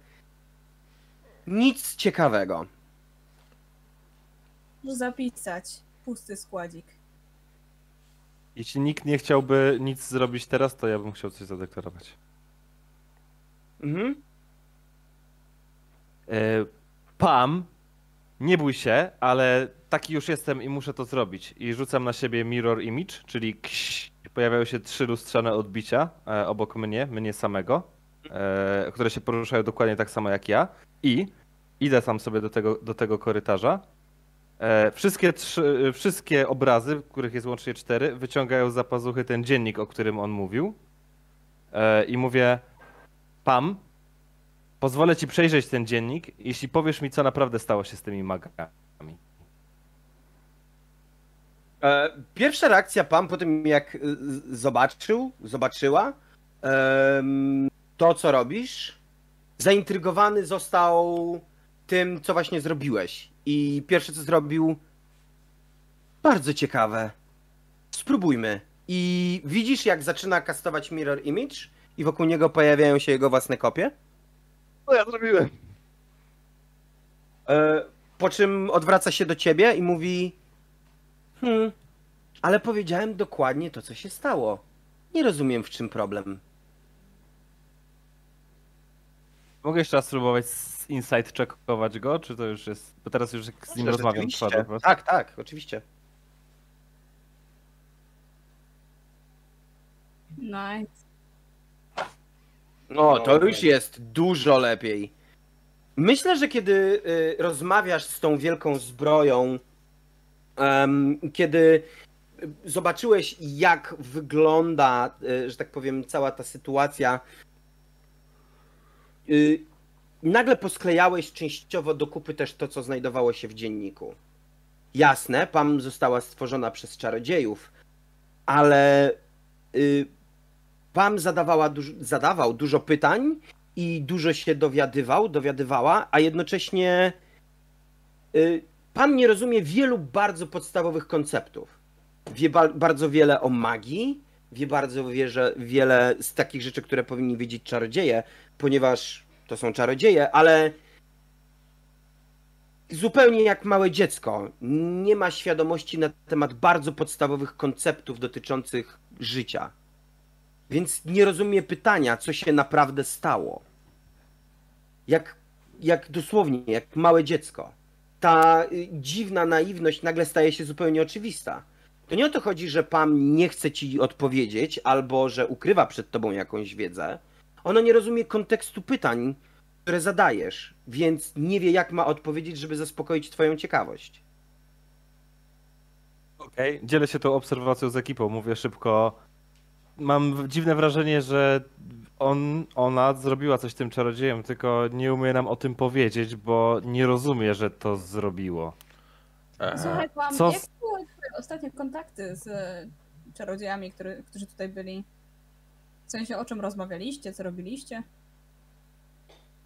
Nic ciekawego. Muszę zapisać. Pusty składzik. Jeśli nikt nie chciałby nic zrobić teraz, to ja bym chciał coś zadeklarować. Mhm. E, Pam, nie bój się, ale taki już jestem i muszę to zrobić. I rzucam na siebie mirror image, czyli kś, pojawiają się trzy lustrzane odbicia e, obok mnie, mnie samego, e, które się poruszają dokładnie tak samo jak ja. I idę tam sobie do tego, do tego korytarza. E, wszystkie, trzy, wszystkie obrazy, których jest łącznie cztery, wyciągają za pazuchy ten dziennik, o którym on mówił. E, I mówię, Pam, Pozwolę ci przejrzeć ten dziennik, jeśli powiesz mi, co naprawdę stało się z tymi magami. E, Pierwsza reakcja Pam po tym, jak z- zobaczył, zobaczyła to, co robisz, zaintrygowany został tym, co właśnie zrobiłeś. I pierwsze, co zrobił, bardzo ciekawe. Spróbujmy. I widzisz, jak zaczyna kastować Mirror Image i wokół niego pojawiają się jego własne kopie? Co ja zrobiłem? E, Po czym odwraca się do ciebie i mówi: Hmm, ale powiedziałem dokładnie to, co się stało. Nie rozumiem, w czym problem. Mogę jeszcze raz spróbować z insight checkować go, czy to już jest... Bo teraz już jak z nim rozmawiam prostu. Tak, tak, oczywiście. Nice. No, to już jest dużo lepiej. Myślę, że kiedy y, rozmawiasz z tą wielką zbroją, kiedy y, zobaczyłeś, jak wygląda, y, że tak powiem, cała ta sytuacja, y, nagle posklejałeś częściowo do kupy też to, co znajdowało się w dzienniku. Jasne, Pam została stworzona przez czarodziejów, ale y, Pam zadawała zadawał dużo pytań i dużo się dowiadywał, dowiadywała, a jednocześnie Pam nie rozumie wielu bardzo podstawowych konceptów. Wie ba- bardzo wiele o magii, wie bardzo wieże, wiele z takich rzeczy, które powinni wiedzieć czarodzieje, ponieważ to są czarodzieje, ale zupełnie jak małe dziecko. Nie ma świadomości na temat bardzo podstawowych konceptów dotyczących życia. Więc nie rozumie pytania, co się naprawdę stało. Jak, jak dosłownie, jak małe dziecko. Ta y, dziwna naiwność nagle staje się zupełnie oczywista. To nie o to chodzi, że Pam nie chce ci odpowiedzieć, albo że ukrywa przed tobą jakąś wiedzę. Ona nie rozumie kontekstu pytań, które zadajesz, więc nie wie, jak ma odpowiedzieć, żeby zaspokoić twoją ciekawość. Okej, dzielę się tą obserwacją z ekipą, mówię szybko. Mam dziwne wrażenie, że on, ona zrobiła coś tym czarodziejem, tylko nie umie nam o tym powiedzieć, bo nie rozumie, że to zrobiło. Słuchaj, mam, co jak były twoje ostatnie kontakty z e, czarodziejami, który, którzy tutaj byli? W sensie, o czym rozmawialiście, co robiliście?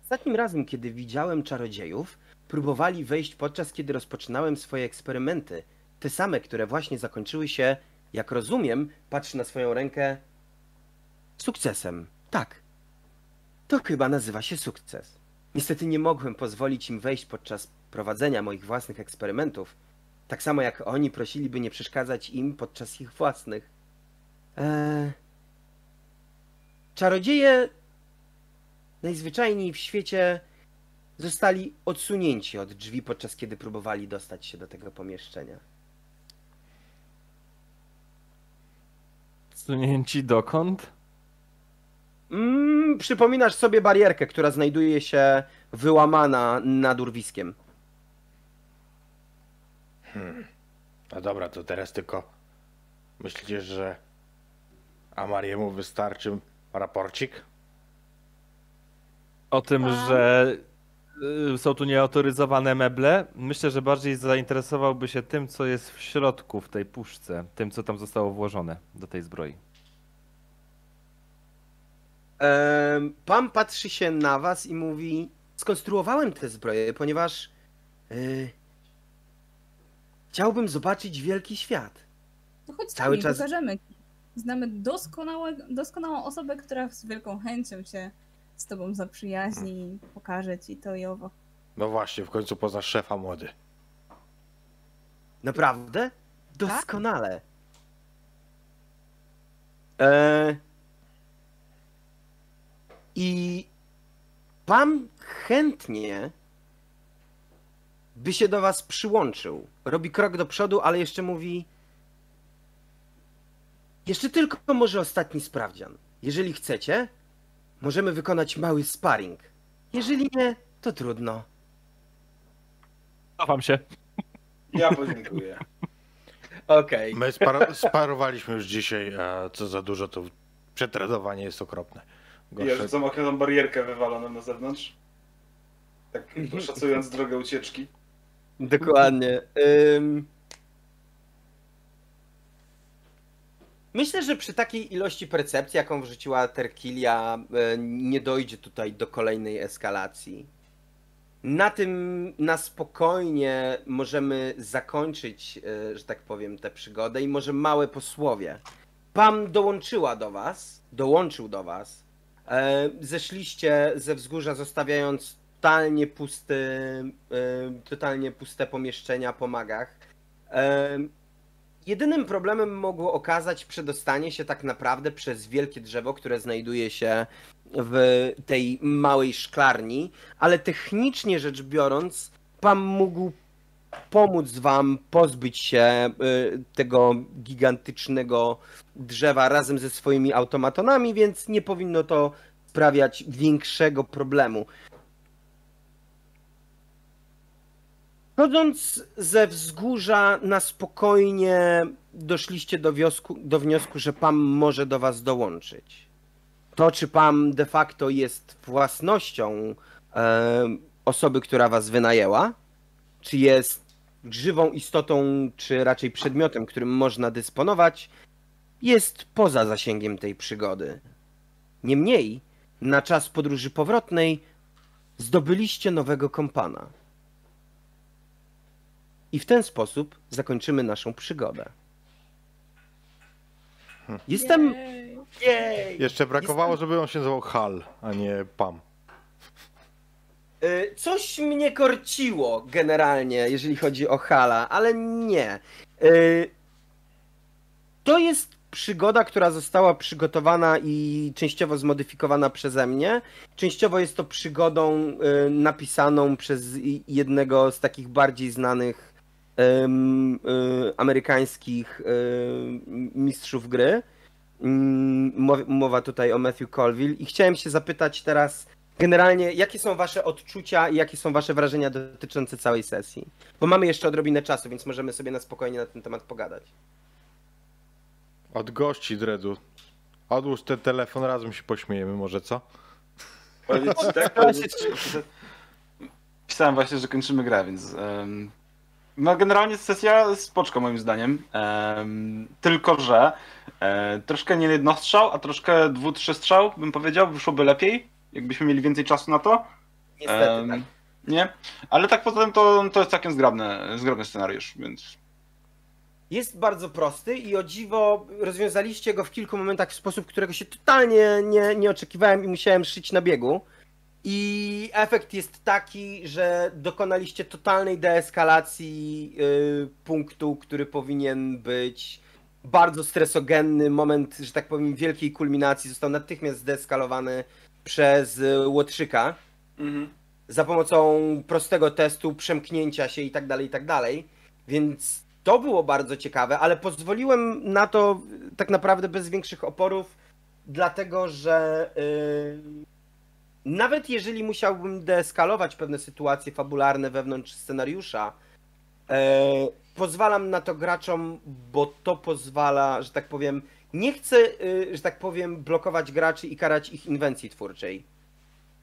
Ostatnim razem, kiedy widziałem czarodziejów, próbowali wejść podczas kiedy rozpoczynałem swoje eksperymenty. Te same, które właśnie zakończyły się, jak rozumiem, patrz na swoją rękę, sukcesem. Tak. To chyba nazywa się sukces. Niestety nie mogłem pozwolić im wejść podczas prowadzenia moich własnych eksperymentów. Tak samo jak oni prosili, by nie przeszkadzać im podczas ich własnych. Eee... Czarodzieje najzwyczajniej w świecie zostali odsunięci od drzwi, podczas kiedy próbowali dostać się do tego pomieszczenia. Sunięci dokąd? Mm, przypominasz sobie barierkę, która znajduje się wyłamana nad urwiskiem. No dobra, to teraz tylko myślicie, że Amariemu wystarczy raporcik? O tym, A. że y, są tu nieautoryzowane meble. Myślę, że bardziej zainteresowałby się tym, co jest w środku w tej puszce, tym, co tam zostało włożone do tej zbroi. Pan patrzy się na was i mówi: Skonstruowałem tę zbroję, ponieważ y, chciałbym zobaczyć wielki świat. No chodź z Cały czas- pokażemy. Znamy doskonałe, doskonałą osobę, która z wielką chęcią się z tobą zaprzyjaźni i pokaże ci to i owo. No właśnie, w końcu poznasz szefa młody. Naprawdę? Doskonale. E... I pan chętnie by się do was przyłączył. Robi krok do przodu, ale jeszcze mówi. Jeszcze tylko może ostatni sprawdzian. Jeżeli chcecie, możemy wykonać mały sparring. Jeżeli nie, to trudno. Cofam się. Ja podziękuję. Okej. My spar- sparowaliśmy już dzisiaj, a co za dużo, to przetradowanie jest okropne. Ja Gorsze... rzucam okiem tą barierkę wywaloną na zewnątrz. Tak szacując drogę ucieczki. Dokładnie. Ym... Myślę, że przy takiej ilości percepcji, jaką wrzuciła Terkilia, e, nie dojdzie tutaj do kolejnej eskalacji. Na tym na spokojnie możemy zakończyć, e, że tak powiem, tę przygodę i może małe posłowie. Pam dołączyła do was, dołączył do was. E, Zeszliście ze wzgórza, zostawiając totalnie e, totalnie puste pomieszczenia po magach. E, Jedynym problemem mogło okazać przedostanie się tak naprawdę przez wielkie drzewo, które znajduje się w tej małej szklarni, ale technicznie rzecz biorąc, pan mógł pomóc wam pozbyć się y, tego gigantycznego drzewa razem ze swoimi automatonami, więc nie powinno to sprawiać większego problemu. Chodząc ze wzgórza na spokojnie doszliście do, wiosku, do wniosku, że Pam może do was dołączyć. To, czy Pam de facto jest własnością e, osoby, która was wynajęła, czy jest żywą istotą, czy raczej przedmiotem, którym można dysponować, jest poza zasięgiem tej przygody. Niemniej, na czas podróży powrotnej zdobyliście nowego kompana. I w ten sposób zakończymy naszą przygodę. Jestem. Jej. Jej! Jeszcze brakowało, żeby on się nazywał Hal, a nie Pam. Y, Coś mnie korciło generalnie, jeżeli chodzi o Hala, ale nie. Y, To jest przygoda, która została przygotowana i częściowo zmodyfikowana przeze mnie. Częściowo jest to przygodą y, napisaną przez jednego z takich bardziej znanych amerykańskich mistrzów gry. Mm, mow- Mowa tutaj o Matthew Colville i chciałem się zapytać teraz generalnie, jakie są wasze odczucia i jakie są wasze wrażenia dotyczące całej sesji? Bo mamy jeszcze odrobinę czasu, więc możemy sobie na spokojnie na ten temat pogadać. Od gości, Dredu. Odłóż ten telefon, razem się pośmiejemy może, co? Powiedzieć ci tak? Pisałem właśnie, że kończymy grę, więc. em, no, generalnie sesja spoczko moim zdaniem. Em, tylko, że e, troszkę nie jednostrzał, a troszkę dwu, trzy strzał, bym powiedział, wyszłoby lepiej, jakbyśmy mieli więcej czasu na to. Niestety, Em, tak. Nie, ale tak poza tym to, to jest całkiem zgrabny, zgrabny scenariusz, więc. Jest bardzo prosty i o dziwo rozwiązaliście go w kilku momentach w sposób, którego się totalnie nie, nie oczekiwałem i musiałem szyć na biegu. I efekt jest taki, że dokonaliście totalnej deeskalacji y, punktu, który powinien być bardzo stresogenny. Moment, że tak powiem, wielkiej kulminacji został natychmiast zdeeskalowany przez Łotrzyka. Mhm. za pomocą prostego testu, przemknięcia się i tak dalej, i tak dalej. Więc to było bardzo ciekawe, ale pozwoliłem na to tak naprawdę bez większych oporów, dlatego że yy, nawet jeżeli musiałbym deeskalować pewne sytuacje fabularne wewnątrz scenariusza, e, pozwalam na to graczom, bo to pozwala, że tak powiem, nie chcę, y, że tak powiem, blokować graczy i karać ich inwencji twórczej.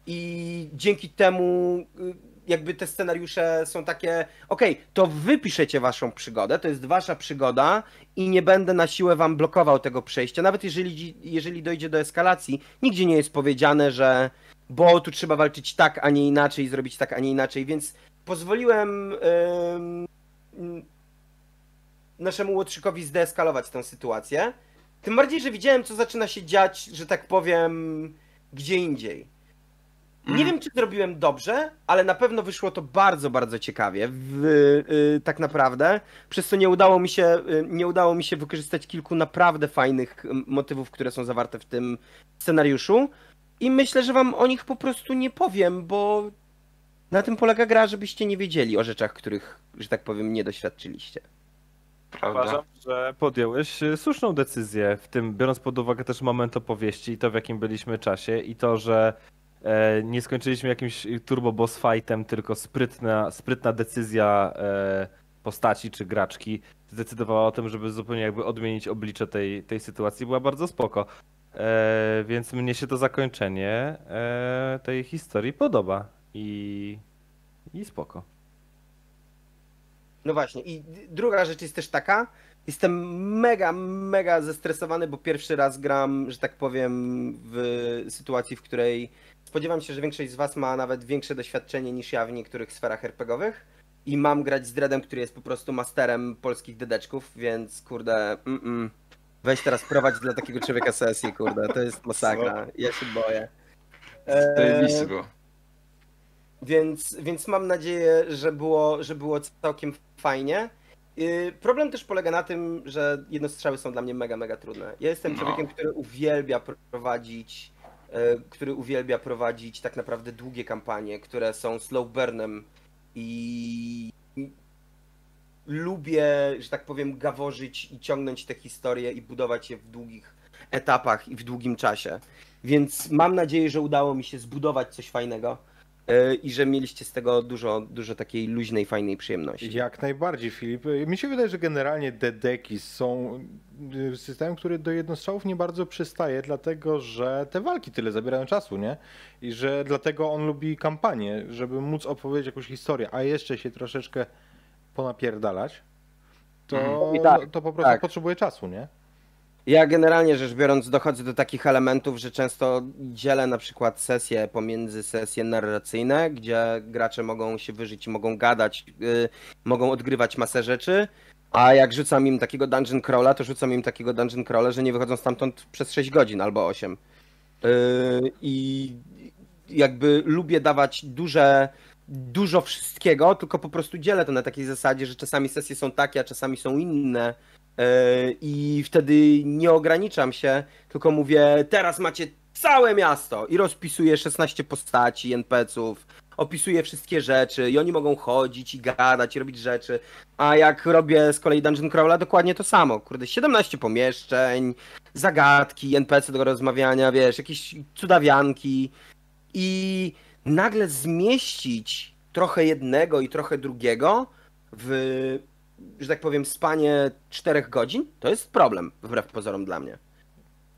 I dzięki temu y, jakby te scenariusze są takie, okej, to wy piszecie waszą przygodę, to jest wasza przygoda i nie będę na siłę wam blokował tego przejścia, nawet jeżeli, jeżeli dojdzie do eskalacji, nigdzie nie jest powiedziane, że bo tu trzeba walczyć tak, a nie inaczej, zrobić tak, a nie inaczej, więc pozwoliłem ym, naszemu łotrzykowi zdeeskalować tę sytuację. Tym bardziej, że widziałem, co zaczyna się dziać, że tak powiem, gdzie indziej. Nie wiem, czy zrobiłem dobrze, ale na pewno wyszło to bardzo, bardzo ciekawie. W, y, tak naprawdę. Przez co nie udało mi się, y, nie udało mi się wykorzystać kilku naprawdę fajnych motywów, które są zawarte w tym scenariuszu. I myślę, że wam o nich po prostu nie powiem, bo na tym polega gra, żebyście nie wiedzieli o rzeczach, których, że tak powiem, nie doświadczyliście. Prawda? Uważam, że podjąłeś e, słuszną decyzję, w tym biorąc pod uwagę też moment opowieści i to w jakim byliśmy czasie i to, że e, nie skończyliśmy jakimś turbo boss fightem, tylko sprytna, sprytna decyzja e, postaci czy graczki zdecydowała o tym, żeby zupełnie jakby odmienić oblicze tej, tej sytuacji, była bardzo spoko. E, więc mnie się to zakończenie e, tej historii podoba i, i spoko. No właśnie, i druga rzecz jest też taka, jestem mega, mega zestresowany, bo pierwszy raz gram, że tak powiem, w sytuacji, w której spodziewam się, że większość z was ma nawet większe doświadczenie niż ja w niektórych sferach RPGowych i mam grać z Dreadem, który jest po prostu masterem polskich dedeczków, więc kurde, mm -mm. weź teraz prowadź dla takiego człowieka sesję, kurde, to jest masakra, ja się boję. Zajebiście było. Więc, więc mam nadzieję, że było, że było całkiem fajnie. Yy, Problem też polega na tym, że jednostrzały są dla mnie mega, mega trudne. Ja jestem No. człowiekiem, który uwielbia prowadzić, yy, który uwielbia prowadzić tak naprawdę długie kampanie, które są slow burnem i lubię, że tak powiem, gaworzyć i ciągnąć te historie i budować je w długich etapach i w długim czasie. Więc mam nadzieję, że udało mi się zbudować coś fajnego i że mieliście z tego dużo, dużo takiej luźnej, fajnej przyjemności. Jak najbardziej, Filip. Mi się wydaje, że generalnie dedeki są y, systemem, który do jednostrzałów nie bardzo przystaje, dlatego że te walki tyle zabierają czasu, nie? I że dlatego on lubi kampanię, żeby móc opowiedzieć jakąś historię, a jeszcze się troszeczkę ponapierdalać, to, Mhm. I tak, to po prostu tak. potrzebuje czasu, nie? Ja generalnie rzecz biorąc dochodzę do takich elementów, że często dzielę na przykład sesje pomiędzy sesje narracyjne, gdzie gracze mogą się wyżyć mogą gadać, yy, mogą odgrywać masę rzeczy, a jak rzucam im takiego dungeon crawla, to rzucam im takiego dungeon crawla, że nie wychodzą stamtąd przez 6 godzin albo 8. Yy, I jakby lubię dawać duże, dużo wszystkiego, tylko po prostu dzielę to na takiej zasadzie, że czasami sesje są takie, a czasami są inne. Yy, I wtedy nie ograniczam się, tylko mówię, teraz macie całe miasto i rozpisuję 16 postaci, NPC-ów, opisuję wszystkie rzeczy i oni mogą chodzić i gadać i robić rzeczy. A jak robię z kolei Dungeon Crawla, dokładnie to samo. Kurde, 17 pomieszczeń, zagadki, NPC do rozmawiania, wiesz, jakieś cudawianki i nagle zmieścić trochę jednego i trochę drugiego w, że tak powiem, spanie 4 godzin, to jest problem, wbrew pozorom dla mnie.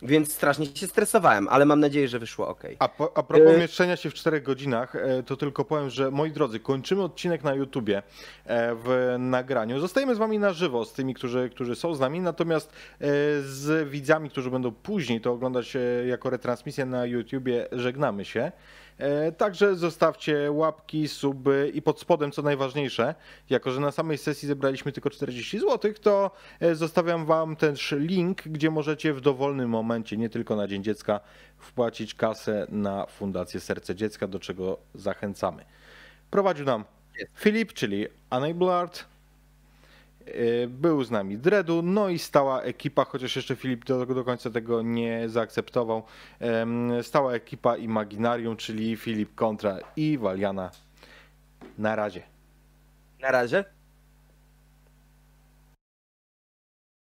Więc strasznie się stresowałem, ale mam nadzieję, że wyszło ok. A, po, a propos Y- mieszczenia się w czterech godzinach, e, to tylko powiem, że moi drodzy, kończymy odcinek na YouTubie e, w nagraniu. Zostajemy z wami na żywo, z tymi, którzy, którzy są z nami, natomiast e, z widzami, którzy będą później to oglądać e, jako retransmisję na YouTubie, żegnamy się. E, Także zostawcie łapki, suby i pod spodem, co najważniejsze, jako że na samej sesji zebraliśmy tylko 40 zł, to e, zostawiam Wam też link, gdzie możecie w dowolnym momencie, nie tylko na Dzień Dziecka, wpłacić kasę na Fundację Serce Dziecka, do czego zachęcamy. Prowadził nam Filip, czyli Enable Art. E, Był z nami Dredu, no i stała ekipa, chociaż jeszcze Filip do, do końca tego nie zaakceptował. Stała ekipa Imaginarium, czyli Filip Kontra i Waliana. Na razie. Na razie.